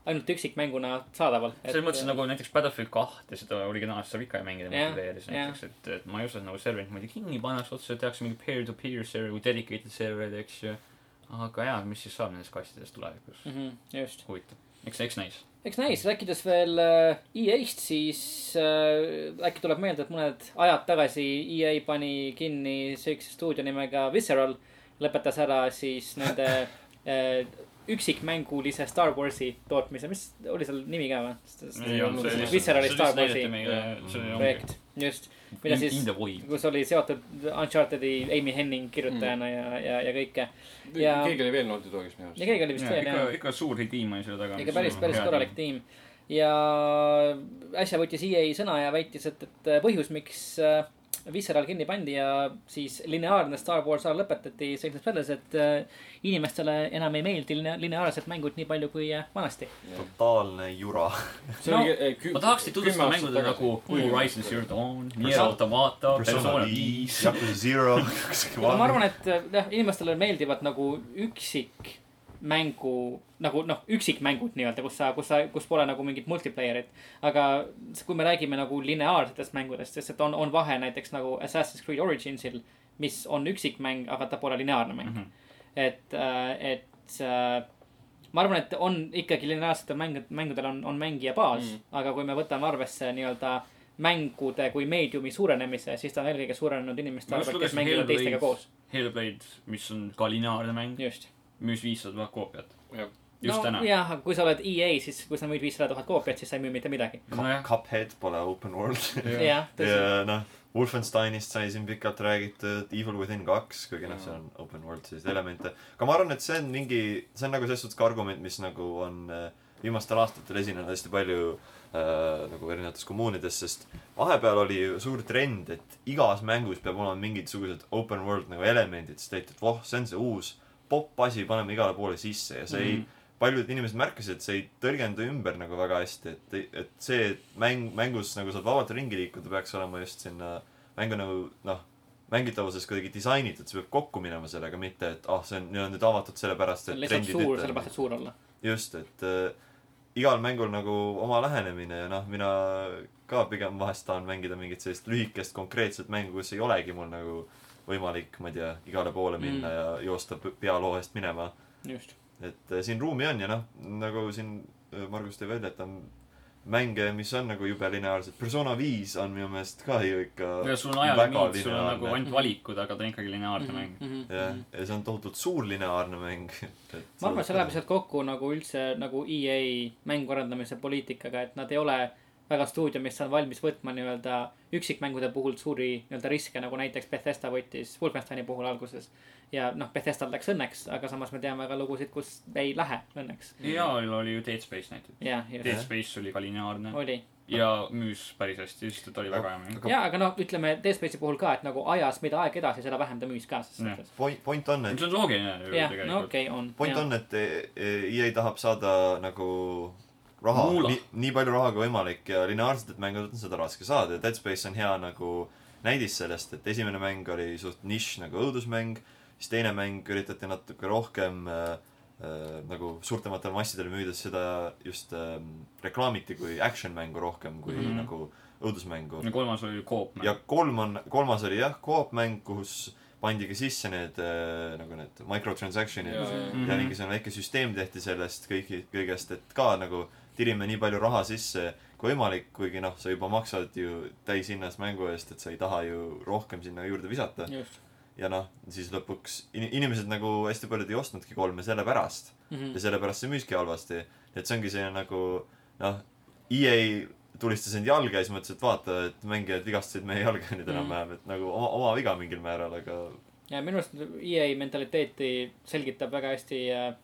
S1: ainult üksikmänguna saadaval.
S3: selles mõttes nagu näiteks Battlefield kahte, seda originaalset saab ikka ju mängida multiplayer'is näiteks, et, et ma ei usu, et nagu serverit muidu kinni pannakse otsa, tehakse mingi peer-to-peer server või dedicated serverid, eks ju. aga jaa, mis siis saab nendest kastidest tulevikus?
S1: mm. -hmm, just.
S3: huvitav, eks, eks näis.
S1: eks näis, rääkides veel äh, EA-st, siis äh, äkki tuleb meelde, et mõned ajad tagasi EA pani kinni siukse stuudio nimega Visceral. lõpetas ära siis nende äh, üksikmängulise Star Warsi tootmise, mis oli seal nimi ka või? Viscerali Star Warsi projekt, just, mida siis- kus oli seotud Uncharted'i Amy Henning kirjutajana ja, ja, ja kõike. Ja-
S2: keegi oli veel Naughty Dogist minu
S1: ja
S2: arust.
S1: keegi oli vist veel jah,,
S3: ikka suur tiim oli selle taga.
S1: ikka päris, päris korralik. tiim. ja äsja võttis EA sõna ja väitis, et, et põhjus, miks äh, Visceral kinni pandi ja siis lineaarne Star Wars ära lõpetati, seisnes selles, et äh, inimestele enam ei meeldi line- lineaarsed mängud nii palju kui äh, vanasti.
S4: totaalne jura.
S1: No,
S3: ma tahaks teid tutvustada mängude nagu Horizon Zero Dawn, Nier Automata,
S4: Persona viis, Zero.
S1: ma arvan, et äh, jah, inimestele meeldivad nagu üksikmängu, nagu noh, üksikmängud nii-öelda, kus sa, kus sa, kus pole nagu mingit multiplayer'it. aga kui me räägime nagu lineaarsetest mängudest, sest et on, on vahe näiteks nagu Assassin's Creed Originsil, mis on üksikmäng, aga ta pole lineaarne mäng mm. -hmm. et, et äh, ma arvan, et on ikkagi lineaarsetel mängud, mängudel on, on mängija baas mm,
S2: Mm.
S1: -hmm. aga kui me võtame arvesse nii-öelda mängude kui meediumi suurenemise, siis ta on eelkõige suurenenud inimeste arvel, kes mängivad teistega koos.
S3: Hellblade, mis on ka lineaarne mäng,
S1: just.
S3: Müüs viissada tuhat koopiat. Just
S1: no,
S3: täna.
S1: jah, aga kui sa oled EA, siis kui sa müüd viissada tuhat koopiat, siis sa ei müü mitte midagi.
S3: nojah,
S4: Cuphead pole open world.
S1: tõsi.
S4: ja noh, Wolfensteinist sai siin pikalt räägitud, Evil Within kaks, kuigi noh, seal on open world selliseid elemente. aga ma arvan, et see on mingi, see on nagu selles suhtes ka argument, mis nagu on äh, viimastel aastatel esinenud hästi palju äh, nagu erinevates kommuunides, sest vahepeal oli suur trend, et igas mängus peab olema mingisugused open world nagu elemendid, sest leiti, et voh, see on see uus popp asi, paneme igale poole sisse ja see ei
S3: Mhm.
S4: paljud inimesed märkasid, et see ei tõlgendu ümber nagu väga hästi, et, et see, et mäng, mängus nagu saad vabalt ringi liikuda, peaks olema just sinna mängu nagu noh, mängitavuses kuidagi disainitud, see peab kokku minema sellega, mitte et ah, see on, on nüüd avatud sellepärast, et
S1: lihtsalt suur, sellepärast et suur olla.
S4: just, et äh, igal mängul nagu oma lähenemine ja noh, mina ka pigem vahest tahan mängida mingit sellist lühikest konkreetset mängu, kus ei olegi mul nagu võimalik, ma ei tea, igale poole minna mm. ja joosta pealoo eest minema.
S1: just.
S4: et äh, siin ruumi on ja noh, nagu siin äh, Margus tõi välja, et on mänge, mis on nagu jube lineaarsed. Persona viis on minu meelest ka ju ikka
S3: ja sul on ajalimiit, sul on nagu ainult valikud, aga ta on ikkagi lineaarne mäng.
S1: Mhm.
S4: jah, ja see on tohutult suur lineaarne mäng.
S1: ma arvan, et see läheb lihtsalt kokku nagu üldse nagu EA mängu arendamise poliitikaga, et nad ei ole väga stuudio, mis on valmis võtma nii-öelda üksikmängude puhul suuri nii-öelda riske, nagu näiteks Bethesda võttis Wolfensteini puhul alguses. ja noh, Bethesdal läks õnneks, aga samas me teame ka lugusid, kus ei lähe õnneks.
S3: EA-l oli ju Dead Space näiteks.
S1: jah,
S3: Dead Space oli ka lineaarne
S1: oli.
S3: ja müüs päris hästi, sest et oli väga hea mäng.
S1: ja, aga noh, ütleme Dead Space'i puhul ka, et nagu ajas, mida aeg edasi, seda vähem ta müüs ka
S4: point, point on, et
S3: see on loogiline ju
S1: jah, no
S3: tegelikult.
S1: okei okay,, on.
S4: point on, et EA tahab saada nagu raha, nii, nii palju raha kui võimalik ja lineaarsetelt mängudelt on seda raske saada ja Dead Space on hea nagu näidis sellest, et esimene mäng oli suht nišš nagu õudusmäng, siis teine mäng üritati natuke rohkem äh, äh, nagu suurtematele massidele müüdes seda just äh, reklaamiti kui action mängu rohkem kui mm. -hmm. nagu õudusmängu.
S3: ja kolmas oli Coop
S4: ja
S3: mäng.
S4: kolm on, kolmas oli jah, coop mäng, kus pandigi sisse need äh, nagu need microtransaction'id
S2: ja,
S4: ja
S3: Mhm.
S4: mingisugune väike süsteem tehti sellest kõigi, kõigest, et ka nagu tirime nii palju raha sisse kui võimalik, kuigi noh, sa juba maksad ju täishinnas mängu eest, et sa ei taha ju rohkem sinna juurde visata. ja noh, siis lõpuks in-, inimesed nagu hästi paljud ei ostnudki kolme sellepärast
S1: Mhm.
S4: ja sellepärast see müüski halvasti. et see ongi selline nagu noh, EA tulistas end jalga ja siis mõtles, et vaata, et mängijad vigastasid meie jalga nüüd
S1: Mhm.
S4: enam-vähem, et nagu oma, oma viga mingil määral, aga
S1: ja minu arust EA mentaliteeti selgitab väga hästi äh,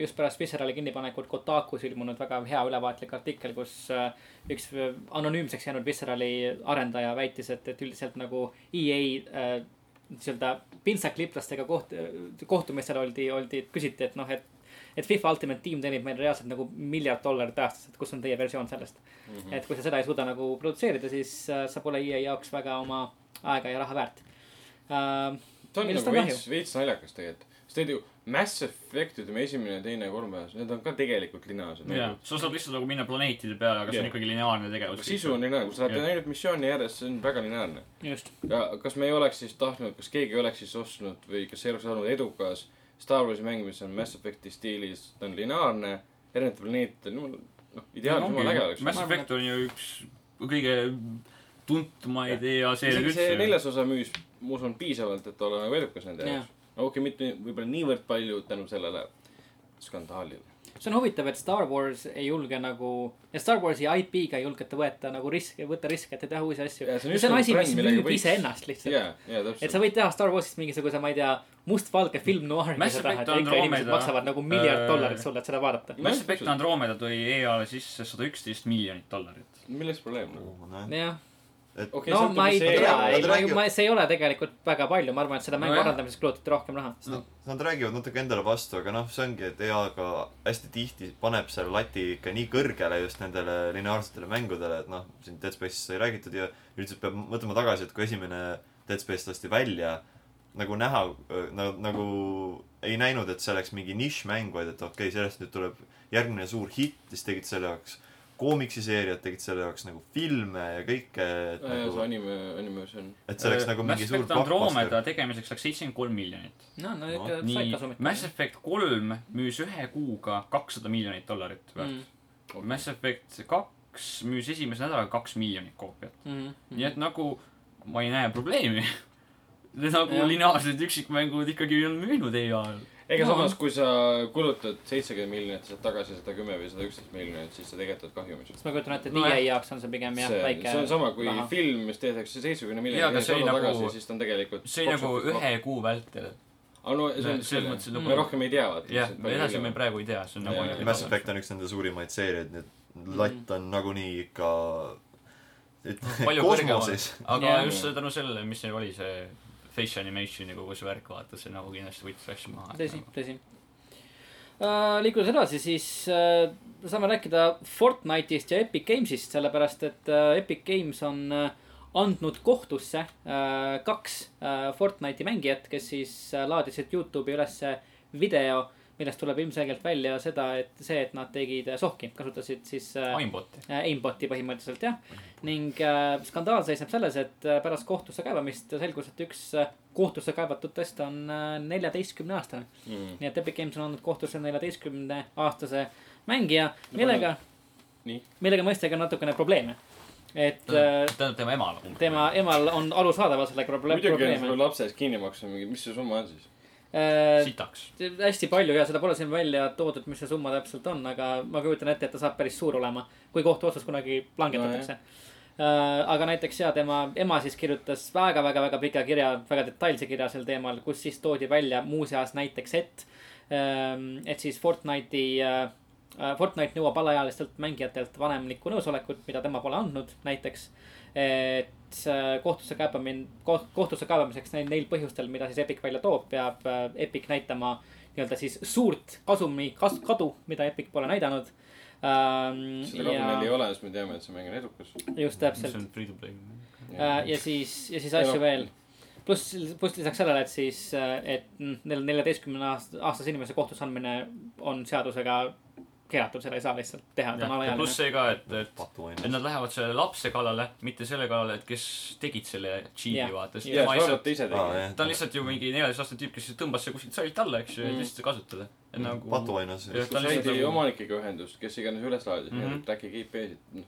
S1: just pärast Viscerali kinnipanekut Kotakus ilmunud väga hea ülevaatlik artikkel, kus äh, üks äh, anonüümseks jäänud Viscerali arendaja väitis, et, et üldiselt nagu EA äh, nii-öelda pintsakliplastega koht-, kohtumistel oldi, oldi, küsiti, et noh, et et FIFA Ultimate Team teenib meil reaalselt nagu miljard dollarit aastas, et kus on teie versioon sellest mm. -hmm. et kui sa seda ei suuda nagu produtseerida, siis äh, sa pole EA jaoks väga oma aega ja raha väärt äh,.
S2: see on nagu veits, veits naljakas tegelikult. sest ju Mass Effect, ütleme esimene, teine ja kolmas, need on ka tegelikult lineaarsed mängud.,
S3: sa saad lihtsalt nagu minna planeetide peale, aga see on
S2: Jah.
S3: ikkagi lineaarne tegevus.
S2: sisu on lineaarne, kui sa lähed
S3: Jah.
S2: ainult missiooni järjest, see on väga lineaarne. ja kas me ei oleks siis tahtnud, kas keegi oleks siis ostnud või kas see oleks olnud edukas Star Warsi mäng, mis on Mass Effect'i stiilis, ta on lineaarne, erinevate planeetidel, noh, ideaalne, jumala äge oleks.
S3: Mass Effect on ju üks kõige tuntumaid EA seeriaid
S2: isegi see
S3: üldse.
S2: neljas osa müüs, ma usun, piisavalt, et olla nagu edukas nende
S1: Jah.
S2: jaoks. Okei okay,, mitte võib-olla niivõrd palju tänu sellele skandaalile.
S1: see on huvitav, et Star Wars ei julge nagu, ja Star Warsi IP-ga ei julgeta võeta nagu riske, võtta riske, et teha uusi asju.
S2: See on
S1: see on asi, mis müüb
S2: võiks-
S1: iseennast lihtsalt.
S2: jaa, jaa,
S1: et sa võid teha Star Warsist mingisuguse, ma ei tea, mustvalge film noir, kui sa tahad, ikka inimesed maksavad nagu miljard
S3: äh,
S1: dollarit sulle, et seda vaadata.
S3: Mass Effect Andromeda tõi EA-le sisse sada üksteist miljonit dollarit.
S2: milles probleem nagu?
S1: jah,
S4: et
S2: okei,
S1: no ma ei tea, ei, ma, ma, see ei ole tegelikult väga palju, ma arvan, et selle mängu
S3: Nojah.
S1: arendamiseks kulutati rohkem raha.
S4: Nad, nad räägivad natuke endale vastu, aga noh, see ongi, et EA-ga hästi tihti paneb selle lati ikka nii kõrgele just nendele lineaarsetele mängudele, et noh, siin Dead Space'ist sai räägitud ja üldiselt peab mõtlema tagasi, et kui esimene Dead Space lasti välja, nagu näha nagu,, nagu ei näinud, et see oleks mingi nišmäng, vaid et okei okay,, sellest nüüd tuleb järgmine suur hitt, siis tegid selle jaoks koomiksiseeriad, tegid selle jaoks nagu filme ja kõike, et
S2: see
S4: nagu,
S2: anime, anime, see on.
S4: et see oleks nagu
S3: Mass
S4: mingi suur
S3: Effect Andromeda tegemiseks läks seitsekümmend kolm miljonit.
S1: no, no
S4: No,
S1: ikka sai
S3: nii,
S1: kasumit.
S3: Mass Effect kolm müüs ühe kuuga kakssada miljonit dollarit väärt
S1: Mm.
S3: mm.. Mass Effect kaks müüs esimese nädalaga kaks miljonit koopiat.
S1: mm.
S3: nii et nagu ma ei näe probleemi. Need nagu lineaarsed üksikmängud ikkagi on müünud EA-l.
S2: Ega
S1: No.
S2: samas, kui sa kulutad seitsekümmend miljonit ja saad tagasi sada kümme või sada üksteist miljonit, siis sa tegelikult oled kahjumis.
S1: siis ma kujutan ette, et
S3: Nojah.
S1: EA jaoks on see pigem jah,
S2: see,
S1: väike.
S2: see on sama, kui raha. film, mis tehakse seitsmekümne miljoni
S3: oli nagu-
S2: tagasi, siis ta on tegelikult.
S3: see oli nagu ühe kuu vältel.
S2: aga no see on
S3: selles
S2: selle
S3: mõttes, et
S2: me
S3: nagu-
S2: rohkem ei tea, vaata.
S3: jah, edasi me praegu ei tea, see on nagu.
S4: Mass Effect on üks nende suurimaid seeriaid, nii et latt on nagunii ikka et
S3: palju kõrgemal
S4: kosmoses.,
S3: aga just see tänu sellele, mis see oli, see face animation'i kogu see värk, vaata, see nagu kindlasti võttis asju maha.
S1: tõsi, tõsi uh,. liikudes edasi, siis uh, saame rääkida Fortnite'ist ja Epic Games'ist, sellepärast et uh, Epic Games on uh, andnud kohtusse äh, kaks äh, Fortnite'i mängijat, kes siis äh, laadisid Youtube'i ülesse video, millest tuleb ilmselgelt välja seda, et see, et nad tegid äh, sohki, kasutasid siis äh,
S3: aimbot'i.
S1: äh, aimbot'i põhimõtteliselt jah. ning äh, skandaal seisneb selles, et äh, pärast kohtusse kaebamist selgus, et üks äh, kohtusse kaevatutest on neljateistkümne aastane.
S2: mm..
S1: nii et Epic Games on andnud kohtusse neljateistkümne aastase mängija, millega,
S2: nii,
S1: millega mõistagi on natukene probleeme. et äh,
S3: tähendab tema emal.
S1: tema emal on arusaadavalt sellega proble-
S2: muidugi on sul. lapse eest kinni maksma mingi, mis see summa on siis?
S1: Äh,
S3: sitaks.
S1: hästi palju ja seda pole siin välja toodud, mis see summa täpselt on, aga ma kujutan ette, et ta saab päris suur olema, kui kohtuotsus kunagi langetatakse no,. aga näiteks ja tema ema siis kirjutas väga-väga-väga pika kirja, väga detailse kirja sel teemal, kus siis toodi välja muuseas näiteks, et, et siis Fortnite'i, Fortnite nõuab alaealistelt mängijatelt vanemlikku nõusolekut, mida tema pole andnud, näiteks. et äh, kohtusse kaebamine, kohtusse kaebamiseks neil, neil põhjustel, mida siis Epic välja toob, peab äh, Epic näitama nii-öelda siis suurt kasumi kas-, kadu, mida Epic pole näidanud ähm,.
S2: seda kasu neil ei ole, siis me teame, et see mäng on edukas.
S1: just
S3: see
S1: täpselt
S3: on free to play.
S1: äh, ja siis, ja siis
S2: Ja
S1: asju
S2: noh.
S1: veel. pluss, pluss lisaks sellele, et siis, et mm, neil neljateistkümne aast-, aastase inimese kohtusse andmine on seadusega keelatud, seda ei saa lihtsalt teha, ta on
S3: ja pluss
S1: alaealine.
S3: see ka, et, et, et nad lähevad selle lapse kallale, mitte selle kallale, et kes tegid selle cheat'i
S1: Jah.
S3: vaata,
S2: ja, siis
S3: lihtsalt
S4: jah.
S3: ta on lihtsalt ju mingi neljateistaastane tüüp, kes tõmbas selle kuskilt sailt alla, eks ju, et
S1: Mm.
S3: lihtsalt kasutada. et nagu.
S4: patuainas.
S3: Jah, ta on lihtsalt
S2: saidi
S3: nagu-
S2: omanikega ühendust, kes iganes üles laadis mm,
S3: Mhm.
S2: -hmm. track'i IP-sid, noh.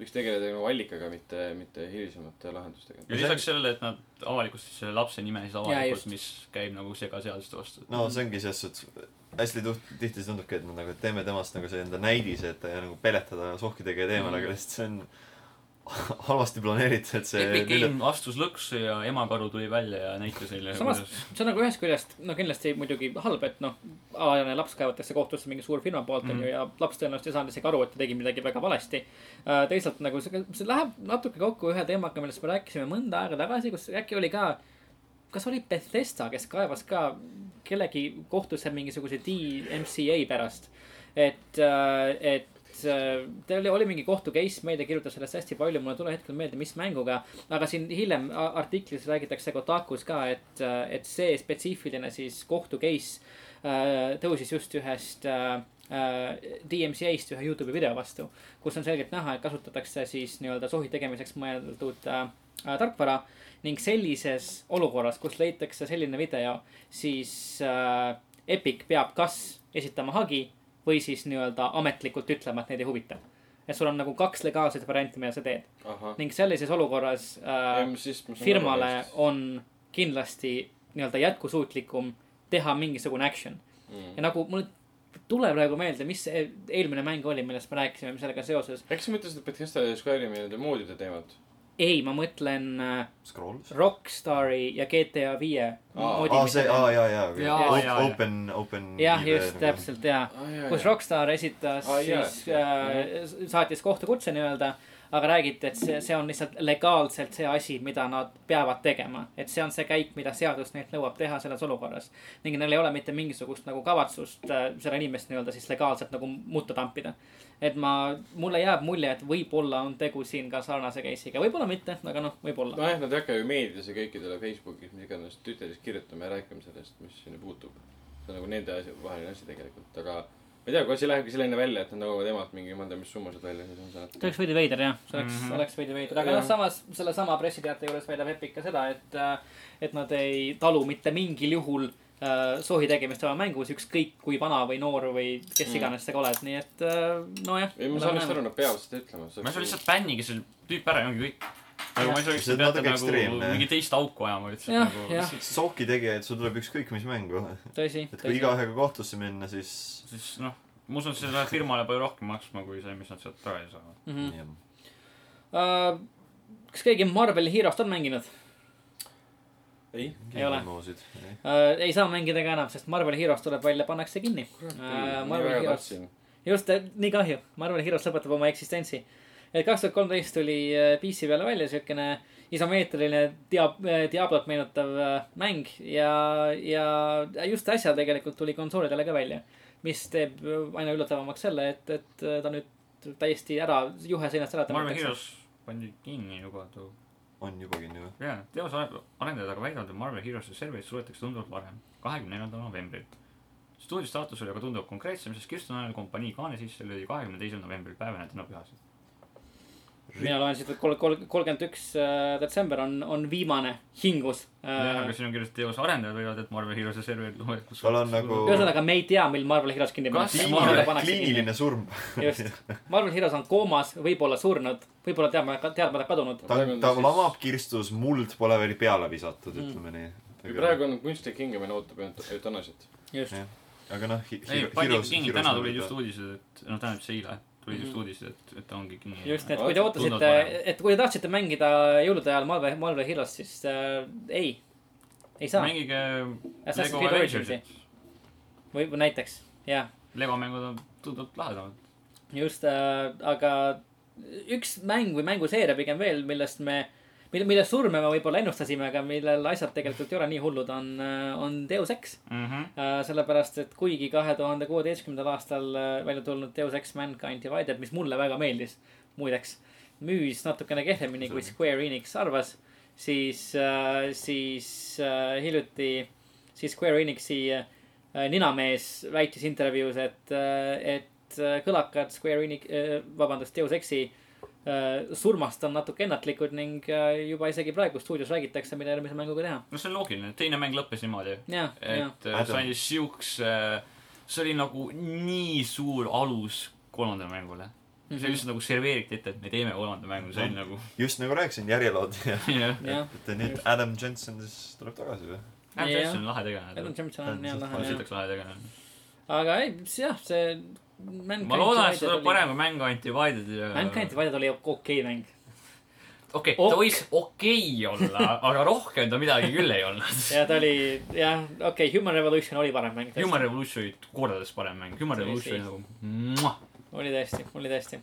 S2: võiks tegeleda nagu allikaga, mitte, mitte hilisemate lahendustega.
S3: ja lisaks sellele, et nad avalikustasid selle lapse nime siis avalikult mis käib nagu segaseaduste vastu.
S4: no see ongi selles suhtes, hästi tuht-, tihti see tundubki, et nad nagu teeme temast nagu see enda näidise, et ja nagu peletada sohkidega teemal, aga lihtsalt see on halvasti planeeritud, et see
S3: Epic Game astus lõksu ja emakaru tuli välja ja näitas neile.
S1: samas, see on nagu ühest küljest, no kindlasti muidugi halb, et noh, alaealine laps kaevatakse kohtusse mingi suur firma poolt onju
S3: Mhm.
S1: mm. ja laps tõenäoliselt ei saanud isegi aru, et ta tegi midagi väga valesti. teisalt nagu see, see läheb natuke kokku ühe teemaga, millest me rääkisime mõnda aega tagasi, kus äkki oli ka, kas oli Bethesda, kes kaevas ka kellegi kohtusse mingisuguse DMCA pärast. et, et äh, tal oli, oli mingi kohtu case, meedia kirjutas sellest hästi palju, mul ei tule hetkel meelde, mis mänguga. aga siin hiljem artiklis räägitakse Kotakus ka, et, et see spetsiifiline siis kohtu case äh, tõusis just ühest äh, äh, DMCA-st ühe Youtube'i video vastu, kus on selgelt näha, et kasutatakse siis nii-öelda sohi tegemiseks mõeldud äh, äh, tarkvara ning sellises olukorras, kus leitakse selline video, siis äh, Epic peab kas esitama hagi või siis nii-öelda ametlikult ütlema, et neid ei huvita. et sul on nagu kaks legaalset varianti, mida sa teed ning sellises olukorras äh, firmale on kindlasti nii-öelda jätkusuutlikum teha mingisugune action.
S2: mm.
S1: ja. nagu mul tule praegu meelde, mis see eelmine mäng oli, millest me rääkisime sellega seoses.
S2: äkki sa mõtlesid Bethesda ja Skyrim'i nende moodide teemat?
S1: ei, ma mõtlen äh,
S4: Scrolls?
S1: Rockstari ja GTA viie
S2: Aa,
S4: aa, see, aa, jaa, jaa.
S3: Jaa.
S4: Open, open.
S1: jah, just, täpselt jaa. kus. Rockstar esitas ah, siis äh,, saatis kohtukutse nii-öelda, aga räägiti, et see, see on lihtsalt legaalselt see asi, mida nad peavad tegema. et see on see käik, mida seadus neilt nõuab teha selles olukorras. ning neil ei ole mitte mingisugust nagu kavatsust äh, seda inimest nii-öelda siis legaalselt nagu mutta tampida. et ma, mulle jääb mulje, et võib-olla on tegu siin ka sarnase case'iga, võib-olla mitte, aga noh, võib-olla.
S2: nojah, nad ei hakka ju meedias ja kõikidele Facebookis, mis iganes Twitteris kirjutama ja rääkima sellest, mis sinna puutub. see on nagu nende asi, vaheline asi tegelikult, aga ma ei tea, kui asi lähebki selline välja, et nad nõuavad emalt mingi, ei tea, mis summasid välja, siis on see
S1: see
S2: natuke.
S1: oleks veidi veider jah, see oleks mm. -hmm. oleks veidi veider, aga noh, samas sellesama pressiteate juures väidab Epic ka seda, et, et nad ei talu mitte mingil juhul äh, sohi tegemist oma mängus, ükskõik kui vana või noor või kes
S2: Mm.
S1: iganes sa ka oled, nii et äh, nojah.
S2: ei, ma saan vist aru, nad peavad seda ütlema.
S3: ma ei saa lihtsalt bännigi selle tüüp ära ja ongi kõik. Nagu ma ei saa
S4: See
S3: lihtsalt
S4: on
S3: peate nagu
S4: ekstreemne.
S3: mingi teist auku ajama lihtsalt
S1: Jah,
S3: nagu.
S4: Soki tegijaid, sul tuleb ükskõik mis mängu.
S1: tõsi,
S4: et kui igaühega kohtusse minna, siis.
S3: siis noh, ma usun, et see läheb firmale palju rohkem maksma kui see, mis nad sealt tagasi saavad.
S1: Mhm. Uh, kas keegi Marveli Hero'st on mänginud
S2: ei,
S1: Ei ole. uh,? ei saa mängida ka enam, sest Marveli Hero'st tuleb välja, pannakse kinni uh,. just, nii kahju, Marveli Heroes lõpetab oma eksistentsi. Et kaks tuhat kolmteist tuli äh, PC peale välja siukene isomeetriline Diab-, Diablot meenutav äh, mäng ja, ja just äsja tegelikult tuli konsoolidele ka välja. mis teeb äh, aina üllatavamaks selle, et, et äh, ta nüüd täiesti ära, juhe seinast ära
S3: Marvel
S1: tõmmatakse.
S3: Heroes pandi kinni juba too.
S4: on juba kinni või?
S3: jaa, teose arendajad aga väidavad, et Marvel Heroes'e serverid suletakse tunduvalt varem, kahekümne neljandal novembril. stuudio staatus oli aga tunduvalt konkreetsem, sest Kirsten Ajal kompanii kaane sisse löödi kahekümne teisel novembril, päev enne tänapäevasid.
S1: Mina loen siit, et kol-, kol-, kolmkümmend üks äh, detsember on, on viimane hingus
S3: jah,
S1: äh,
S3: aga. siin on kirjas, et teose arendajad väidavad, et Marvel Heroes'e serverid.
S4: Tal on nagu-
S1: ühesõnaga, me ei tea, mil Marvel Heroes kinni pannakse.
S4: Kliiniline surm.
S1: just, Marvel Heroes on koomas, võib-olla surnud, võib-olla teadmata, teadmata kadunud.
S4: ta, ta lamab kirstus, muld pole veel peale visatud,
S1: Mm.
S4: ütleme nii.
S2: praegu on kunstlik hingamine ootab eut- eutanasiat.
S1: just
S4: Jah. aga noh,
S3: ei, Pandi kinni, täna tulid just uudised, et noh, tähendab see eile, tulid just
S1: Mhm.
S3: uudised, et, et ta ongi kinni.
S1: just, et kui te ootasite et kui te tahtsite mängida jõulude ajal Marvel, Marvel Heroes, siis äh, ei, ei saa.
S3: mängige
S1: Assassin's
S3: Lego
S1: Creed
S3: Avengersi
S1: Originsi. või, või näiteks, jah,
S3: Lego mängud on tunduvalt lahedamad.
S1: just äh,, aga üks mäng või mänguseeria pigem veel, millest me, mille, mille surme me võib-olla ennustasime, aga millel asjad tegelikult ei ole nii hullud, on, on Deus Ex.
S3: Mhm.
S1: sellepärast, et kuigi kahe tuhande kuueteistkümnendal aastal äh, välja tulnud Deus Ex Mankind Divided, mis mulle väga meeldis, muideks, müüs natukene kehvemini kui Square Enix arvas, siis, siis äh, hiljuti, siis Square Enixi äh, ninamees väitis intervjuus, et, et äh, kõlakad Square Enix, vabandust, Deus Exi äh, surmast on natuke ennatlikud ning äh, juba isegi praegu stuudios räägitakse, mida järgmise mänguga teha.
S3: no see on loogiline, teine mäng lõppes niimoodi, et äh, see andis siukse, see oli nagu nii suur alus kolmandale mängule.
S1: Mhm.
S3: see lihtsalt nagu serveeriti ette, et me teeme kolmanda mängu, see oli nagu,
S4: just nagu rääkisin, järjelood ja
S3: jah.
S1: jah.
S4: et nüüd Adam Jensen siis tuleb tagasi või?
S3: Adam. Jensen on lahe tegelane
S1: Adam. Johnson on jah lahe
S3: sitaks lahe tegelane.
S1: aga ei, jah, see.
S3: Ma loodan, et see tuleb parem kui mäng Antivided'i.
S1: Mankind Divided oli okei mäng.
S3: okei,
S1: Ok.
S3: ta võis okei olla, aga rohkem ta midagi küll ei olnud.
S1: ja ta oli, jah, okei okay,, Human Revolution oli parem mäng.
S3: Human Revolution oli kordades parem mäng, Human Revolution nagu,
S1: oli tõesti, oli tõesti.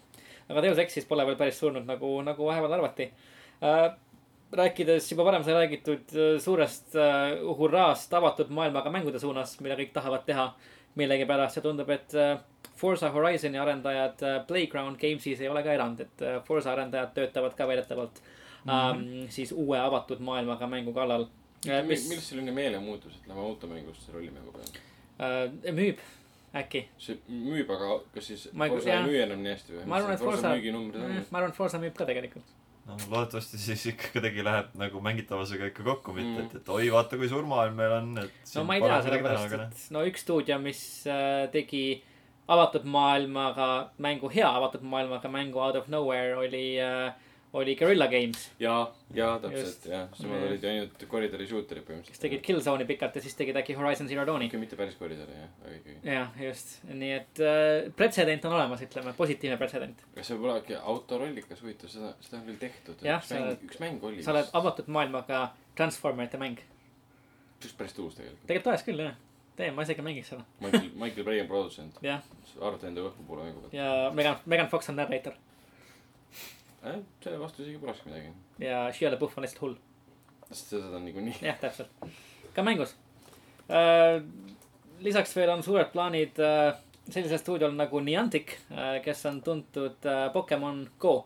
S1: aga Deus Exis pole veel päris surnud, nagu, nagu vahepeal arvati äh,. rääkides juba varem sai räägitud äh, suurest äh, hurraast avatud maailmaga mängude suunas, mida kõik tahavad teha millegipärast ja tundub, et äh, Forza Horizoni arendajad äh, Playground Games'is ei ole ka erand, et äh, Forza arendajad töötavad ka väidetavalt mm -hmm. ähm, siis uue avatud maailmaga mängu kallal äh,. mis
S2: millest selline meelemuutus, et lähme automängust rollimängu peale?
S1: äh, müüb äkki
S2: see müüb, aga kas siis
S1: Ma ei-
S2: Forsa ei
S1: jah.
S2: müü enam nii hästi või?
S1: Ma arvan, et
S2: on
S1: Mm,. ma arvan, et Forza müüb ka tegelikult.
S4: no loodetavasti siis ikka kuidagi läheb nagu mängitavusega ikka kokku, mitte
S2: Mm.
S4: et, et oi, vaata kui suur maailm meil on, et
S1: no ma ei tea, sellepärast, et no üks stuudio, mis tegi avatud maailmaga mängu, hea avatud maailmaga mängu Out of Nowhere oli äh,, oli Guerilla Games,
S2: ja, ja täpselt jah, nemad olid ju ainult koridori shooter'id
S1: kes
S2: põhimõtteliselt.
S1: tegid Killzone'i pikalt ja siis tegid äkki Horizon Zero Dawni.
S2: mitte päris koridori jah, aga ikkagi.
S1: jah, just, nii et äh, pretsedent on olemas, ütleme, positiivne pretsedent.
S2: kas see pole äkki autorollikas huvitav, seda, seda on küll tehtud. Üks mäng üks mäng oli.
S1: sa oled avatud maailmaga Transformerite mäng.
S2: just päris tõus tegelikult.
S1: tegelikult oleks küll jah, tee, ma isegi mängiks seda,
S2: Michael, Michael Bay on produtsent. arvata enda õhku poole mängu pealt.
S1: ja Megan, Megan Fox on narrator
S2: äh, selle vastu isegi polekski midagi.
S1: ja Shia LaBeouf on lihtsalt hull.
S2: sest seda on niikuinii.
S1: jah, täpselt. ka mängus äh,. lisaks veel on suured plaanid äh, sellisel stuudiol nagu Niantic äh,, kes on tuntud Pokemon Go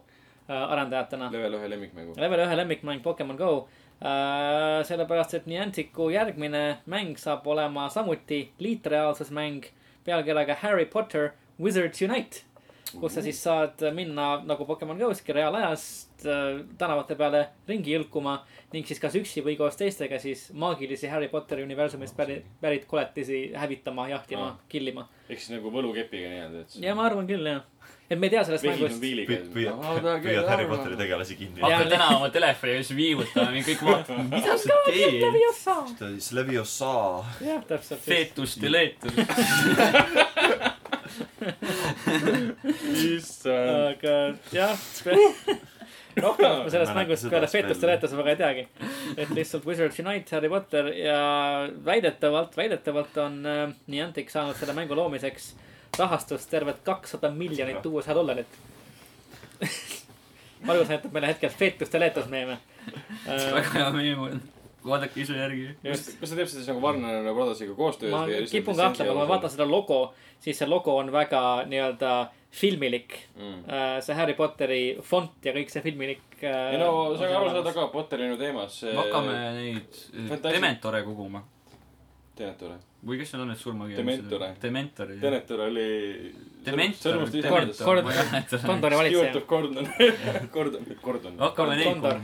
S1: arendajatena.
S2: level ühe lemmikmängu.
S1: level ühe lemmikmäng Pokemon Go. sellepärast, et Nianticu järgmine mäng saab olema samuti liitreaalsusmäng pealkirjaga Harry Potter Wizards Unite kus sa siis saad minna nagu Pokemon Go'ski reaalajast äh, tänavate peale ringi jõlkuma ning siis kas üksi või koos teistega siis maagilisi Harry Potteri universumist pärit, pärit koletisi hävitama, jahtima
S2: Aa.,
S1: killima.
S2: ehk siis nagu võlukepiga nii-öelda, et.
S1: ja ma arvan küll jah, et me ei tea sellest mängust.
S4: püüad, Harry Potteri tegelasi kinni.
S1: Jaa.
S3: hakkad täna oma telefoni ja siis viibutama ja kõik vaatavad, mida sa teed.
S4: ta oli Sleviosa.
S1: jah, täpselt.
S3: feetus, deleetus.
S2: issand.
S1: aga jah, rohkem ma sellest mängust peale
S4: spelli.
S1: feetuste reetuse väga ei teagi. et lihtsalt Wizards Unite, Harry Potter ja väidetavalt, väidetavalt on äh, Niantic saanud selle mängu loomiseks rahastust tervelt kakssada miljonit USA dollarit. Margus näitab meile hetkel feetuste leetus meeme.
S3: väga hea meem on. vaadake ise järgi.
S2: kas, ta teeb seda siis nagu Warner Brothersiga koostöös
S1: ma kipun kahtlema, kui ma vaatan seda logo, siis see logo on väga nii-öelda filmilik
S2: mm..
S1: äh,, see Harry Potteri font ja kõik see filmilik äh,.
S2: ei no sa aru saada. ka Potterinu teemas.
S3: me hakkame neid
S2: Fantasi-
S3: Dementore koguma.
S2: Denetore.
S3: või kes need on need surmakirjad?
S2: Dementore.
S3: Dementorid.
S2: Denetor oli.
S3: Dementor,
S1: Kord- kord- Kondori valitseja
S2: Stewart of Gordon. Gordon, Gordon.
S3: hakkame neid.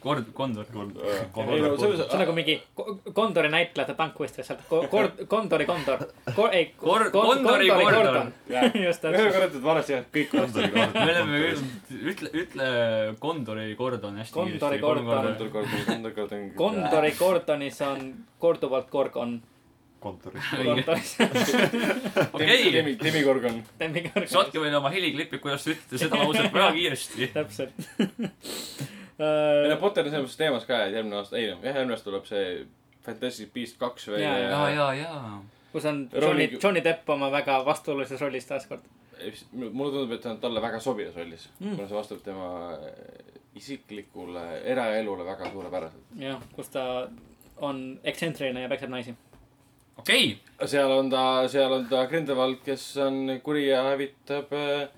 S3: Kord, Kondor.
S2: ei
S1: see on nagu mingi Ko- Kondori näitlejate tankvõistlus lihtsalt. Kord, Kondori Kondor. ei,
S3: Kord- Kondori Gordon..
S1: just
S2: ühe
S1: täpselt.
S2: korra ütled valesti jah, kõik
S4: Kondori
S2: valesti.
S3: me oleme ütle, ütle Kondori Gordon hästi
S1: Kondori
S3: kiiresti. kolm
S1: Gordon.
S3: korda.
S2: Kondor, Gordon, Kondor, Gordon.
S1: Kondori Gordonis on korduvalt Gorgon.
S4: kontoris.
S1: Kontoris.
S3: okei,
S2: Demi, Demi Gorgon.
S1: Demi Gorgon.
S3: saatke meile oma heliklipid, kuidas te ütlete seda lauset väga kiiresti.
S1: täpselt.
S2: ei no Potter on selles mõttes teemas ka, et järgmine aasta, ei noh, jah, järgmine aasta tuleb see Fantastic Beast kaks
S1: Jaa,
S2: välja
S3: ja, ja, ja.
S1: kus on Johnny, Johnny Depp oma väga vastuolulises rollis taaskord.
S2: mulle tundub, et ta on talle väga sobivas rollis
S1: Mm.
S2: kuna see vastab tema isiklikule eraelule väga suurepäraselt.
S1: jah, kus ta on ekstsentriline ja peksab naisi.
S3: okei,
S2: seal on ta, seal on ta Grindelwald, kes on kuri ja hävitab äh,,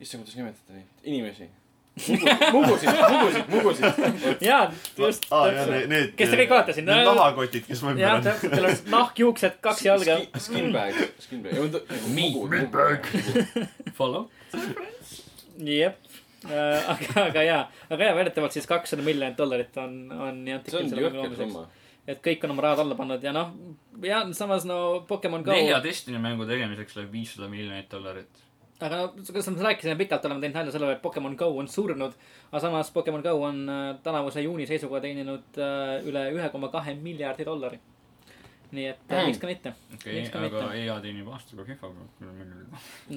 S2: issand, kuidas nimetada neid, inimesi. mugusid, mugusid, mugusid.
S1: just,
S4: ja
S1: täpselt.
S4: need,
S1: Kes te kõik olete siin?
S4: Need nahakotid, kes mu ümber
S1: täpselt, teil on nahk, juuksed, kaks jalga.
S2: Skinbag, skinbag.
S3: Meatbag. follow.
S1: jep, aga, aga jaa, aga jaa, väidetavalt siis kakssada miljonit dollarit on, on Nianticil
S2: see on
S1: selle
S2: jõhker
S1: loomiseks.
S2: summa.
S1: et kõik on oma rahad alla pannud ja noh, ja samas no Pokemon Go.
S3: nelja Destiny mängu tegemiseks läheb viissada miljonit dollarit.
S1: Aga no, kas me rääkisime pikalt, oleme teinud nalja selle üle, et Pokemon Go on surnud. aga samas Pokemon Go on äh, tänavuse juuni seisuga teeninud äh, üle ühe koma kahe miljardi dollari. nii et mm. Miks ka mitte.
S3: okei
S1: Miks ka
S3: okay,, aga
S1: mitte?
S3: EA teenib aastaga FIFA-ga.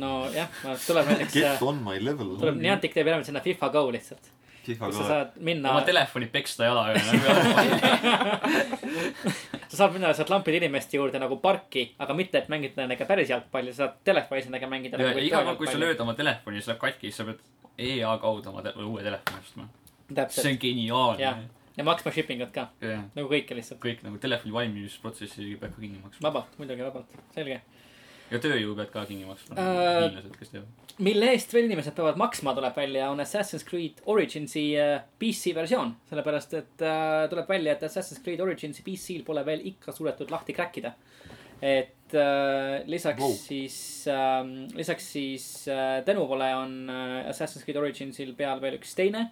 S1: nojah, tuleb näiteks
S4: Get on my level.
S1: tuleb Niantic teeb järgmine sinna FIFA Go lihtsalt,
S4: FIFA
S1: kus sa saad minna
S3: oma, telefoni peksta jalaga nagu.
S1: sa saad minna sealt lampide inimeste juurde nagu parki, aga mitte, et mängida nendega päris jalgpalli, sa saad telefonis nendega mängida.
S3: ja iga kord, kui sa. lööd oma telefoni, see läheb katki, siis sa pead EA kaudu oma te uue telefoni ostma. see
S1: täpselt
S3: on geniaalne
S1: ja maksma shipping ut ka,
S3: jah,
S1: nagu kõike lihtsalt.
S3: kõik nagu telefoni valmimisprotsessi peab ka kinni maksma.
S1: vabalt, muidugi vabalt, selge.
S3: Ja tööjõu pead ka kinni maksma
S1: Äh,
S3: hiinlased, kes teevad.
S1: mille eest veel inimesed peavad maksma, tuleb välja, on Assassin's Creed Originsi äh, PC versioon. sellepärast, et äh, tuleb välja, et Assassin's Creed Originsi PC-l pole veel ikka suudetud lahti crack ida. et äh, lisaks
S4: Wow.
S1: siis äh,, lisaks siis äh, Denuvole on äh, Assassin's Creed Originsil peal veel üks teine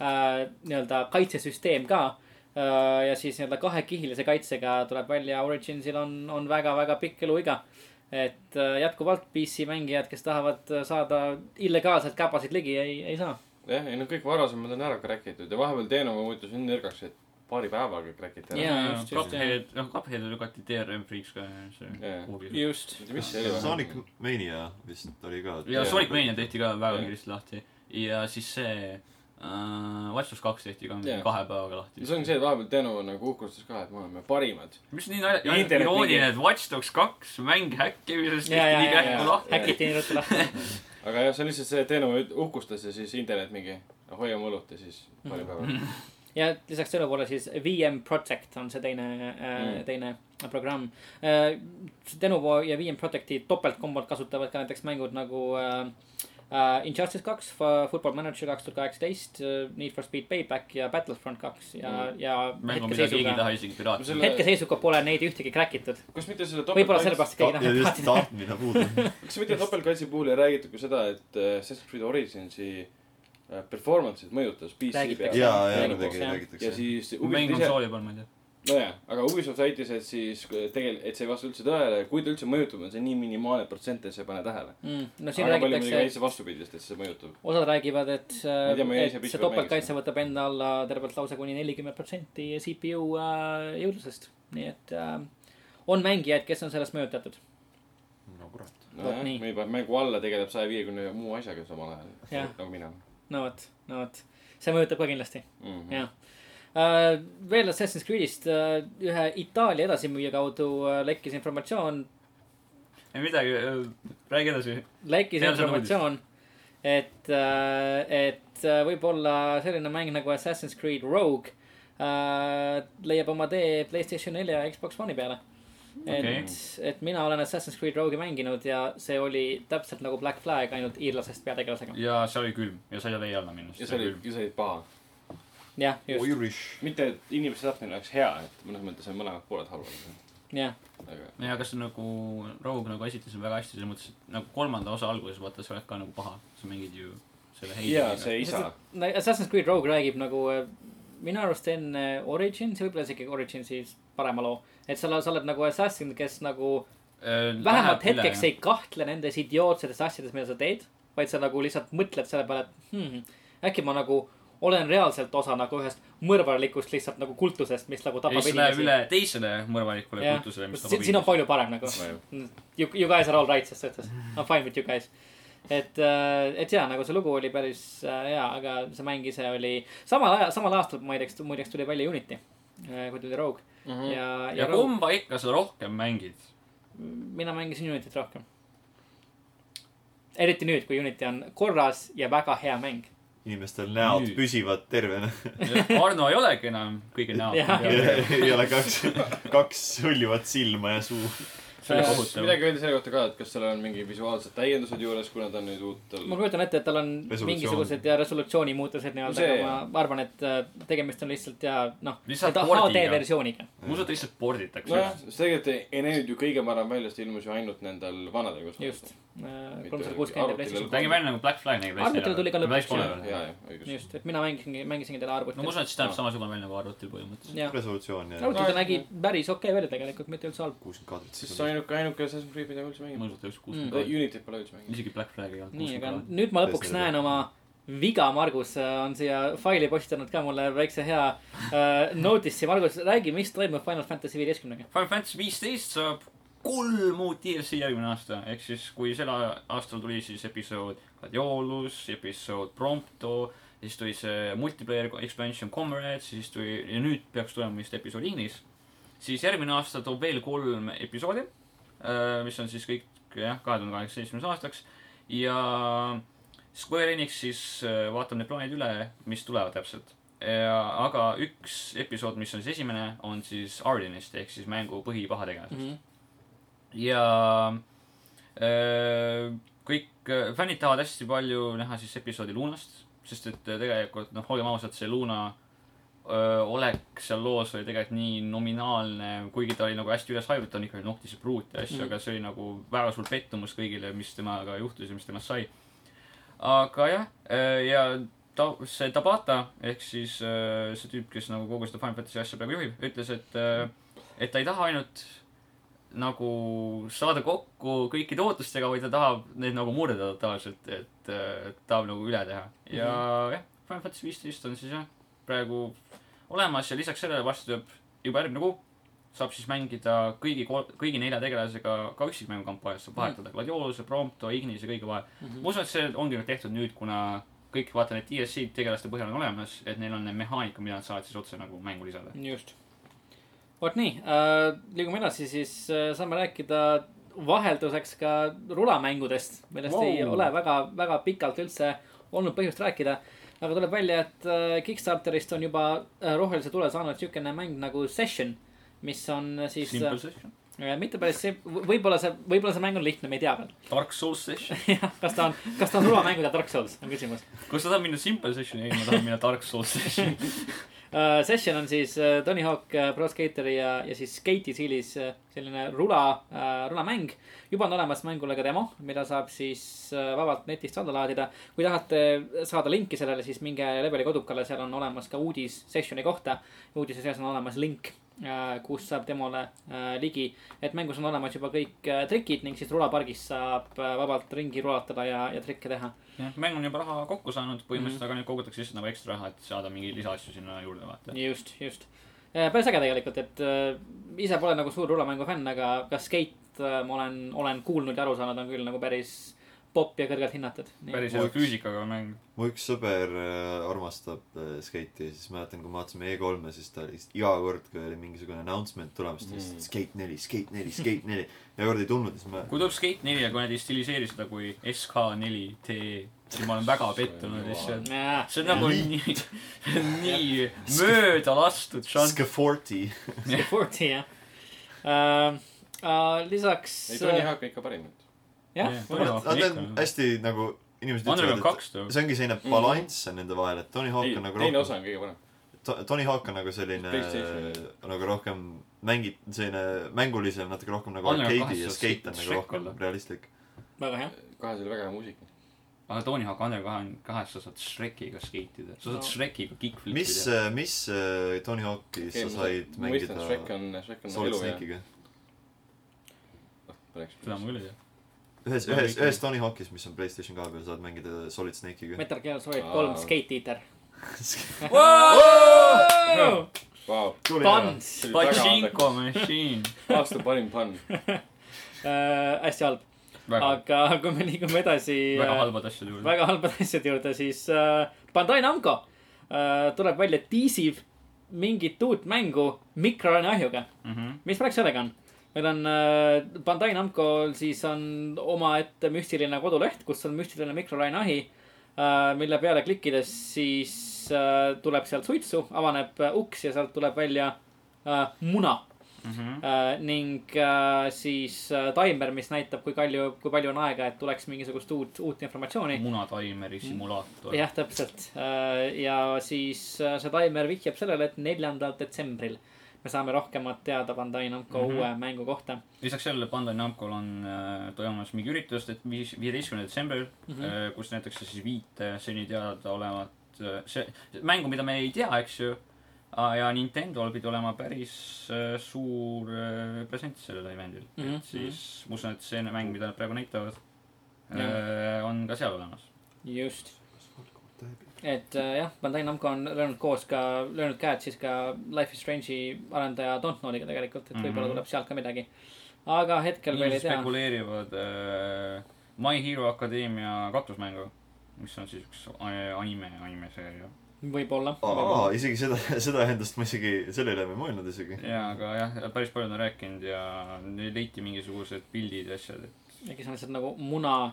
S1: äh, nii-öelda kaitsesüsteem ka ja siis nii-öelda kahekihilise kaitsega tuleb välja, Originsil on, on väga-väga pikk eluiga et äh, jätkuvalt PC mängijad, kes tahavad äh, saada illegaalselt käpasid ligi, ei, ei saa.
S2: jah, ei no kõik varasemad on ära crack itud ja vahepeal Deenova muutus nii nõrgaks, et paari päevaga crack iti
S1: Jaa,
S2: ära.
S1: just, just,
S3: Cuphead, noh Cuphead lükati DRM Freaks ka see
S2: Jaa.
S3: kuhugi.
S1: just.
S2: mis see oli
S4: Sonic Mania vist oli ka.
S3: ja Sonic Mania tehti ka väga kiiresti lahti ja siis see uh, Watch Dogs kaks tehti ka
S2: Jah.
S3: kahe päevaga lahti.
S2: see on see, et vahepeal Deenova nagu uhkustas ka, et me oleme parimad.
S3: mis nii nalja-,
S2: Internet
S3: irooniline, et Watch Dogs kaks mäng häkkimisest tehti
S1: ja,
S3: nii
S1: ja,
S3: kähku lahti.
S1: häkiti nii ruttu lahti.
S2: aga jah, see on lihtsalt see, et üt- uhkustas ja siis internet mingi, hoiame õlut ja siis paari päevaga.
S1: ja lisaks selle poole siis VM Project on see teine äh,
S2: Mm.
S1: teine programm äh,. Denuvo ja VM Projecti topeltkombot kasutavad ka näiteks mängud nagu äh, äh, Injustice kaks, Football Manager kaks tuhat kaheksateist, Need for Speed Payback ja Battlefront kaks ja
S2: Mm.,
S1: ja
S3: mängu, mida keegi ei taha isegi piraatida
S2: Selle-
S1: hetkeseisuga pole neid ühtegi crack itud.
S2: kas mitte selle
S1: võib-olla
S2: topeltkaitse,
S1: sellepärast, et keegi
S4: ja
S1: tahab
S4: just
S1: plaatida.
S4: tahtmine puudub.
S2: kas mitte topeltkaitse puhul ei räägitud ka seda, et äh, Assassin's Creed Originsi äh, performance'it mõjutas PC
S1: Räägitakse.
S2: peal.
S4: ja, ja
S2: ja
S4: räägitakse.
S2: siis
S3: mäng
S2: ise,
S3: konsooli peal, ma ei tea.
S2: nojah, aga Ubisoft väitis, et siis tegelikult, et see ei vasta üldse tõele, kui ta üldse mõjutab, on see nii minimaalne protsent, et sa ei pane tähele.
S1: mm,. no siin
S2: väga palju muidugi väitsa vastupidist, et see mõjutab.
S1: osad räägivad, et,
S2: ise
S1: et see topeltkaitse võtab enda alla tervelt lausa kuni nelikümmend protsenti CPU äh, jõudlusest. nii et äh, on mängijaid, kes on sellest mõjutatud.
S4: no kurat.
S2: nojah, meil paneb mängu alla, tegeleb saja viiekümne muu asjaga samal ajal
S1: Jah.,
S2: nagu mina
S1: no vot, no vot, see mõjutab ka kindlasti,
S2: mm. -hmm.
S1: jah. Veel Assassin's Creed'ist uh, ühe Itaalia edasimüüja kaudu uh, lekkis informatsioon,
S3: ei midagi, räägi edasi.
S1: lekkis informatsioon, et uh,, et uh, võib-olla selline mäng nagu Assassin's Creed Rogue uh, leiab oma tee Playstation nelja ja Xbox One'i peale et
S3: Okei.
S1: et mina olen Assassin's Creed Rogue'i mänginud ja see oli täpselt nagu Black Flag, ainult iirlasest peategelasega.
S3: ja see oli külm ja sa ei saa vee alla minna.
S2: ja see oli, ja see oli paha.
S1: jah, just,
S2: mitte, et inimeste tapmine oleks hea, et mõnes mõttes on mõlemad pooled halvad.
S1: jah,
S2: aga
S3: ja kas nagu Rogue nagu esitles väga hästi selles mõttes, et nagu kolmanda osa alguses vaata, sa oled ka nagu paha, sa mängid ju selle
S2: ja
S3: Heidiga.
S2: see isa.
S1: Assassin's Creed Rogue räägib nagu äh, minu arust enne Originsi, võib-olla isegi Originsi parema loo. et sa, sa oled nagu assassin, kes nagu
S3: Äh,
S1: vähemalt hetkeks ei kahtle nendes idiootsetes asjades, mida sa teed, vaid sa nagu lihtsalt mõtled selle peale, et hmm, äkki ma nagu olen reaalselt osa nagu ühest mõrvarlikust lihtsalt nagu kultusest, mis nagu
S3: ja
S1: tapab
S3: siis läheb üle teisele mõrvalikule
S1: jah,
S3: kultusele, mis
S1: siin siin on palju parem nagu. You, you guys are all right ses suhtes. I m fine with you guys. et, et jaa, nagu see lugu oli päris äh, hea, aga see mäng ise oli samal ajal, samal aastal muideks, muideks tuli välja Unity, kui tuli Rogue
S2: Mhm.
S1: ja, ja,
S3: ja
S1: Rogue,
S3: kumba ikka sa rohkem mängid?
S1: mina mängisin Unityt rohkem. eriti nüüd, kui Unity on korras ja väga hea mäng.
S4: Inimestel näod
S3: Nüüd.
S4: püsivad tervena.
S3: Arno ei olegi enam kõige näo
S1: Jah.
S3: peal.
S4: ei ole kaks, kaks hõljuvat silma ja suu.
S3: see
S2: midagi öelda selle kohta ka, et kas seal on mingi visuaalsed täiendused juures, kuna ta on nüüd uutel
S1: ma kujutan ette, et tal on
S4: Resolutsioon.
S1: mingisugused ja resolutsiooni muutused nii-öelda,
S2: See,
S1: aga ma arvan, et äh, tegemist on lihtsalt ja noh, HD versiooniga.
S3: ma usun, et lihtsalt porditakse
S2: nojah, sest tegelikult ei- näinud ju kõige parem välja, sest ilmus ju ainult nendel vanadel
S1: just.
S2: Mitte
S1: kolmsada kuuskümmend ja PlayStation
S3: räägi välja nagu Black Flag nägi
S1: Arvutil tuli ka lõpuks,
S2: õigus.
S1: just, et mina mängisingi, mängisingi teda arvutil
S3: no ma usun, et siis näeb samasugune välja nagu arvutil põhimõtteliselt.
S4: resolutsioon ja
S1: arvutil ta
S2: No,
S1: nägi päris okei okay välja tegelikult, mitte üldse halb.
S4: kuuskümmend kaadrit.
S2: siis see on ainuke, ainuke Assassin's Creed, mida ma üldse
S3: ma
S2: mängin.
S3: usun, et üks
S1: Mm.
S3: kuuskümmend.
S2: Unityt pole üldse mänginud.
S3: isegi Black Flag ei olnud
S1: nii, aga nüüd ma lõpuks näen oma viga, Margus äh, on siia faili postitanud ka mulle väikse hea äh, notice'i, Margus, räägi, mis toimub Final Fantasy viieteistkümnega.
S3: Final Fantasy viisteist saab kolm uut DLC järgmine aasta, ehk siis kui sel aastal tuli siis episood Gladiolus, episood Prompto, siis tuli see multiplayer expansion Comrades, siis tuli ja nüüd peaks tulema vist episood Ignis. siis järgmine aasta toob veel kolm episoodi, mis on siis kõik jah, kahe tuhande kaheksateistkümnendaks aastaks ja Square Enix siis äh, vaatab need plaanid üle, mis tulevad täpselt. aga üks episood, mis on siis esimene, on siis Ardenist ehk siis mängu põhipahategelasest.
S1: Mhm.
S3: Ja äh, kõik äh, fännid tahavad hästi palju näha siis episoodi Lunast, sest et äh, tegelikult noh, olgem ausad, see Luna öö, olek seal loos oli tegelikult nii nominaalne, kuigi ta oli nagu hästi üles haibitud, ta on ikkagi Noctis ja Brute ja asju mm., aga see oli nagu väga suur pettumus kõigile, mis temaga juhtus ja mis temast sai. aga jah, ja ta, see Tabata ehk siis öö, see tüüp, kes nagu kogu seda Final Fantasy asja praegu juhib, ütles, et, et ta ei taha ainult nagu saada kokku kõikide ootustega, vaid ta tahab neid nagu murda totaalselt, et tahab nagu üle teha. ja
S1: Mhm.
S3: jah, Final Fantasy viisteist on siis jah, praegu olemas ja lisaks sellele varsti tuleb juba järgmine kuu, saab siis mängida kõigi, kõigi nelja tegelasega ka üksikmängukampaanias, saab vahetada Gladioluse, Prompto, Ignis ja kõige vahel. ma usun, et see ongi nüüd tehtud nüüd, kuna kõik vaata need DLC-d tegelaste põhjal on olemas, et neil on mehaanika, mida nad saavad siis otse nagu mängu lisada.
S1: just. Vot nii äh,, liigume edasi, siis äh, saame rääkida vahelduseks ka rulamängudest, millest wow. ei ole väga, väga pikalt üldse olnud põhjust rääkida. aga tuleb välja, et äh, Kickstarterist on juba äh, rohelise tule saanud siukene mäng nagu Session, mis on äh, siis
S3: Simple Session.
S1: äh, mitte päris see, võib-olla see, võib-olla see mäng on lihtne, me ei tea veel.
S3: Dark Souls Session.
S1: jah, kas ta on, kas ta on rulamäng või Dark Souls, on küsimus
S3: kui sa tahad minna Simple Sessioni, ei ma tahan minna Dark Souls Sessioni.
S1: Uh, Session on siis uh, Tony Hawk uh, Pro Skateri ja, ja siis Skate'i stiilis selline rula rulamäng. juba on olemas mängule ka demo, mida saab siis vabalt netist alla laadida. kui tahate saada linki sellele, siis minge Leveli kodukale, seal on olemas ka uudis Sessioni kohta. uudise sees on olemas link kus saab demole uh, ligi. et mängus on olemas juba kõik uh, trikid ning siis rulapargis saab vabalt ringi rulatada ja, ja trikke teha.
S3: jah, mäng on juba raha kokku saanud põhimõtteliselt mm, -hmm. aga nüüd kogutakse lihtsalt nagu ekstra raha, et saada mingeid lisaasju sinna juurde vaata.
S1: just, just. päris äge tegelikult, et äh, ise pole nagu suur rulamängu fänn, aga ka Skate äh, ma olen, olen kuulnud ja aru saanud, on küll nagu päris popp ja kõrgelt hinnatud.
S3: päris hea füüsikaga mäng.
S4: mu üks sõber äh, armastab äh, skeiti ja siis mäletan, kui me vaatasime E3-e, siis ta lihtsalt iga kord, kui oli mingisugune announcement tulemas, ta lihtsalt
S2: Mm.
S4: skate neli, skate neli, skate neli. ja kord ei tulnud, siis ma
S3: kui tuleb Skate neli ja kui nad ei stiliseeri seda kui SK4T, siis ma olen väga pettunud lihtsalt. see on nagu nii, nii mööda lastud.
S4: Sk40.
S1: Forty jah uh,. lisaks.
S2: ei, Tony Hawk on ikka parim.
S1: jah,
S4: Nad on hästi nagu, inimesed ütlevad, et. see ongi selline
S2: Mhm.
S4: balanss on nende vahel, et Tony Hawk on, nagu
S2: teine
S4: rohkem
S2: osa on kõige parem.
S4: To- Tony Hawk on nagu selline nagu rohkem mängi-, selline mängulisem, natuke rohkem nagu
S3: kahes
S4: ja skate on nagu rohkem realistlik.
S1: väga hea.
S2: kahes oli väga hea muusika.
S3: aga Tony Hawk Underground kahes sa saad Shrekiga skate ida. sa saad
S1: No.
S3: Shrekiga kick-flip'i
S4: mis
S3: teha.,
S4: mis äh, Tony Hawkis sa said
S2: mõistan, Shrek
S4: mängida
S2: on, Shrek on elu ja.
S4: Snake'iga?
S3: seda ma küll ei tea.
S4: ühes, ühes, ühes Tony Hawkis, mis on Playstation kahe peal, saad mängida Solid Snake'iga.
S1: Metal Gear Solid kolm Skate Eater.
S2: Oli väga
S3: Pachinko machine.
S2: aasta parim pann.
S1: hästi halb, aga kui me liigume edasi
S3: väga
S1: äh,
S3: halbade asjade juurde.
S1: väga halbade asjade juurde, siis äh, Bandai Namco äh, tuleb välja, tiisib mingit uut mängu mikrorani ahjuga.
S3: Mhm.
S1: mis värk sellega on? Meil on äh, Bandai Namco'l siis on omaette müstiline koduleht, kus on müstiline mikrolaine ahi äh,, mille peale klikkides siis äh, tuleb sealt suitsu, avaneb uks ja sealt tuleb välja muna
S3: Mhm.
S1: äh, ning äh, siis äh, taimer, mis näitab, kui palju, kui palju on aega, et tuleks mingisugust uut, uut informatsiooni.
S3: munataimeri simulaator.
S1: jah, täpselt. ja siis see taimer vihjab sellele, et neljandal detsembril me saame rohkemat teada Bandai Namco mm
S3: Mhm.
S1: -hmm. uue mängu kohta
S3: lisaks sellele Bandai Namcol on äh, toimumas mingi üritus, et viis, viieteistkümnendal detsembril
S1: mm.
S3: mm,
S1: -hmm.
S3: -hmm. kus näitakse siis viite seni teadaolevat, see, mängu, mida me ei tea, eks ju. ja Nintendo'l pidi olema päris äh, suur äh, present sellel event'il mm.
S1: Mhm,
S3: -hmm. et siis ma usun, et see mäng, mida nad praegu näitavad äh,, on ka seal olemas.
S1: just, et äh, jah, Bandai Namco on löönud koos ka, löönud käed siis ka Life is Strange'i arendaja Dontnodiga tegelikult, et võib-olla
S3: Mhm.
S1: tuleb sealt ka midagi. aga hetkel veel ei tea.
S3: spekuleerivad äh, My Hero Academia kaklusmängu, mis on siis üks a- anime, animeseeria.
S1: võib-olla.
S4: aa, isegi seda, seda ühendust ma isegi, selle üle ma ei mõelnud isegi.
S3: jaa, aga jah, päris paljud on rääkinud ja leiti mingisugused pildid ja asjad, et
S1: äkki see on lihtsalt nagu muna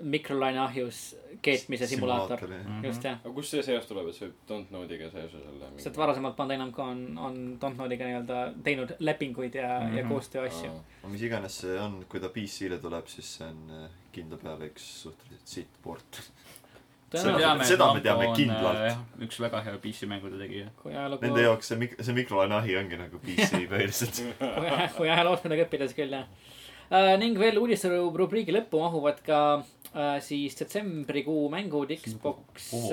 S1: mikrolaine ahjus keetmise simulaator.
S3: Mhm.
S1: just jah,
S2: aga kust see seos tuleb, et see Don't Know'diga seoses olla?
S1: sest et varasemalt Bandai Namco on, on Dontnodiga nii-öelda teinud lepinguid ja mm, -hmm. ja
S3: Mhm.
S1: koostöö asju.
S4: no mis iganes see on, kui ta PC-le tuleb, siis see on äh, kindla peale üks suhteliselt sitt port. Seda-
S1: tõenäoliselt,
S4: seda me teame kindlalt.
S3: äh, üks väga hea PC mängude tegija.
S1: ajalugu,
S4: Nende jaoks see mik-, see mikrolaineahi ongi nagu PC põhiliselt.
S1: kui, ajaloost midagi õppida, siis küll jah uh,. ning veel uudisterubriigi lõppu mahuvad ka uh, siis detsembrikuu mängud Xbox
S3: Oh.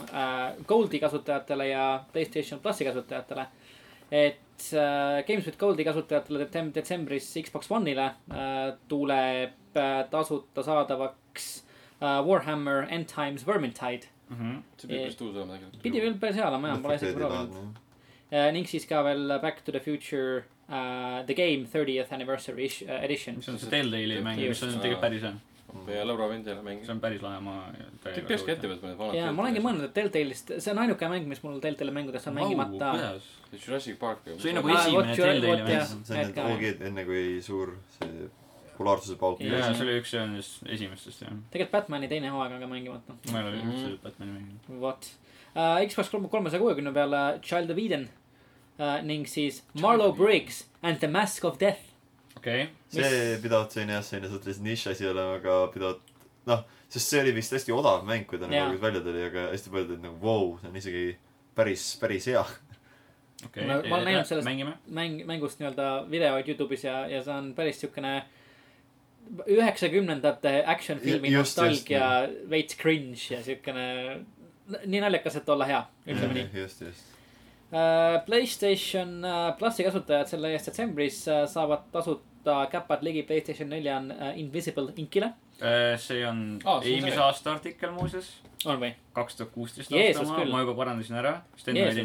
S1: uh, Goldi kasutajatele ja Playstation plussi kasutajatele. et uh, Games with Goldi kasutajatele detsembris Xbox One'ile uh, tuleb uh, tasuta saadavaks uh, Warhammer End Times Vermintide.
S2: see pidi vist uus olema tegelikult.
S1: pidi veel päris hea olema jah, pole isegi proovinud. Uh, ning siis ka veel Back to the Future uh, The Game 30th Anniversary ish- uh, Edition.
S3: mis on see Telltale'i mäng, mis on tegelikult päris hea.
S2: ja Laura Vind jälle mängis
S3: see. on päris lahe, ma.
S2: see peakski ette võtma need vanad.
S1: ja ma olengi. mõelnud, et Telltale'ist, see on ainuke mäng, mis mul Telltale'i mängudest on mängimata.
S2: Jurassic Park.
S3: See oli nagu esimene
S1: vot,
S3: Telltale'i mäng.
S4: see on
S1: jah.
S4: OG-d enne kui suur see populaarsuse pauk.
S3: Jaa, see oli üks esimestest jah.
S1: tegelikult Batman'i teine hooaeg on ka mängimata.
S3: ma ei ole
S2: Mhm.
S3: üldse Batman'i mänginud.
S1: vot uh,. Xbox kolmesaja kuuekümne peale Child of Eden ning siis Marlow Briggs and the Mask of Death.
S3: okei,
S4: see pidavat selline jah, selline suhteliselt nišš asi olema, aga pidavat noh, sest see oli vist hästi odav mäng, kui ta nagu välja tuli, aga hästi paljud olid nagu vau, see on isegi päris, päris hea.
S3: okei.
S1: Ma- ma olen näinud sellest-
S3: mängime.
S1: mäng, mängust nii-öelda videoid Youtube'is ja, ja see on päris siukene üheksakümnendate action filmi nostalgia, veits cringe ja siukene nii naljakas, et olla hea, ütleme nii.
S4: just, just.
S1: Uh, PlayStation uh, plussi kasutajad selle eest detsembris uh, saavad tasuta käpad ligi Playstation nelja Invisible Inkile.
S3: Äh, see on
S2: on
S3: eelmise aasta artikkel muuseas,
S1: on või?
S3: kaks tuhat kuusteist aasta oma, ma juba parandasin ära, Sten oli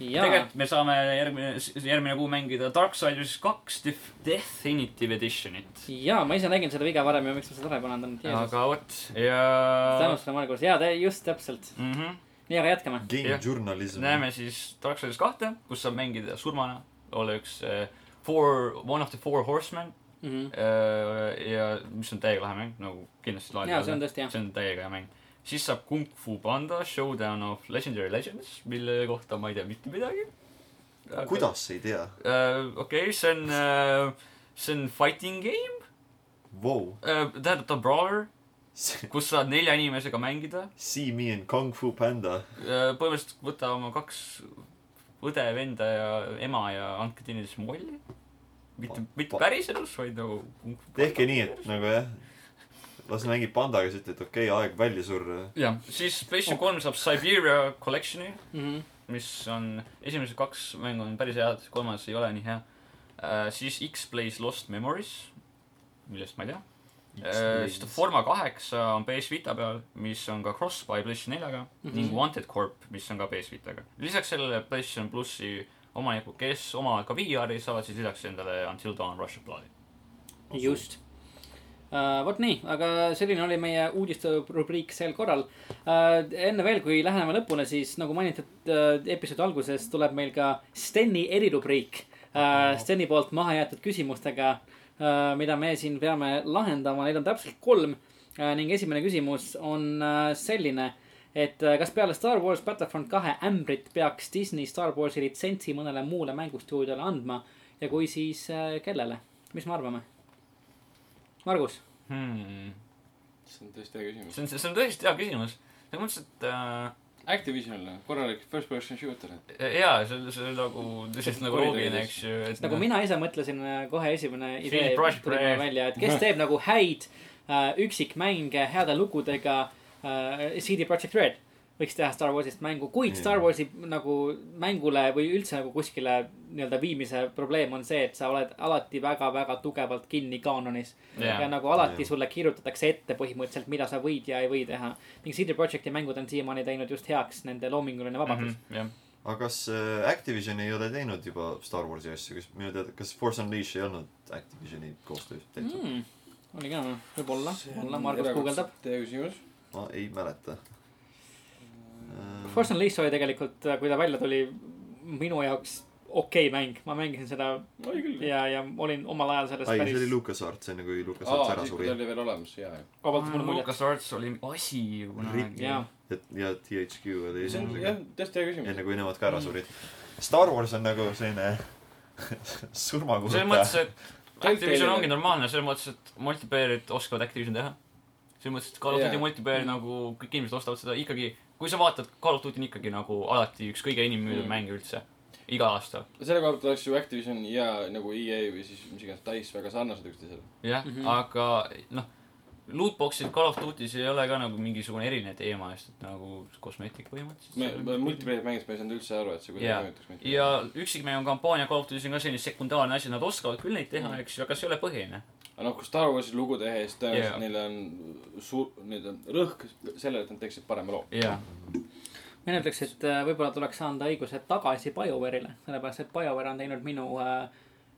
S1: jaa,
S3: tegelikult me saame järgmine, järgmine kuu mängida Darksiders kaks Def- Definitive Editionit.
S1: jaa, ma ise nägin seda viga varem ja miks ma seda ära ei parandanud,
S3: aga vot ja
S1: tänud sulle, Margus, jaa, just täpselt.
S3: mm. -hmm.
S1: nii, aga jätkame.
S4: Game journalism.
S3: näeme siis Darksiders kahte, kus saab mängida surmana, olla üks äh, four, one of the four horsemen
S1: mm. -hmm.
S3: äh, ja mis on täiega lahe mäng, nagu kindlasti lahe.
S1: jaa, see on tõesti hea.
S3: see on täiega hea mäng. siis saab Kung Fu Panda Showdown of Legendary Legends, mille kohta ma ei tea mitte midagi.
S4: kuidas sa ei tea?
S3: okei, see on, see on fighting game,
S4: Vau.
S3: tähendab ta on brawler, kus saad nelja inimesega mängida.
S4: See me and Kung Fu Panda.
S3: põhimõtteliselt võta oma kaks õde, venda ja ema ja andke teineteist molli. mitte, mitte päriselus, vaid nagu.
S4: tehke nii, et nagu jah, las mängib pandaga, siis ütled, okei okay,, aeg välja surra.
S3: jah, siis PlayStation kolm saab Siberia Collection'i,
S1: Mhm.
S3: mis on, esimesed kaks mängu on päris head, kolmas ei ole nii hea. siis X-Plays Lost Memories, millest ma ei tea. Siis ta Forma kaheksa on PS Vita peal, mis on ka cross-buy PlayStation neljaga mm. -hmm. ning Wanted Corp, mis on ka PS Vitaga. lisaks sellele PlayStation plussi omanikud, kes omavad ka VR-i, saavad siis lisaks endale Until Dawn Rush of Blood'i.
S1: just uh,. vot nii, aga selline oli meie uudiste rubriik sel korral uh,. enne veel, kui läheneme lõpule, siis nagu mainitud uh, episoodi alguses tuleb meil ka Steni erirubriik uh,. Steni poolt maha jäetud küsimustega uh,, mida me siin peame lahendama, neid on täpselt kolm uh,. ning esimene küsimus on uh, selline et kas peale Star Wars Battlefront kahe ämbrit peaks Disney Star Warsi litsentsi mõnele muule mängustuudiole andma ja kui, siis kellele, mis me arvame? Margus,
S3: Hmm.
S2: see on tõesti hea küsimus.
S3: see on, see on tõesti hea küsimus. selles mõttes, et äh,
S2: Activisionil, korralik first person shooter.
S3: jaa, see on, see on nagu lihtsalt nagu loogiline, eks ju, et
S1: nagu mina ise mõtlesin äh, kohe esimene idee tuli mulle
S3: Red.
S1: välja, et kes teeb nagu häid äh, üksikmänge heade lugudega äh,. CD Projekt Red võiks teha Star Warsist mängu, kuid Star Warsi nagu mängule või üldse nagu kuskile nii-öelda viimise probleem on see, et sa oled alati väga-väga tugevalt kinni kaanonis yeah.. ja nagu alati
S4: Jah.
S1: sulle kirjutatakse ette põhimõtteliselt, mida sa võid ja ei või teha. ning CD Projekti mängud on siiamaani teinud just heaks nende loominguline vabadus mm.
S3: Mhm, jah.
S4: aga kas äh, Activision ei ole teinud juba Star Warsi asju, kas minu teada, kas Force Unleashed ei olnud Activisioni koostöös tehtud
S1: -hmm. mm,. oli ka, võib-olla, olla, Margus guugeldab.
S2: Teie küsimus?
S4: ma ei mäleta.
S1: Force Unleashed oli tegelikult, kui ta välja tuli, minu jaoks okei okay mäng, ma mängisin seda
S2: küll.
S1: ja, ja olin omal ajal sellest
S4: ai, see
S1: päris
S4: oli LucasArts, enne kui LucasArts
S2: aa,
S4: ära
S2: siis kui
S4: suri
S2: ta. oli veel olemas, jaa.
S1: vabalt mulle mulje.
S3: Lucas Arts oli asi kunagi.
S1: jaa,
S4: ja, ja THQ oli
S2: see on
S4: esimesega
S2: jah, tõesti hea küsimus.
S4: enne kui nemad ka ära surid. Star Wars on nagu selline
S3: selles
S4: surmakuulutaja
S3: mõttes, et Activision ongi normaalne, selles mõttes, et multiplayer'it oskavad Activision teha. selles mõttes, et Call of Duty
S2: Jaa.
S3: multiplayer nagu kõik inimesed ostavad seda ikkagi, kui sa vaatad, Call of Duty on ikkagi nagu alati üks kõige enim müüdud
S2: Mm.
S3: mänge üldse. iga aasta.
S2: selle koha pealt oleks ju Activision ja nagu EA või siis mis iganes Dice väga sarnased üksteisele.
S3: jah mm, -hmm. aga noh, lootbox'id Call of Duty's ei ole ka nagu mingisugune eriline teema, sest et nagu kosmeetik
S2: me,
S3: põhimõtteliselt.
S2: multiplayer mängis ma ei saanud üldse aru, et see kuidagi mõjutaks mind.
S3: ja üksikmängu kampaania Call of Duty's on ka selline sekundaarne asi, nad oskavad küll neid teha, eks ju, aga see ei ole põhiline.
S2: Aga noh, kui Star Warsi lugu tehes tõenäoliselt
S3: Jaa.
S2: neil on suur, neil on rõhk sellele, et nad teeksid parema loo.
S3: jaa,
S1: mina ütleks, et äh, võib-olla tuleks anda õigused tagasi BioWare'ile, sellepärast et BioWare on teinud minu äh,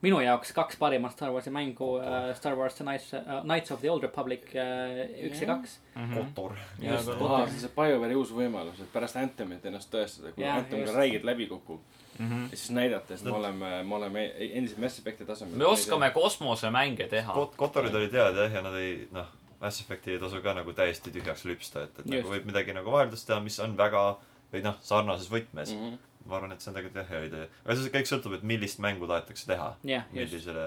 S1: minu jaoks kaks parimat Star Warsi mängu äh,, Star Wars The Knights uh,, Knights of the Old Republic äh, üks ja
S2: Jah.
S1: kaks.
S4: Kotor.
S3: Jaa,
S2: just,
S3: aga-
S2: aa, see on see BioWare'i uus võimalus, et pärast Anthemit ennast tõestada, kui
S1: Jah,
S2: Anthem ka
S1: just.
S2: räigelt läbi kukub.
S3: Mhm.
S2: ja siis näidata, et me oleme, me oleme endiselt Mass Effect'i tasemel.
S3: me oskame kosmosemänge teha.
S4: Kot-, Kotorid olid head jah, ja nad ei, noh, Mass Effect'i ei tasu ka nagu täiesti tühjaks lüpsta, et, et
S1: Just.
S4: nagu võib midagi nagu vaheldust teha, mis on väga või noh, sarnases võtmes mm.
S2: mm.
S4: -hmm. ma arvan, et see on tegelikult jah, hea idee. aga see kõik sõltub, et millist mängu tahetakse teha.
S1: just.
S4: millisele,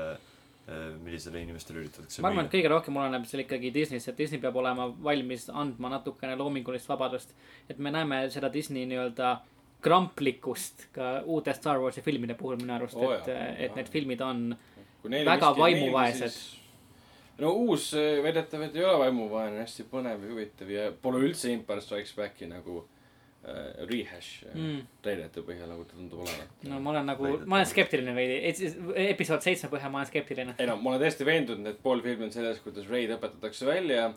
S4: millisele inimestele üritatakse
S1: ma arvan, et kõige rohkem oleneb seal ikkagi Disneyst, et Disney peab olema valmis andma natukene loomingulist vabadust. et me näeme seda Disney nii-öelda kramplikkust ka uute Star Warsi filmide puhul minu arust oh,, et et need filmid on Väga vaimuvaesed.
S2: no uus eh, väidetav, et ei ole vaimuvaene, hästi põnev ja huvitav ja pole üldse Empire Strikes Backi nagu äh, rehash mm.
S1: mm,.
S2: treilete põhjal, nagu ta tundub olevat.
S1: no ma olen nagu,
S4: Väidetavalt.
S1: ma olen skeptiline veidi, episood seitse põhjal ma olen skeptiline.
S2: ei no ma olen täiesti veendunud, et pool filmi on selles, kuidas Raid õpetatakse välja,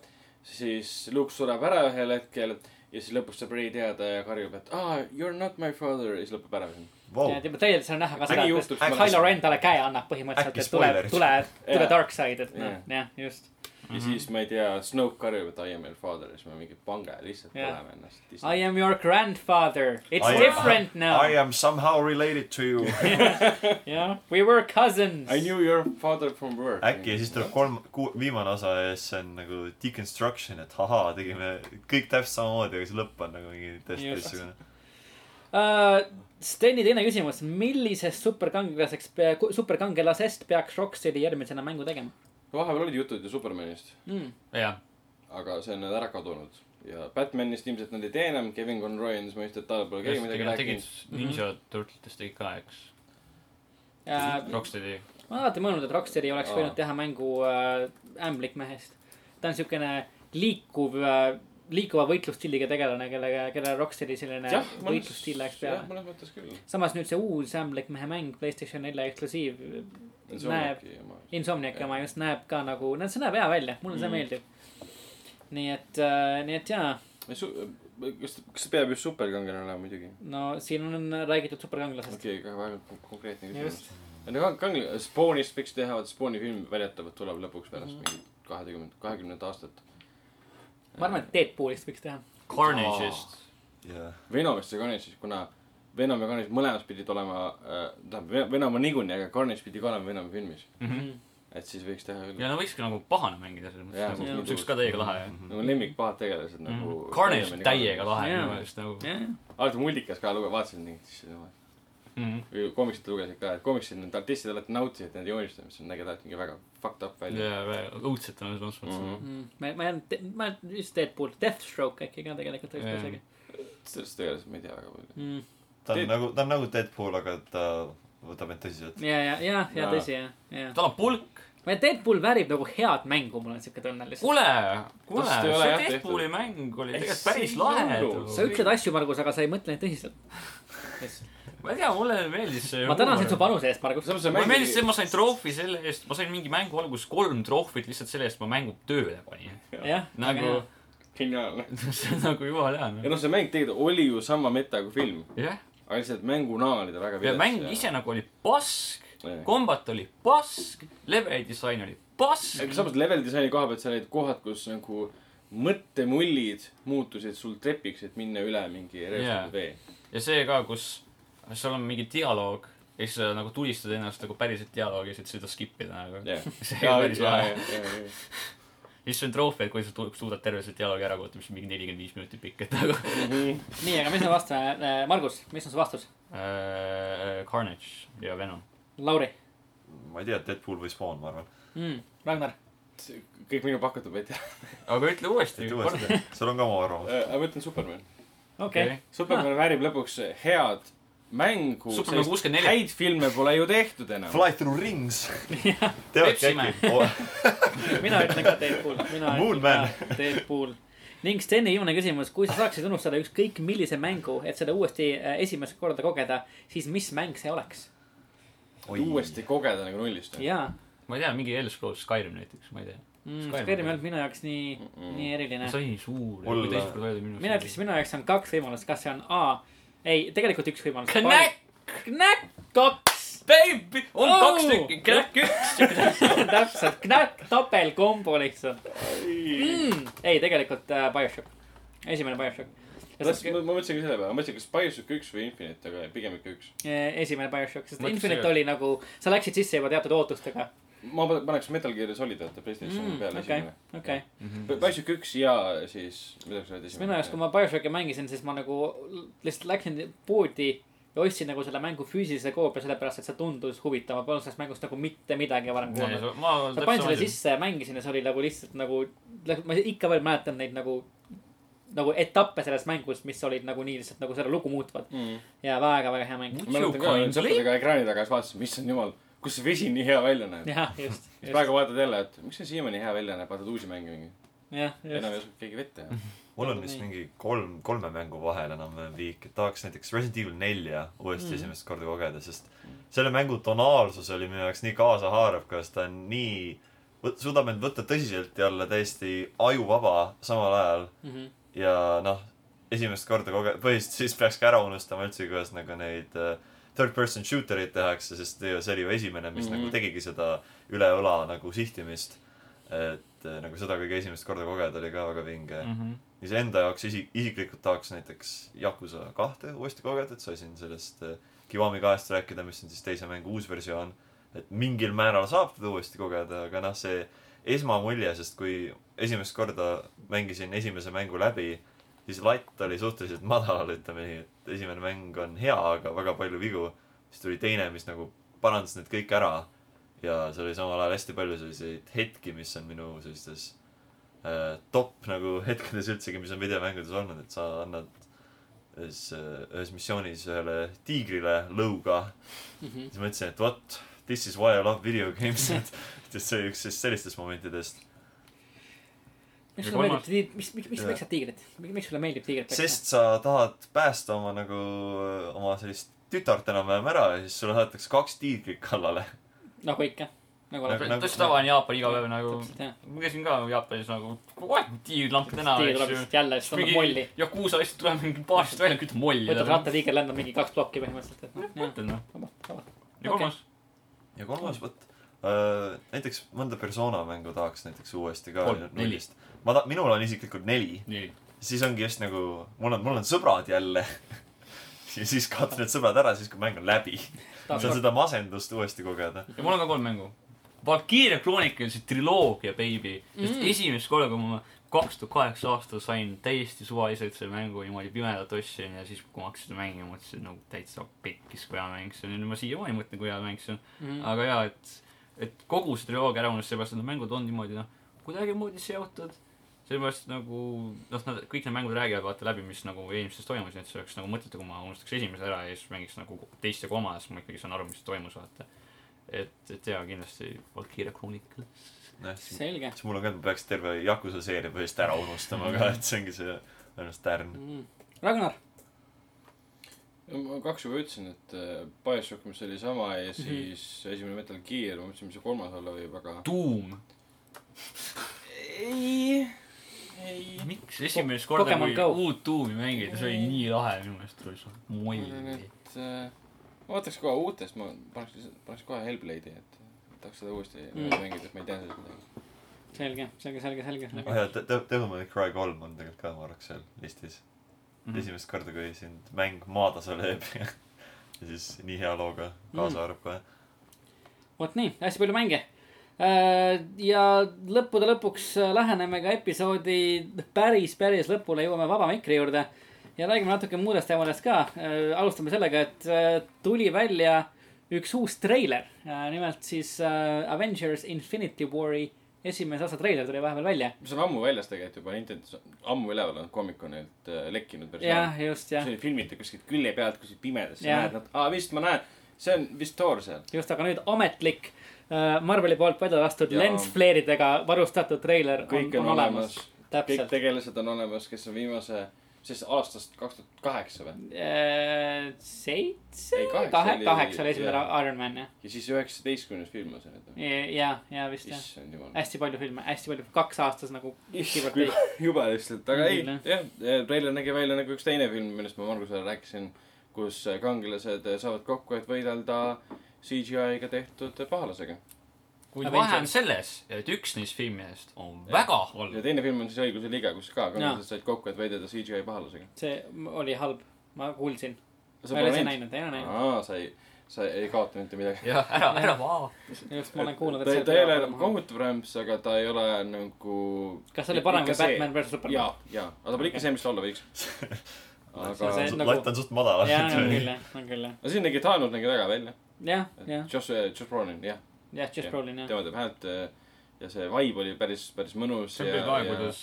S2: siis Luke sureb ära ühel hetkel ja siis lõpuks saab Ray teada ja karjub, et aa ah,, you are not my father ja siis lõpeb ära film.
S4: wow.
S1: ja. tegelikult seal on näha ka seda, et Kylo Ren talle käe annab põhimõtteliselt, et tule, tule, tule
S2: Jaa.
S1: dark side, et noh
S2: Jaa.,
S1: jah, just.
S2: Ja siis ma ei tea, Snoke karjub, et I am your father ja siis me mingi pange lihtsalt
S1: Jah.
S2: põleme ennast.
S1: I am your grandfather, it's
S4: I-
S1: different now
S4: I. am somehow related to you.
S1: jah, we were cousins.
S2: I knew your father from work.
S4: äkki ja siis tuleb kolm, kuu-, viimane osa ja siis see on nagu deconstruction, et ahaa, tegime kõik täpselt samamoodi, aga siis lõpp on nagu mingi täiesti teistsugune.
S1: uh,. Steni teine küsimus, millisest superkangelaseks, superkangelasest peaks Rocksteadi järgmisena mängu tegema
S2: vahepeal olid jutud ju Supermanist,
S1: mm.?
S3: jah,
S2: aga see on nüüd ära kadunud. ja Batmanist ilmselt nad ei tee enam, Kevin Conroy andis mõista, et tal pole keegi midagi
S3: nad tegid
S2: rääkinud.
S3: Ninja Turtletest tegid ka, eks.
S1: Uh,
S3: Rocksteadi.
S1: ma olen alati mõelnud, et Rocksteadi oleks
S2: Aa.
S1: võinud teha mängu äh, ämblikmehest. ta on siukene liikuv äh,, liikuva võitlusstiiliga tegelane, kellega, kellele Rocksteadi selline võitlusstiil läheks
S2: jah,
S1: peale. samas nüüd see uus ämblikmehe mäng, Playstation nelja eksklusiiv, näeb, Insomniaci oma just näeb ka nagu, no see näeb hea välja, mulle see
S2: Mm.
S1: meeldib. nii et äh,, nii et jaa,
S2: kas, kas see peab just superkangelane olema muidugi?
S1: no siin on räägitud superkangelasest.
S2: okei okay,, väga väga konkreetne küsimus. no kangelane, Spawnist võiks teha, vaata Spawni film väidetavalt tuleb lõpuks pärast
S1: Mhm.
S2: mingit kahekümne, kahekümnendat aastat.
S1: ma arvan, et Deadpoolist võiks teha.
S3: Carnage'ist.
S4: jah,
S2: Venomist ja Carnage'ist, kuna Venom ja Carnage mõlemad pidid olema äh,, tähendab, Venom on niikuinii, aga Carnage pidi ka olema Venomi filmis. et siis võiks teha küll
S3: ja. no võikski nagu pahane mängida selles
S2: Jaa,
S3: mõttes, nagu see oleks ka täiega lahe.
S2: nagu lemmikpahad tegelased nagu
S3: Mhm. Carnage on täiega lahe
S1: Jaa.
S3: minu meelest nagu.
S2: alati multikas ka luge-, vaatasin neid siis
S3: Mhm.
S2: või komiksit lugesid ka, et komiksid need artistid alati nautisid nende joonistamist, nägid alati mingi väga fucked up välja.
S3: ja õudselt on selles mõttes.
S2: Mhm.
S1: ma, ma jään, ma jään just Deadpool, Deathstroke äkki ka tegelikult võiks
S3: Jaa.
S1: ka isegi
S2: sellest tegelased ma ei tea väga palju.
S1: mm..
S4: Ta on
S2: Dead-
S4: nagu, ta on nagu Deadpool, aga ta võtab end tõsiselt.
S1: ja, ja, ja, ja tõsi jah, ja.
S3: tal on pulk.
S1: Deadpool väärib nagu head mängu, mul on siuke tunne lihtsalt.
S3: kuule, kuule,
S2: ei
S3: see
S2: jah
S3: Deadpooli
S2: tehtud.
S3: mäng oli
S2: Ei,
S3: tegelikult päris
S2: ei
S3: lahe
S1: sa ütled asju, Margus, aga sa ei mõtle neid tõsiselt.
S3: ma ei tea, mulle meeldis see.
S1: ma tänan sind su. panuse eest, Margus.
S3: mulle meeldis see, ma sain troofi selle eest, ma sain mingi mängu alguses kolm troofit lihtsalt selle eest, ma mängu tööle panin.
S1: jah,
S3: nagu,
S2: geniaalne.
S3: see on nagu jumala hea,
S2: ja
S3: noh.
S2: noh, see mäng tegelikult oli ju sama meta kui film,
S3: jah,
S2: aga lihtsalt mänguna oli ta väga
S3: ja mäng ise nagu oli pask, kombat oli pask, level disain oli pask.
S2: aga samas level disaini koha pealt seal olid kohad, kus nagu mõttemullid muutusid sul trepiks, et minna üle mingi reostatud vee.
S3: ja see ka, kus seal on mingi dialoog ja siis sa nagu tulistad ennast nagu päriselt dialoogi, et seda skip ida nagu.
S2: jah,
S3: see
S2: ja,
S3: oli päris
S2: ja,
S3: lahe.
S2: ja,
S3: siis on troofi, et kui sa suudad terve selle dialoogi ära kuulata, mis on mingi nelikümmend viis minutit pikk, et nagu
S2: ja.
S1: nii, aga mis me vastame, Margus, mis on su vastus?
S3: äh, Carnage ja Venom.
S1: Lauri
S4: ma ei tea, Deadpool või Spawn, ma arvan.
S1: mm,. Ragnar,
S2: kõik minu pakutud ma ei tea.
S3: aga ütle uuesti.
S4: ütle uuesti, sul on ka oma arvamus.
S2: aga ma ütlen Superman.
S1: okei okay..
S2: Superman väärib lõpuks head mängu.
S3: Superman 64.
S2: häid filme pole ju tehtud enam.
S4: Fly through rings. oh?
S1: mina ütlen ka Deadpool, mina
S4: Moon
S1: ütlen
S4: Man.
S1: ka Deadpool. ning Steni viimane küsimus, kui sa saaksid unustada ükskõik millise mängu, et seda uuesti äh, esimest korda kogeda, siis mis mäng see oleks?
S2: uuesti kogeda nagu nullist.
S1: jaa
S3: ma ei tea, mingi Elder Scrolls Skyrim näiteks, ma ei tea.
S1: mm,,
S3: Skyrim.
S1: Ei olnud minu jaoks nii mm,
S2: Mm-mm.
S1: nii eriline.
S3: see oli suur. Öeldi minu
S1: mina ütleksin, minu jaoks on kaks võimalust, kas see on A, ei, tegelikult üks võimalus.
S3: Knack,
S1: Knack kaks.
S3: baby, on
S1: Oh!
S3: kaks tükki, Knack üks.
S1: täpselt, Knack topelkombo lihtsalt mm.. ei, tegelikult äh, BioShock, esimene BioShock.
S2: ma ma mõtlesin ka selle peale, ma mõtlesin, kas BioShock üks või Infinite, aga pigem ikka üks.
S1: esimene BioShock, sest Infinite oli nagu, sa läksid sisse juba teatud ootustega
S2: ma pa- paneks Metal Gear Solid vaata Playstationi
S1: mm,.
S2: peale
S1: okei
S2: esimene.,
S1: okei.
S2: BioShock üks ja siis, mida sa oled
S1: sest minu jaoks, kui ma BioShocki mängisin, siis ma nagu lihtsalt läksin poodi ja ostsin nagu selle mängu füüsilise koopia, sellepärast et see tundus huvitav, ma polnud sellest mängust nagu mitte midagi varem kuulnud.
S3: ma
S1: ma panin selle. sisse ja mängisin ja see oli nagu lihtsalt nagu, ma ikka veel mäletan neid nagu, nagu etappe selles mängus, mis olid nagu nii lihtsalt nagu selle lugu muutvad
S2: mm..
S1: ja väga-väga hea mäng.
S2: ma mäletan ka, olin sõpradega ekraani taga, siis vaatasin, issand jumal, kus see vesi nii hea välja näeb.
S1: jah, just,
S2: siis
S1: just,
S2: praegu vaatad jälle, et miks see siiamaani hea välja näeb, vaatad uusi mänge mingi.
S1: jah,
S2: enam ei oska keegi vette teha.
S4: mul on vist mingi kolm, kolme mängu vahel enam-vähem viik, et tahaks näiteks Resident Evil nelja uuesti
S1: Mm.
S4: mm. esimest korda kogeda, sest selle mängu tonaalsus oli minu jaoks nii kaasahaarav, kuidas ta on nii, suudab end võtta tõsiselt ja olla täiesti ajuvaba samal ajal
S1: Mhm.
S4: ja noh, esimest korda koge-, põhiliselt siis peakski ära unustama üldse, kuidas nagu neid äh, third person shooter eid tehakse, sest see oli ju esimene, mis mm
S2: Mhm.
S4: -hmm. nagu tegigi seda üle õla nagu sihtimist. et äh, nagu seda kõige esimest korda kogeda oli ka väga vinge mm.
S3: Mhm.
S4: -hmm. siis enda jaoks isi-, isiklikult tahaks näiteks Yakuza kahte uuesti kogeda, et saisin sellest äh, Kiwami kahest rääkida, mis on siis teise mängu uus versioon. et mingil määral saab teda uuesti kogeda, aga noh, see esmamulje, sest kui esimest korda mängisin esimese mängu läbi, siis latt oli suhteliselt madalal, ütleme nii, et esimene mäng on hea, aga väga palju vigu. siis tuli teine, mis nagu parandas need kõik ära. ja seal oli samal ajal hästi palju selliseid hetki, mis on minu sellistes äh, top nagu hetkedes üldsegi, mis on videomängudes olnud, et sa annad ühes, ühes missioonis ühele tiigrile lõuga
S1: Mhm.
S4: siis mõtlesin, et vot, this is why I love video games, et, et see oli üks sellistest momentidest.
S1: Miks sulle meeldib, miks, miks, miks,
S4: Jaa.
S1: miks sa tiigrit, miks sulle meeldib tiigrit
S4: sest sa tahad päästa oma nagu, oma sellist tütart enam-vähem ära ja siis sulle saadetakse kaks tiigrit kallale.
S1: nagu ikka, nagu
S4: Nagu-
S1: alati.
S3: täitsa tavaline Jaapan iga päev nagu. ma käisin ka Jaapanis nagu kogu aeg tiigrilamp tänaval,
S1: tiiger tuleb lihtsalt jälle, siis annab molli.
S3: Yakuusa lihtsalt tuleb mingi baasist välja, kütab molli.
S1: võtad rattatiiger, lendab mingi kaks plokki põhimõtteliselt, et noh,
S3: mõtled noh. ja kolmas.
S4: ja kolmas, vot äh, näiteks mõnda persona mängu tahaks näiteks uuesti ka
S3: Kolm, neli.
S4: nullist. Ma ta-, minul on isiklikult neli.
S3: nii.
S4: siis ongi just nagu, mul on, mul on sõbrad jälle. ja siis kaotan need sõbrad ära siis, kui mäng on läbi.
S1: tahaks
S4: seda masendust uuesti kogeda.
S3: ja mul on ka kolm mängu. Valkyria Chronicles triloogia, baby. sest
S1: Mm.
S3: esimest korda, kui ma kaks tuhat kaheksa aastal sain täiesti suvaliselt selle mängu niimoodi pimedat ostsin ja siis, kui ma hakkasin seda mängima, mõtlesin nagu täitsa pekkis, kui hea mäng see on ja nüüd ma siiamaani mõtlen, kui hea mäng see on.
S1: Mhm.
S3: aga jaa, et, et kogu see triloogia ära unustada, seepärast et need mängud on niimoodi noh, kuidagimoodi seotud. Sellepärast nagu noh, nad kõik need mängud räägivad vaata läbi, mis nagu eelmistes toimus, nii et see oleks nagu mõttetu, kui ma unustaks esimese ära ja siis mängiks nagu teist ja kolmandat, siis ma ikkagi saan aru, mis toimus vaata. et, et jaa, kindlasti Valkyria Chronicle.
S4: siis
S1: selge.
S4: siis mul on ka, et ma peaks terve Yakuza seeria põhiliselt ära unustama ka, et see ongi see ainult tärn.
S1: Ragnar,
S2: ma kaks juba ütlesin, et äh, BioShock, mis oli sama ja siis esimene Metal Gear, ma mõtlesin, mis see kolmas olla võib, aga.
S3: Doom.
S2: ei, ei.
S3: miks esimest korda, kui
S1: Go.
S3: uut Doomi mängida, see oli nii lahe minu meelest, oli see
S2: arvan,
S3: moll.
S2: et äh, ma võtaks kohe uutest, ma paneks lihtsalt, paneks kohe Hellblade'i, et tahaks seda uuesti
S1: Mm.
S2: mm. mängida, et ma ei tea sellest midagi.
S1: selge, selge, selge, selge.
S4: ah jaa, Devil May Cry kolm on tegelikult ka, ma arvaks seal listis.
S3: Mhm.
S4: esimest korda, kui sind mäng maatasa lööb ja siis nii hea looga kaasa
S1: Mm.
S4: haarab kohe.
S1: vot nii, hästi palju mänge. Ja lõppude lõpuks äh, läheneme ka episoodi päris, päris lõpule, jõuame vaba mikri juurde. ja räägime natuke muudest teemadest ka. alustame sellega, et äh, tuli välja üks uus treiler. nimelt siis äh, Avengers Infinity War'i esimese osa treiler tuli vahepeal välja.
S2: see on ammu väljas tegelikult juba, Nintendo's on ammu üleval olnud Comic-Conilt äh, lekkinud
S1: jah, just, jah
S2: see. oli filmitud kuskilt külje pealt, kuskilt pimedas, sa näed aa vist ma näen, see on vist Thor seal.
S1: just, aga nüüd ametlik äh, Marveli poolt välja lastud
S2: Jaa.
S1: lensflare'idega varustatud treiler on,
S2: kõik
S1: on,
S2: on
S1: olemas.
S2: olemas, kõik tegelased on olemas, kes on viimase, siis aastast kaks tuhat kaheksa või?
S1: Äh, seitse kahe kaheksa oli esimene. Iron Man jah.
S2: ja siis üheksateistkümnes film on see nüüd.
S1: ja, ja vist jah. hästi palju filme, hästi palju, kaks aastas nagu.
S2: jube lihtsalt, aga ei jah, treiler nägi välja nagu üks teine film, millest ma Margusele rääkisin, kus kangelased saavad kokku, et võidelda CGI-ga tehtud pahalasega.
S3: kuid vahe on selles, et üks neist filmidest on väga
S2: ja
S3: halb.
S2: teine film on siis Õiguse liiga, kus ka kangelased said kokku, et võidelda CGI pahalasega.
S1: see oli halb, ma kuulsin. ma ei ole seda
S2: näinud?
S1: ei ole näinud.
S2: aa, sa ei, sa ei kaota mitte midagi.
S3: jah, ära, ära vaata.
S1: just, ma olen kuulnud,
S2: ta
S1: et
S2: ta ei ole nagu kohutav rämps, aga ta ei ole nagu.
S1: kas see oli parem kui Batman versus Superman?
S2: ja, ja, aga ta pole ikka see, mis ta olla võiks. aga
S1: See- see- nagu-
S4: latt on suht madal.
S1: jaa, on küll jah, on küll jah.
S2: siin nägi Thanos nägi väga välja.
S1: jah, jah,
S2: Josh, Josh Brolin, jah.
S1: jah, Just Brolin jah.
S2: tema teeb häält äh, ja see vibe oli päris, päris mõnus.
S3: see on küll ka, kuidas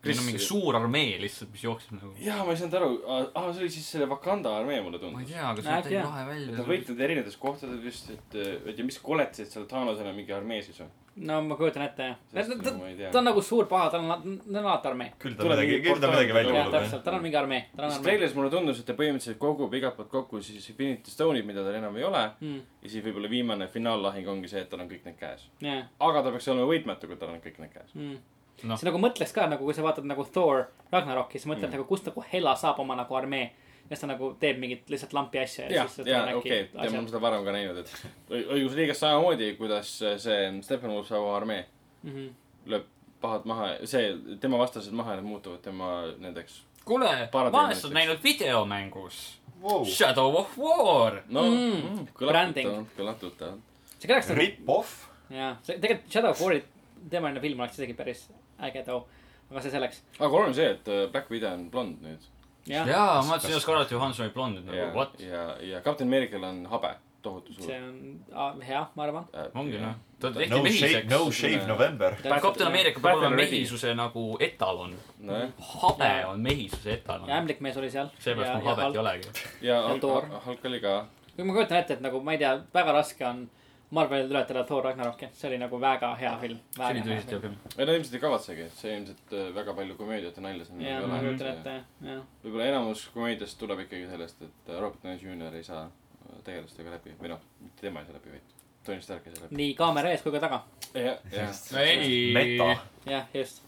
S2: Chris-
S3: meil on mingi suur armee lihtsalt, mis jookseb nagu.
S2: jaa, ma ei saanud aru, aa, see oli siis selle Wakanda armee, mulle
S3: ma ei
S2: tundus.
S3: tea, aga täiesti
S1: jah.
S3: lahe
S2: Nad
S3: välja.
S2: võitlevad erinevates kohtades vist, et, et ja mis koletasid seal Thanosena mingi armee siis või?
S1: No ma kujutan ette jah.
S2: Sest
S1: ta
S2: nagu
S1: ta on nagu suur paha, tal on, tal on alati armee.
S4: küll ta
S2: Tuleb
S4: midagi, küll ta midagi välja kuulub,
S1: täpselt, tal on mingi armee, tal on
S2: siis
S1: armee.
S2: treileris mulle tundus, et ta põhimõtteliselt kogub igalt poolt kokku siis Infinity Stone'id, mida tal enam ei ole.
S1: Mm,
S2: ja siis võib-olla viimane finaallahing ongi see, et tal on kõik need käes.
S1: jah,
S2: aga ta peaks olema võitmatu, kui tal on kõik need käes.
S1: mm.
S3: Noh.
S1: sa nagu mõtleks ka nagu, kui sa vaatad nagu Thor Ragnaroki, siis mõtled
S2: Mm.
S1: nagu, kust nagu Hela saab oma nagu armee. Ja siis ta nagu teeb mingit lihtsalt lampi asja
S2: ja
S1: on
S2: okei, on
S1: asjad.
S2: seda varem ka näinud, et õi- õigusliigas samamoodi, kuidas see Steppenwolf saab oma armee,
S1: Mhm.
S2: lööb pahad maha, see, tema vastased maha ja need muutuvad tema nendeks.
S3: kuule, ma olen näinud videomängus
S4: Wow.
S3: Shadow of War.
S2: no
S1: Mm,
S2: mm,, kõlab tuttavalt.
S1: see kõlaks nagu,
S4: Rip-off.
S1: jaa, see tegelikult Shadow of War'i teemaline film oleks isegi päris äge too. aga see selleks.
S2: aga oluline on see, et äh, Black Widow on blond nüüd.
S3: jaa, ma mõtlesin, et Scarlett Johansson oli blond,
S2: ja
S3: nagu, what?
S2: ja, ja Captain Americal on habe, tohutu
S1: see
S2: suur.
S1: on ah, hea, ma arvan.
S3: ongi noh, ta tehti
S4: no shave,
S3: mehiseks
S4: no shave November.
S3: Captain America peab olema mehisuse nagu etalon.
S2: nojah,
S3: habe on mehisuse etalon
S1: ja. ämblikmees oli seal.
S3: seepärast mul habet ei. olegi.
S2: ja
S1: Ja
S2: Hulk oli ka.
S1: kui ma kujutan ette, et nagu ma ei tea, väga raske on Marvelil ületada Thor Ragnaroki, see oli nagu väga hea film.
S3: see oli tõsiselt hea film.
S2: ei no ilmselt ei kavatsegi, see ilmselt äh, väga palju komöödiat ja nalja seal
S1: jah,
S2: nagu
S1: ma
S2: ei
S1: kujutan
S2: ole.
S1: ette, jah.
S2: võib-olla enamus komöödiast tuleb ikkagi sellest, et äh, Robert Downey Jr ei saa äh, tegelastega läbi või noh, mitte tema ei saa läbi, vaid Tony Stark ei saa läbi.
S1: nii kaamera ees kui ka taga.
S2: jah, jah.
S3: ei
S4: meta.,
S1: jah, just.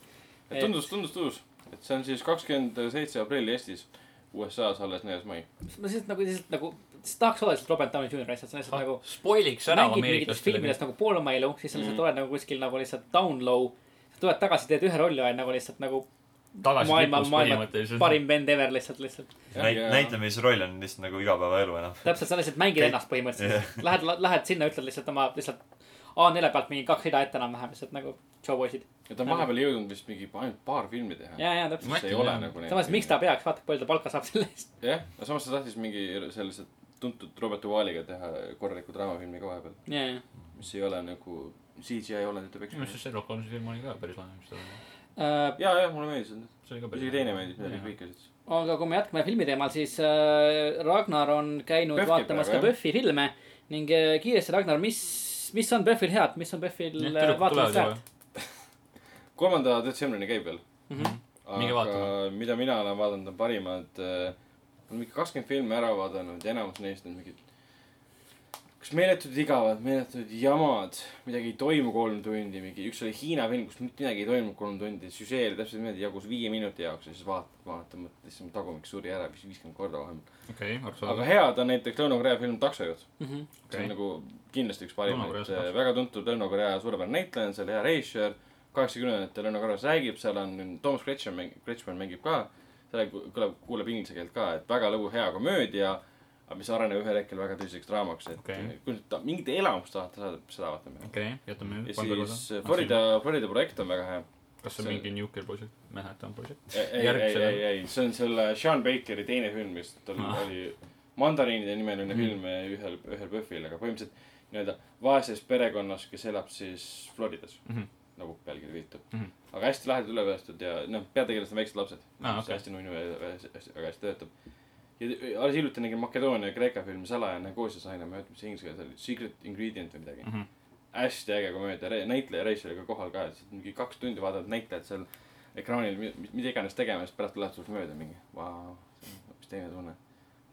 S2: et tundus, tundus tuus, et see on siis kakskümmend seitse aprill Eestis, USA-s alles neljas mai.
S1: ma lihtsalt nagu, lihtsalt nagu, siis tahaks olla lihtsalt Robert Downey Jr lihtsalt, see on lihtsalt nagu
S3: spoiliks ära
S1: mängid mingites
S3: ameeriklastele
S1: filmides. nagu poolmailu, siis sa lihtsalt
S2: Mhm.
S1: oled nagu kuskil nagu lihtsalt down low. tuled tagasi, teed ühe rolli, oled nagu lihtsalt nagu
S3: tagasi
S1: maailma, maailma parim vend ever lihtsalt, lihtsalt.
S4: näit-, näitlemisroll on lihtsalt nagu igapäevaelu enam.
S1: täpselt, sa lihtsalt mängid ennast põhimõtteliselt. Lähed, lähed sinna, ütled lihtsalt oma, lihtsalt A4 pealt mingi kaks rida ette enam-vähem, lihtsalt nagu showboy'sid.
S2: ja ta on vahepeal jõudnud vist mingi ainult paar filmi teha.
S1: ja, ja täpselt.
S2: mis ei ole nagu
S1: samas, miks ta peaks, vaata, palju ta palka saab selle eest.
S2: jah, aga samas ta tahtis mingi sellise tuntud Robert Duvaliga teha korraliku draamafilmi ka vahepeal,
S1: ja, ja.
S2: mis ei ole nagu CGI olend, et ta peaks
S3: minu arust see Sherlock Holmesi film oli ka päris lahe, mis ta oli.
S1: Äh,
S2: ja, ja mulle meeldis,
S3: see oli ka päris
S2: isegi teine meeldis, mida kõik hõikasid.
S1: aga kui me jätkame filmi teemal, siis äh, Ragnar on käinud
S2: Buffy
S1: vaatamas
S2: praegu,
S1: ka
S2: jah.
S1: Buffy filme ning äh, kiiresti, Ragnar, mis, mis on Buffy'l head, mis on Buffy'l äh, vaatamist väärt??
S2: kolmanda detsembrini käib veel.
S1: Mhm.
S3: Minge
S2: aga mida mina olen vaadanud, on parimad äh,, olen mingi kakskümmend filmi ära vaadanud ja enamus neist on mingid kas meeletud igavad, meeletud jamad, midagi ei toimu kolm tundi, mingi, üks oli Hiina film, kus mitte midagi ei toimunud kolm tundi, süžee oli täpselt niimoodi, jagus viie minuti jaoks ja siis vaatad, vaatad, mõtled, issand, tagumik suri ära vist viiskümmend korda vahepeal.
S3: okei,
S2: aga
S3: arusaadav.
S2: head on näiteks Lõuna-Korea film Taksojuht.
S1: Mhm.
S2: see
S3: Okei.
S2: on nagu kindlasti üks parimaid
S3: Takso.
S2: väga tuntud Lõuna-Korea suurepärane näitleja on seal, hea režissöör. kaheksakümnendatel Lõuna-Koreas räägib, seal on Toomas Kretšmann mängib, Kretšmann mängib ka. Seal kõlab, kuuleb inglise keelt ka, et väga lõbu hea komöödia, aga mis areneb ühel hetkel väga tõsiseks draamaks, et okay. kui ta- mingit elamust tahate saada, seda vaatame.
S3: okei, jätame
S2: ja siis äh, Florida, Florida projekt on väga hea.
S3: kas see on mingi Nuclear Project, Manhattan Project?
S2: ei, ei, ei, ei, see on selle Sean Bakeri teine film, mis tal
S3: Ah.
S2: oli Mandariinide nimeline
S3: Mhm.
S2: film ühel, ühel PÖFFil, aga põhimõtteliselt nii-öelda vaeses perekonnas, kes elab siis Floridas
S3: Mhm.
S2: Nagu pealkiri viitab
S3: Mhm.
S2: aga hästi lahedalt üle võetud ja noh, peategelased on väiksed lapsed mis
S3: okei.
S2: hästi nunnu ja hästi, väga hästi töötab. ja alles hiljuti nägin Makedoonia ja Kreeka filmi Salajane koostisaine, ma ei mäleta, mis see inglise keeles oli, Secret Ingredient või midagi.
S3: Mhm.
S2: hästi äge komöödia, näitleja Reis oli ka kohal ka, et mingi kaks tundi vaatad näitlejat seal ekraanil, mida iganes tegema, siis pärast läheb sul mööda mingi, vau, hoopis teine tunne.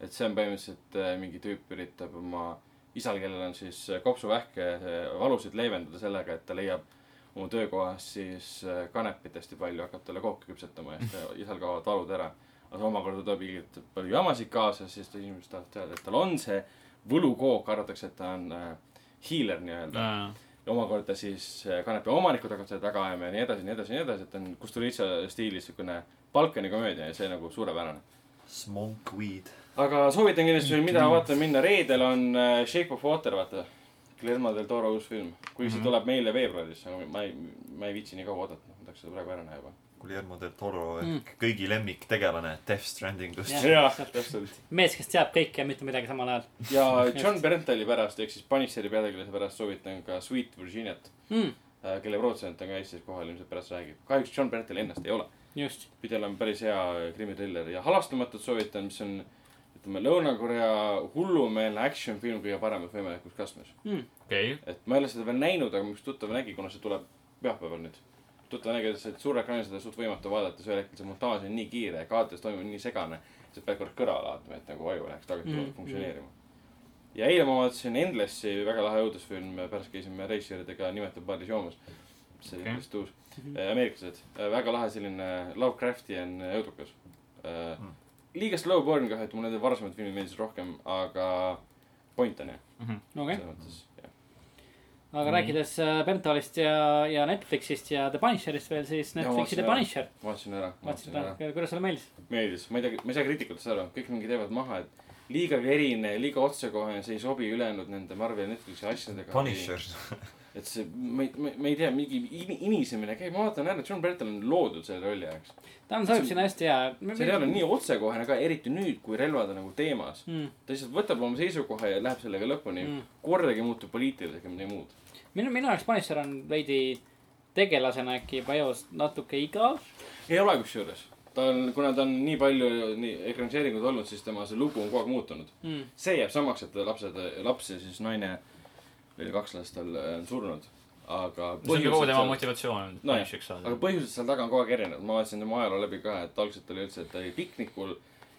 S2: et see on põhimõtteliselt äh, mingi tüüp üritab oma isal, kellel on siis äh, kopsuvähke, valusid leevendada sellega, et ta leiab oma töökohas siis äh, kanepit hästi palju, hakkab talle kooki küpsetama ja isal kaovad valud ära. aga omakorda toob ilgelt palju jamasid kaasa, siis ta inimesed tahavad teada, et tal on see võlukook, arvatakse, et ta on äh, hiiler nii-öelda. ja omakorda siis äh, kanepi omanikud hakkavad seda taga ajama ja nii edasi, nii edasi, nii edasi, et on Kusturica stiilis siukene Balkani komöödia ja see nagu suurepärane.
S4: Smoke weed.
S2: aga soovitan kindlasti mida vaatama minna, reedel on Shape of Water, vaata. Guillermo del Toro uus film, kuigi see
S3: Mhm.
S2: tuleb meile veebruaris, aga ma ei, ma ei viitsi nii kaua oodata, ma tahaks seda praegu ära näha juba.
S4: Guillermo del Toro ehk
S1: Mm.
S4: kõigi lemmiktegelane Death Strandingust
S1: Jah.
S2: täpselt.
S1: mees, kes teab kõike ja mitte midagi samal ajal
S2: ja John Berntali pärast ehk siis Punisheri peategelase pärast soovitan ka Sweet Virginiat,
S1: mm,.
S2: kelle produtsent on ka Eestis kohal, ilmselt pärast räägib. kahjuks John Berntal ennast ei ole.
S1: just.
S2: pidi olema päris hea krimitriller ja Halastamatut soovitan, mis on ütleme, Lõuna-Korea hullumeelne action film kõige paremas võimalikus kastmes.
S1: Mm.
S3: okei,
S2: et ma ei ole seda veel näinud, aga mu üks tuttav nägi, kuna see tuleb pühapäeval nüüd. tuttav nägi, et suurekraanil seda suht võimatu vaadata, ühel hetkel see montaaž on nii kiire, kaadrates toimub nii segane, sa pead kord kõrvale vaatama, et nagu aju läheks tagasi
S1: Mm,
S2: mm. funktsioneerima. ja eile ma vaatasin Endlessi, väga lahe õudusfilm, pärast käisime reisijatega nimetatud baaris joomas. see oli
S3: Okei.
S2: vist uus, ameeriklased, väga lahe selline Lovecraftian õudukas
S4: Mm.
S2: mm.. liiga slow burn kah, et mulle need varasemad filmid meeldisid rohkem, aga point on hea,
S1: okei,
S2: selles mõttes, jah.
S1: aga rääkides äh, Bentalist ja, ja Netflixist ja The Punisherist veel, siis
S2: Ja,
S1: Netflixi The
S2: ära. vaatasin
S1: Punisher.
S2: ära,
S1: vaatasid
S2: ära.
S1: kuidas sulle meeldis?
S2: meeldis, ma ei tea, ma ei saa kriitikutest aru, kõik mingi teevad maha, et liiga verine, liiga otsekohene, see ei sobi ülejäänud nende Marveli Netflixi asjadega.
S4: Punisher.
S2: et see, ma ei, ma ei tea, mingi inisemine käib, ma vaatan jälle, John Bertal on loodud selle rolli jaoks.
S1: ta on, sinna hästi hea.
S2: seriaal on nii otsekohene ka, eriti nüüd, kui relvad on nagu teemas.
S1: mm..
S2: ta lihtsalt võtab oma seisukoha ja läheb sellega lõpuni
S1: Mm.
S2: kordagi ei muutu poliitiliseks ega midagi muud.
S1: minu, minu jaoks Punisher on veidi tegelasena äkki Pajos natuke igav.
S2: ei ole kusjuures. ta on, kuna ta on nii palju nii ekraniseeringuid olnud, siis tema see lugu on kogu aeg muutunud.
S1: Mm.
S2: see jääb samaks, et lapsed, laps ja siis naine, veel kaks last tal äh, on surnud. aga
S3: see on kogu tema
S2: seal-
S3: motivatsioon
S2: Nojah,
S3: Punisher'iks saada
S2: aga. põhjused seal taga on kogu aeg erinevad, ma vaatasin tema ajaloo läbi ka, et algselt oli üldse, et ta oli piknikul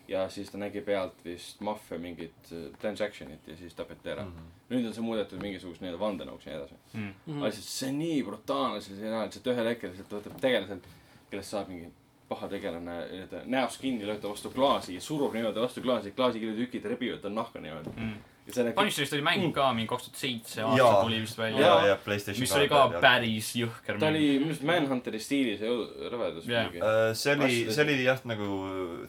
S2: ja siis ta nägi pealt vist maffia mingit äh, transaction'it ja siis tapeti ära mm. -hmm. nüüd on see muudetud mingisuguseks nii-öelda vandenõuks ja nii edasi
S3: Mm.
S2: mm..
S1: Mhm.
S2: aga lihtsalt see on nii brutaalne see seriaal, lihtsalt ühel hetkel lihtsalt võtab tegelaselt, kellest saab mingi paha tegelane, näost kinni lööb ta vastu klaasi ja surub niimoodi vastu klaasi, klaasikillutükid rebivad tal nahka niimoodi
S3: Mm.
S2: ja näeb
S3: Punisher'ist oli mäng ka mingi kaks tuhat seitse aasta
S4: Jaa.
S3: tuli vist
S4: ja
S3: välja,,
S4: ja Playstation
S3: mis oli ka. päris jõhker
S2: ta
S3: mäng.
S2: oli minu arust Manhunteri stiilis ja rõvedus muidugi.
S4: Äh, see oli, see oli jah nagu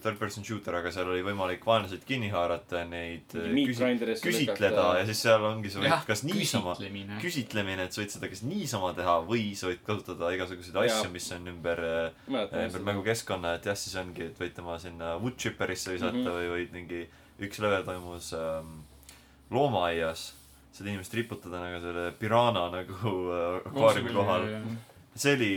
S4: third person shooter, aga seal oli võimalik vaenlaseid kinni haarata, neid äh, küsi- küsitleda ja siis seal ongi, sa võid kas niisama,
S3: küsitlemine.
S4: et sa võid seda kas niisama teha või sa võid kasutada igasuguseid asju, mis on ümber,
S2: mäletan
S4: ümber mängukeskkonna, et jah, siis ongi, et võid tema sinna wood chipper'isse visata mm. -hmm. või võid mingi, üks level toimus ähm, loomaaias, saad inimest riputada nagu selle pirana nagu äh, akvaariumi kohal. see oli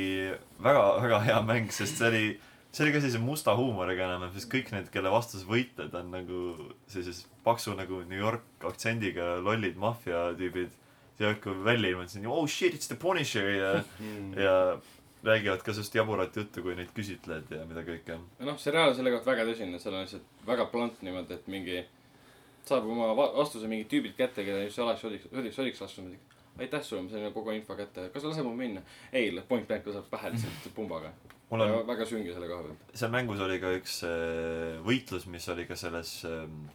S4: väga, väga hea mäng, sest see oli, see oli ka sellise musta huumoriga enam-vähem, sest kõik need, kelle vastu sa võitled, on nagu sellises paksu nagu New York aktsendiga lollid maffiatüübid. ja kui välja ilmunud, siis on oh shit, it's the Punisher ja, ja räägivad ka sellist jaburat juttu, kui neid küsitled ja mida kõike.
S2: noh, seriaal on selle kohta väga tõsine, seal on lihtsalt väga blunt niimoodi, et mingi saab oma va- vastuse mingid tüübid kätte, kelle just oleks sodiks, sodiks, sodiks lastud. aitäh sulle, ma sain kogu info kätte, kas sa lased mul minna? ei, point blank laseb pähe lihtsalt pumbaga.
S4: mul on,
S2: väga sünge selle koha pealt.
S4: seal mängus oli ka üks äh, võitlus, mis oli ka selles ähm,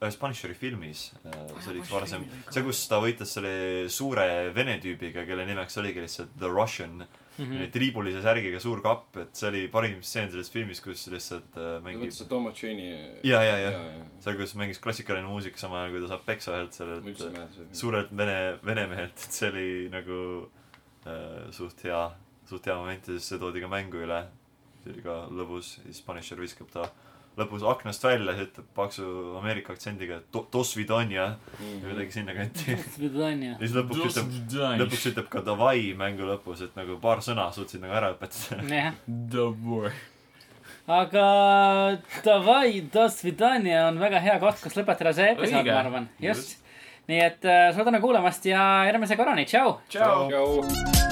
S4: ühes Punisheri filmis, see oli üks varasem, see, kus ta võitles selle suure vene tüübiga, kelle nimeks oligi lihtsalt The Russian Mm., triibulise särgiga suur kapp, et see oli parim stseen selles filmis, kus lihtsalt äh,
S2: ta
S4: mängib
S2: see Tom Machini.
S4: ja, ja, ja seal, kus mängis klassikaline muusika samal ajal, kui ta saab peksa ühelt sellelt suurelt vene, vene mehelt, et see oli nagu äh, suht hea, suht hea moment ja siis see toodi ka mängu üle. see oli ka lõbus, siis Punisher viskab ta lõpus aknast välja ja ütleb paksu Ameerika aktsendiga "Do- dos vidanja
S2: Mhm.
S4: või midagi sinnakanti. Ja siis lõpuks ütleb, lõpuks ütleb ka davai mängu lõpus, et nagu paar sõna suutsid nagu ära õpetada.
S3: War.
S1: aga davai, dos vidania on väga hea koht, kus lõpetada see episood, ma arvan, just. nii et äh, suur tänu kuulamast ja järgmise korrani, tšau.
S3: tšau.
S2: tšau.